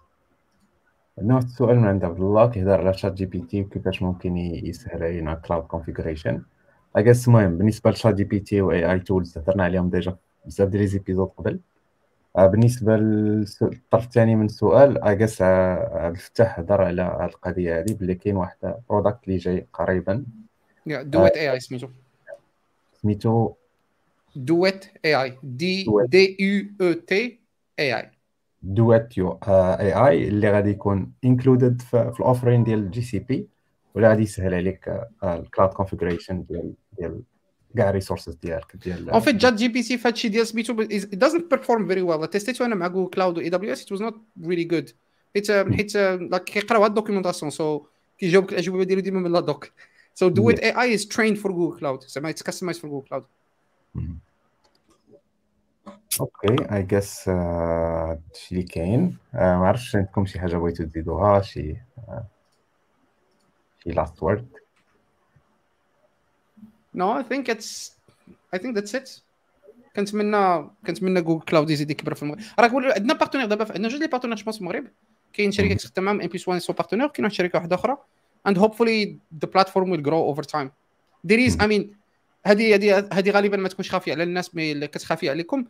[SPEAKER 1] عندنا واحد السؤال من عند عبد الله كيهضر على ChatGPT وكيفاش ممكن يسهل علينا cloud configuration I guess المهم بالنسبة ل ChatGPT و AI tools هضرنا عليهم déjà بزاف ديال les épisodes قبل. آه، بالنسبة للطرف الثاني من السؤال I guess عبد الفتاح هضر على هذه القضية هذه بلي كاين واحد product اللي جاي قريبا.
[SPEAKER 3] Duet AI سميتو.
[SPEAKER 1] سميتو
[SPEAKER 3] Duet AI D D U E
[SPEAKER 1] T AI Duet AI اللي غادي يكون included في ال offering ديال GCP ولا غادي يسهل عليك ال cloud configuration ديال ديال كاع ال resources ديالك ديال
[SPEAKER 3] اون فيت جات GPT فهادشي ديال سميتو doesn't perform very well. تيستيتو أنا مع Google Cloud و AWS it was not really good. حيت حيت كيقراو هاد ال documentation so كيجاوبك الأجوبة ديالو ديما من la doc So Duet AI is trained for Google Cloud. So it's customized for Google Cloud.
[SPEAKER 1] okay I guess هادشي اللي كاين. ما عرفتش عندكم شي حاجة بغيتو تزيدوها شي شي last word
[SPEAKER 3] No, I think it's I think that's it. كنتمنى كنتمنى Google Cloud يزيد يكبر في المغرب. راه عندنا partenaires دابا عندنا جوج les partenaires je pense في المغرب. كاين شركة كتخدم معاهم ام بي 1 so partenaire كاين واحد الشركة واحدة أخرى. And hopefully the platform will grow over time. There is I mean هذه هذه هذه غالبا ما تكونش خافية على الناس mais كتخافي عليكم.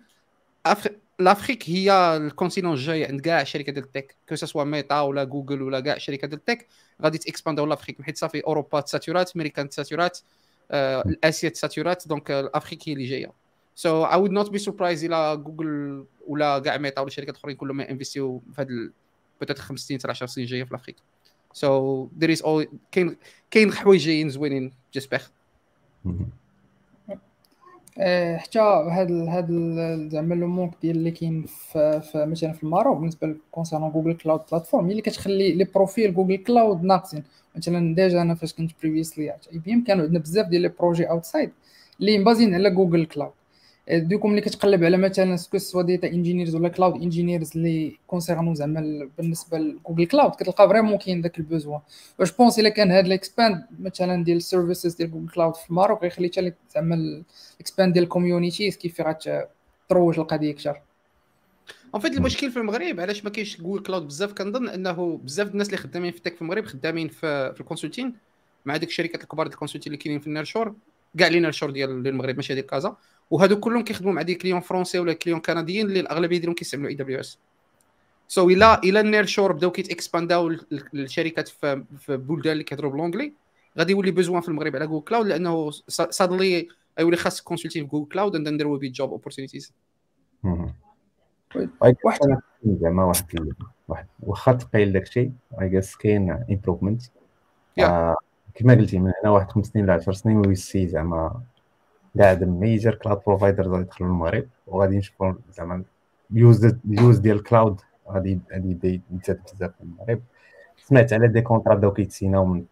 [SPEAKER 3] l'Afrique هي ال continent الجاي عند كاع الشركات ديال ال tech que ce soit Meta ولا جوجل ولا كاع الشركات ديال ال tech غادي تاكسباندو l'Afrique حيت صافي اوروبا تساتورات أمريكا تساتورات آه، اسيا تساتورات donc l'Afrique هي اللي جاية so I would not be surprised إلى جوجل ولا كاع Meta ولا شركات اخرين كلهم انفستيو في هذا peut-être 5 سنين حتى 10 سنين جاية في l'Afrique so there is all كاين كاين حوايج جايين زوينين
[SPEAKER 2] j'espère حتى هاد هاد زعما le manque ديال اللي كاين في, مثلا في ال Maroc بالنسبة concerne Google Cloud Platform هي اللي كتخلي les profils Google Cloud ناقصين. مثلا déjà أنا فاش كنت previously IBM كانوا عندنا بزاف ديال les projets outside اللي مبازين على Google Cloud دوكم اللي كتقلب على مثلا que ce soit data engineers ولا cloud engineers اللي كونسيرنو زعما بالنسبة ل Google Cloud كتلقى vraiment كاين داك ال besoin je pense إلا كان هاد ال expand مثلا ديال ال services ديال Google Cloud في ال Maroc غيخلي حتى زعما ال expand ديال ال communities كيف غتروج القضية أكثر.
[SPEAKER 3] en fait المشكل في المغرب علاش ما كاينش Google Cloud بزاف كنظن إنه بزاف الناس اللي خدامين في ال tech في المغرب خدامين في, في ال consulting مع ديك الشركات الكبار ديال ال consulting اللي كاينين في ال nearshore كاع les nearshore ديال المغرب ماشي ديال كازا وهادو كلهم كيخدموا مع des clients français ولا clients كنديين اللي الأغلبية ديالهم كيستعملوا إي دبليو إس. سو إلى إلى ال nearshore بداو كيتاكسبانداو الشركات في, في بلدان اللي كيهضروا ب l'anglais غادي يولي besoin في المغرب على Google Cloud لأنه صادلي يولي خاص consulting في Google Cloud and there will be job opportunities
[SPEAKER 1] واحد زعما واحد واحد واخا تقيل داكشي I guess كاين improvement كما قلتي من هنا واحد خمس سنين ل 10 سنين ويسي زعما كاع major cloud providers غادي يدخلوا للمغرب وغادي نشوفوا زعما ال use ال use ديال ال cloud غادي غادي يبدأ يزاد بزاف في المغرب. سمعت على des contrats بداو كيتسيناو من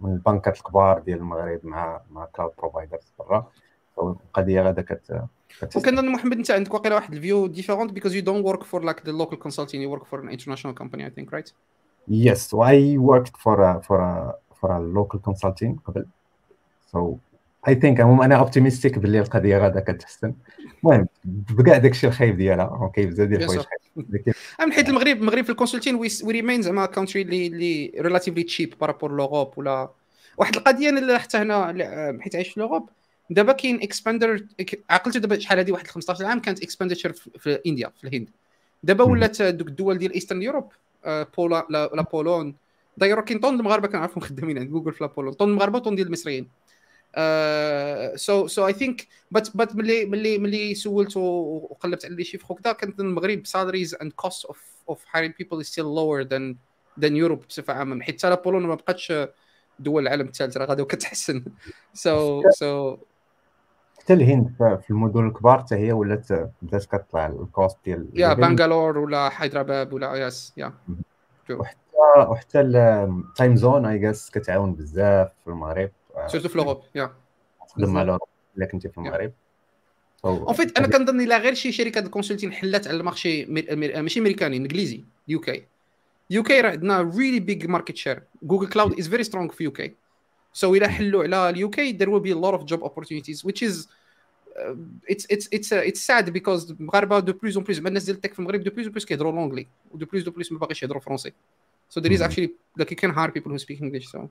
[SPEAKER 1] من البنكات الكبار ديال المغرب مع مع cloud providers برا. القضية غادا كت
[SPEAKER 3] وكنظن محمد انت عندك واقيلا واحد ال view different because you don't work for like the local consulting you work for an international company I think
[SPEAKER 1] right yes و I worked for for for local consulting قبل. so I think عموما أنا optimistic باللي القضية غادا كتحسن. المهم بكاع داكشي الخايب ديالها. okay بزاف ديال الحوايج
[SPEAKER 3] من حيت المغرب المغرب في ال consulting we remain زعما country اللي اللي relatively cheap par rapport l'Europe ولا واحد القضية اللي حتى هنا حيت عايش في l'Europe دابا كاين expander عقلت دابا شحال هذه واحد 15 عام كانت expansion في India في الهند. دابا ولات دوك الدول ديال Eastern Europe بولا la Pologne دايرو كاين tonne المغاربة كنعرفهم خدامين عند جوجل في la Pologne tonne المغاربة tonne ديال المصريين. so so I think but but ملي ملي ملي سولت وقلبت على les chiffres وكذا كانت المغرب salaries and cost of of hiring people still lower than than Europe بصفة عامة. حيت حتى Pologne ما بقاتش دول العالم الثالث راه غادي كتحسن so so
[SPEAKER 1] حتى الهند في المدن الكبار حتى هي ولات بدات كطلع ال cost ديال
[SPEAKER 3] yeah بنغالور ولا حيدرباد ولا yes yeah
[SPEAKER 1] وحتى وحتى ال time zone I guess كتعاون بزاف في المغرب.
[SPEAKER 3] surtout في ال Europe yeah
[SPEAKER 1] تخدم مع ال Europe الا كنتي في المغرب
[SPEAKER 3] en fait أنا كنظن الا غير شي شركة ال consulting حلات على ال marché ماشي أمريكاني إنجليزي UK UK راه عندنا really big market share Google Cloud is very strong في UK so إلا حلوا على ال UK there will be a lot of job opportunities which is uh, it's it's it's uh, it's sad because المغاربه de plus en plus الناس ديال ال tech في المغرب de plus en plus كيهضروا l'anglais و de plus de plus ما باغيش يهضروا français so there is actually like you can hire people who speak English so.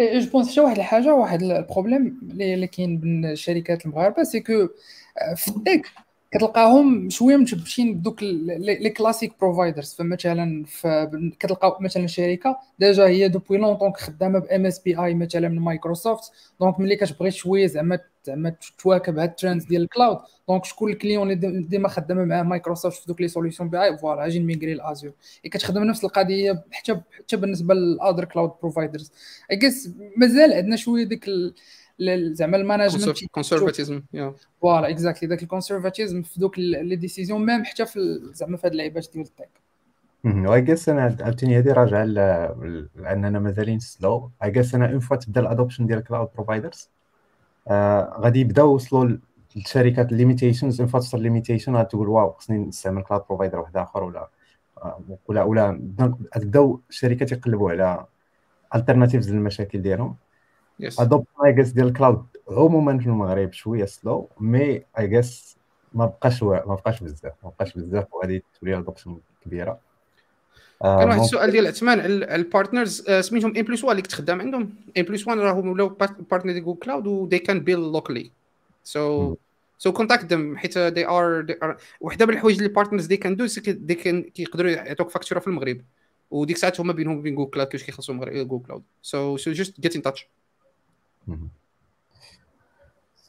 [SPEAKER 2] je pense حتى واحد الحاجة واحد ال problème اللي كاين بين الشركات المغاربه c'est que في ال tech كتلقاهم شوية متشبشين بدوك les classic providers فمثلا كتلقاو مثلا شركة déjà هي depuis longtemps خدامه ب MSBI مثلا من مايكروسوفت donc ملي كتبغي شوية زعما زعما تواكب هاد ال trends ديال ال cloud donc شكون ال client اللي ديما خدامة مع مايكروسوفت في دوك les solutions BI voilà أجي نميغري ل Azure كتخدم نفس القضية حتى حتى بالنسبة لل other cloud providers et مازال عندنا شوية ديك زعما ال
[SPEAKER 3] management
[SPEAKER 2] conservatism voilà exactly ذاك ال conservatism في دوك les décisions même حتى في زعما في هاد اللعيبات ديال ال
[SPEAKER 1] tech I guess أنا عاوتاني هادي راجعة لأننا مازالين slow I guess أنا une fois تبدا ال adoption ديال ال cloud providers غادي يبداو يوصلوا للشركات ال limitations une fois توصل limitation غتقول واو خصني نستعمل cloud provider واحد آخر ولا ولا ولا بداو الشركات يقلبوا على alternatives للمشاكل ديالهم.
[SPEAKER 3] yes
[SPEAKER 1] adoption I guess ديال ال cloud عموما في المغرب شوية slow mais I guess ما بقاش ما بقاش بزاف ما بقاش بزاف وغادي تولي adoption كبيرة.
[SPEAKER 3] كان واحد السؤال ديال عثمان على ال partners سميتهم ان بلس 1 اللي كتخدم عندهم. ان بلس 1 راهم ولاو partner ديال Google Cloud و they can build locally. So so contact them حيت they are وحده من الحوايج اللي partners they can do they can كيقدروا يعطوك facture في المغرب. وديك الساعات هما بينهم وبين Google Cloud كيفاش كيخلصوا Google Cloud so so just get in touch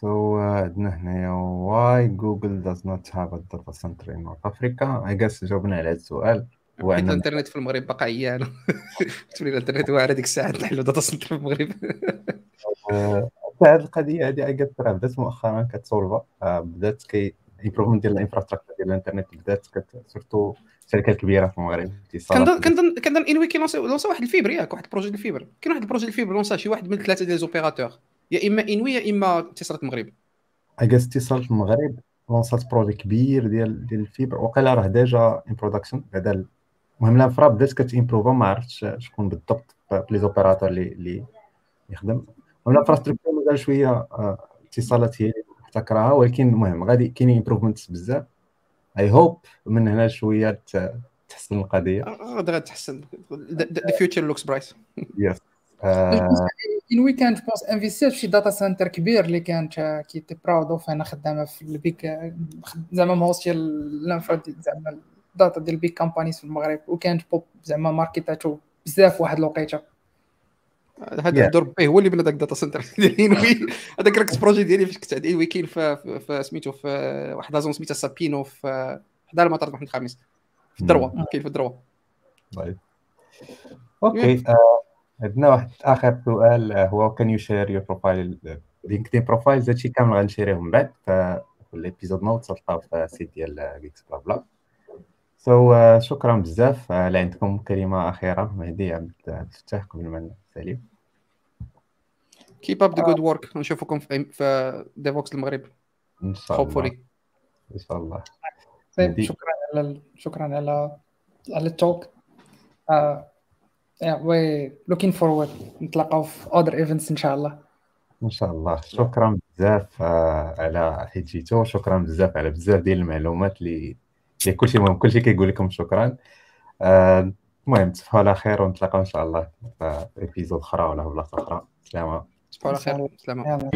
[SPEAKER 1] So عندنا هنايا why Google does not have a data center in North Africa. I guess جاوبنا على هذا السؤال.
[SPEAKER 3] حيت الإنترنت في المغرب باقا عيان تولي الإنترنت واعر هذيك الساعة نحلوا data center في المغرب.
[SPEAKER 1] هذه القضية هذه اي راه بدات مؤخرا كتسولفا بدات كي improvement ديال ال infrastructure ديال الانترنت بدات surtout شركات كبيرة في المغرب
[SPEAKER 3] كنظن كنظن كنظن إنوي كيلونسا واحد ال fibre ياك واحد ال projet ال fibre. كاين واحد ال projet ال fibre لونسا شي واحد من ثلاثة ديال z'opérateurs يا إما إنوي يا إما اتصالات المغرب
[SPEAKER 1] I guess اتصالات المغرب لونسات projet كبير ديال ديال ال fibre. وقيلا راه déjà en production بعدا المهم ال infra بدات كتيمبروفا ما عرفتش شكون بالضبط les opérateurs اللي اللي يخدم ال infrastructure مازال شوية آه، اتصالات هي محتكراها ولكن المهم غادي كاينين امبروفمنتس بزاف. اي هوب من هنا شوية تحسن القضية.
[SPEAKER 3] غادي غتحسن ذا فيوتشر لوكس برايس
[SPEAKER 1] يس
[SPEAKER 2] ان وي كانت بونس انفيستيت في شي داتا سنتر كبير اللي كانت كي براود اوف أنا خدامة في البيك زعما موستي الانفرا زعما الداتا ديال البيك كامبانيز في المغرب. وكانت بوب زعما ماركيتاتو بزاف واحد الوقيتة.
[SPEAKER 3] هذا دور به هو اللي بنى ذاك الداتا سنتر ديال هذاك راك بروجي ديالي فاش كنت عند انوي كاين في سميتو في واحد لازون سميتها سابينو في حدا المطار محمد الخامس في الدروة كاين في الدروة.
[SPEAKER 1] طيب. أوكي عندنا واحد آخر سؤال هو كان يو شير يور بروفايل لينكدين بروفايل هادشي كامل غنشيريه من بعد في الابيزود نوت تلقاو في السيت ديال جيكس بلا بلا سو شكرا بزاف اللي عندكم كلمة أخيرة مهدي عبد الفتاح قبل ما نساليو
[SPEAKER 3] keep up the good work نشوفكم في في Devoxx المغرب.
[SPEAKER 1] إن شاء الله.
[SPEAKER 3] Hopefully.
[SPEAKER 1] إن شاء الله.
[SPEAKER 2] طيب شكرا على شكرا على على ال talk we looking forward. نتلاقاو في other events إن شاء الله.
[SPEAKER 1] إن شاء الله. شكرا بزاف على حيت جيتو شكرا بزاف على بزاف ديال المعلومات اللي اللي كلشي المهم كلشي كيقول لكم شكرا. المهم تصبحوا على خير ونتلاقاو إن شاء الله في ايبيزود أخرى ولا في بلاصة أخرى. سلامه
[SPEAKER 3] تصبحوا على خير سلامه
[SPEAKER 2] يلا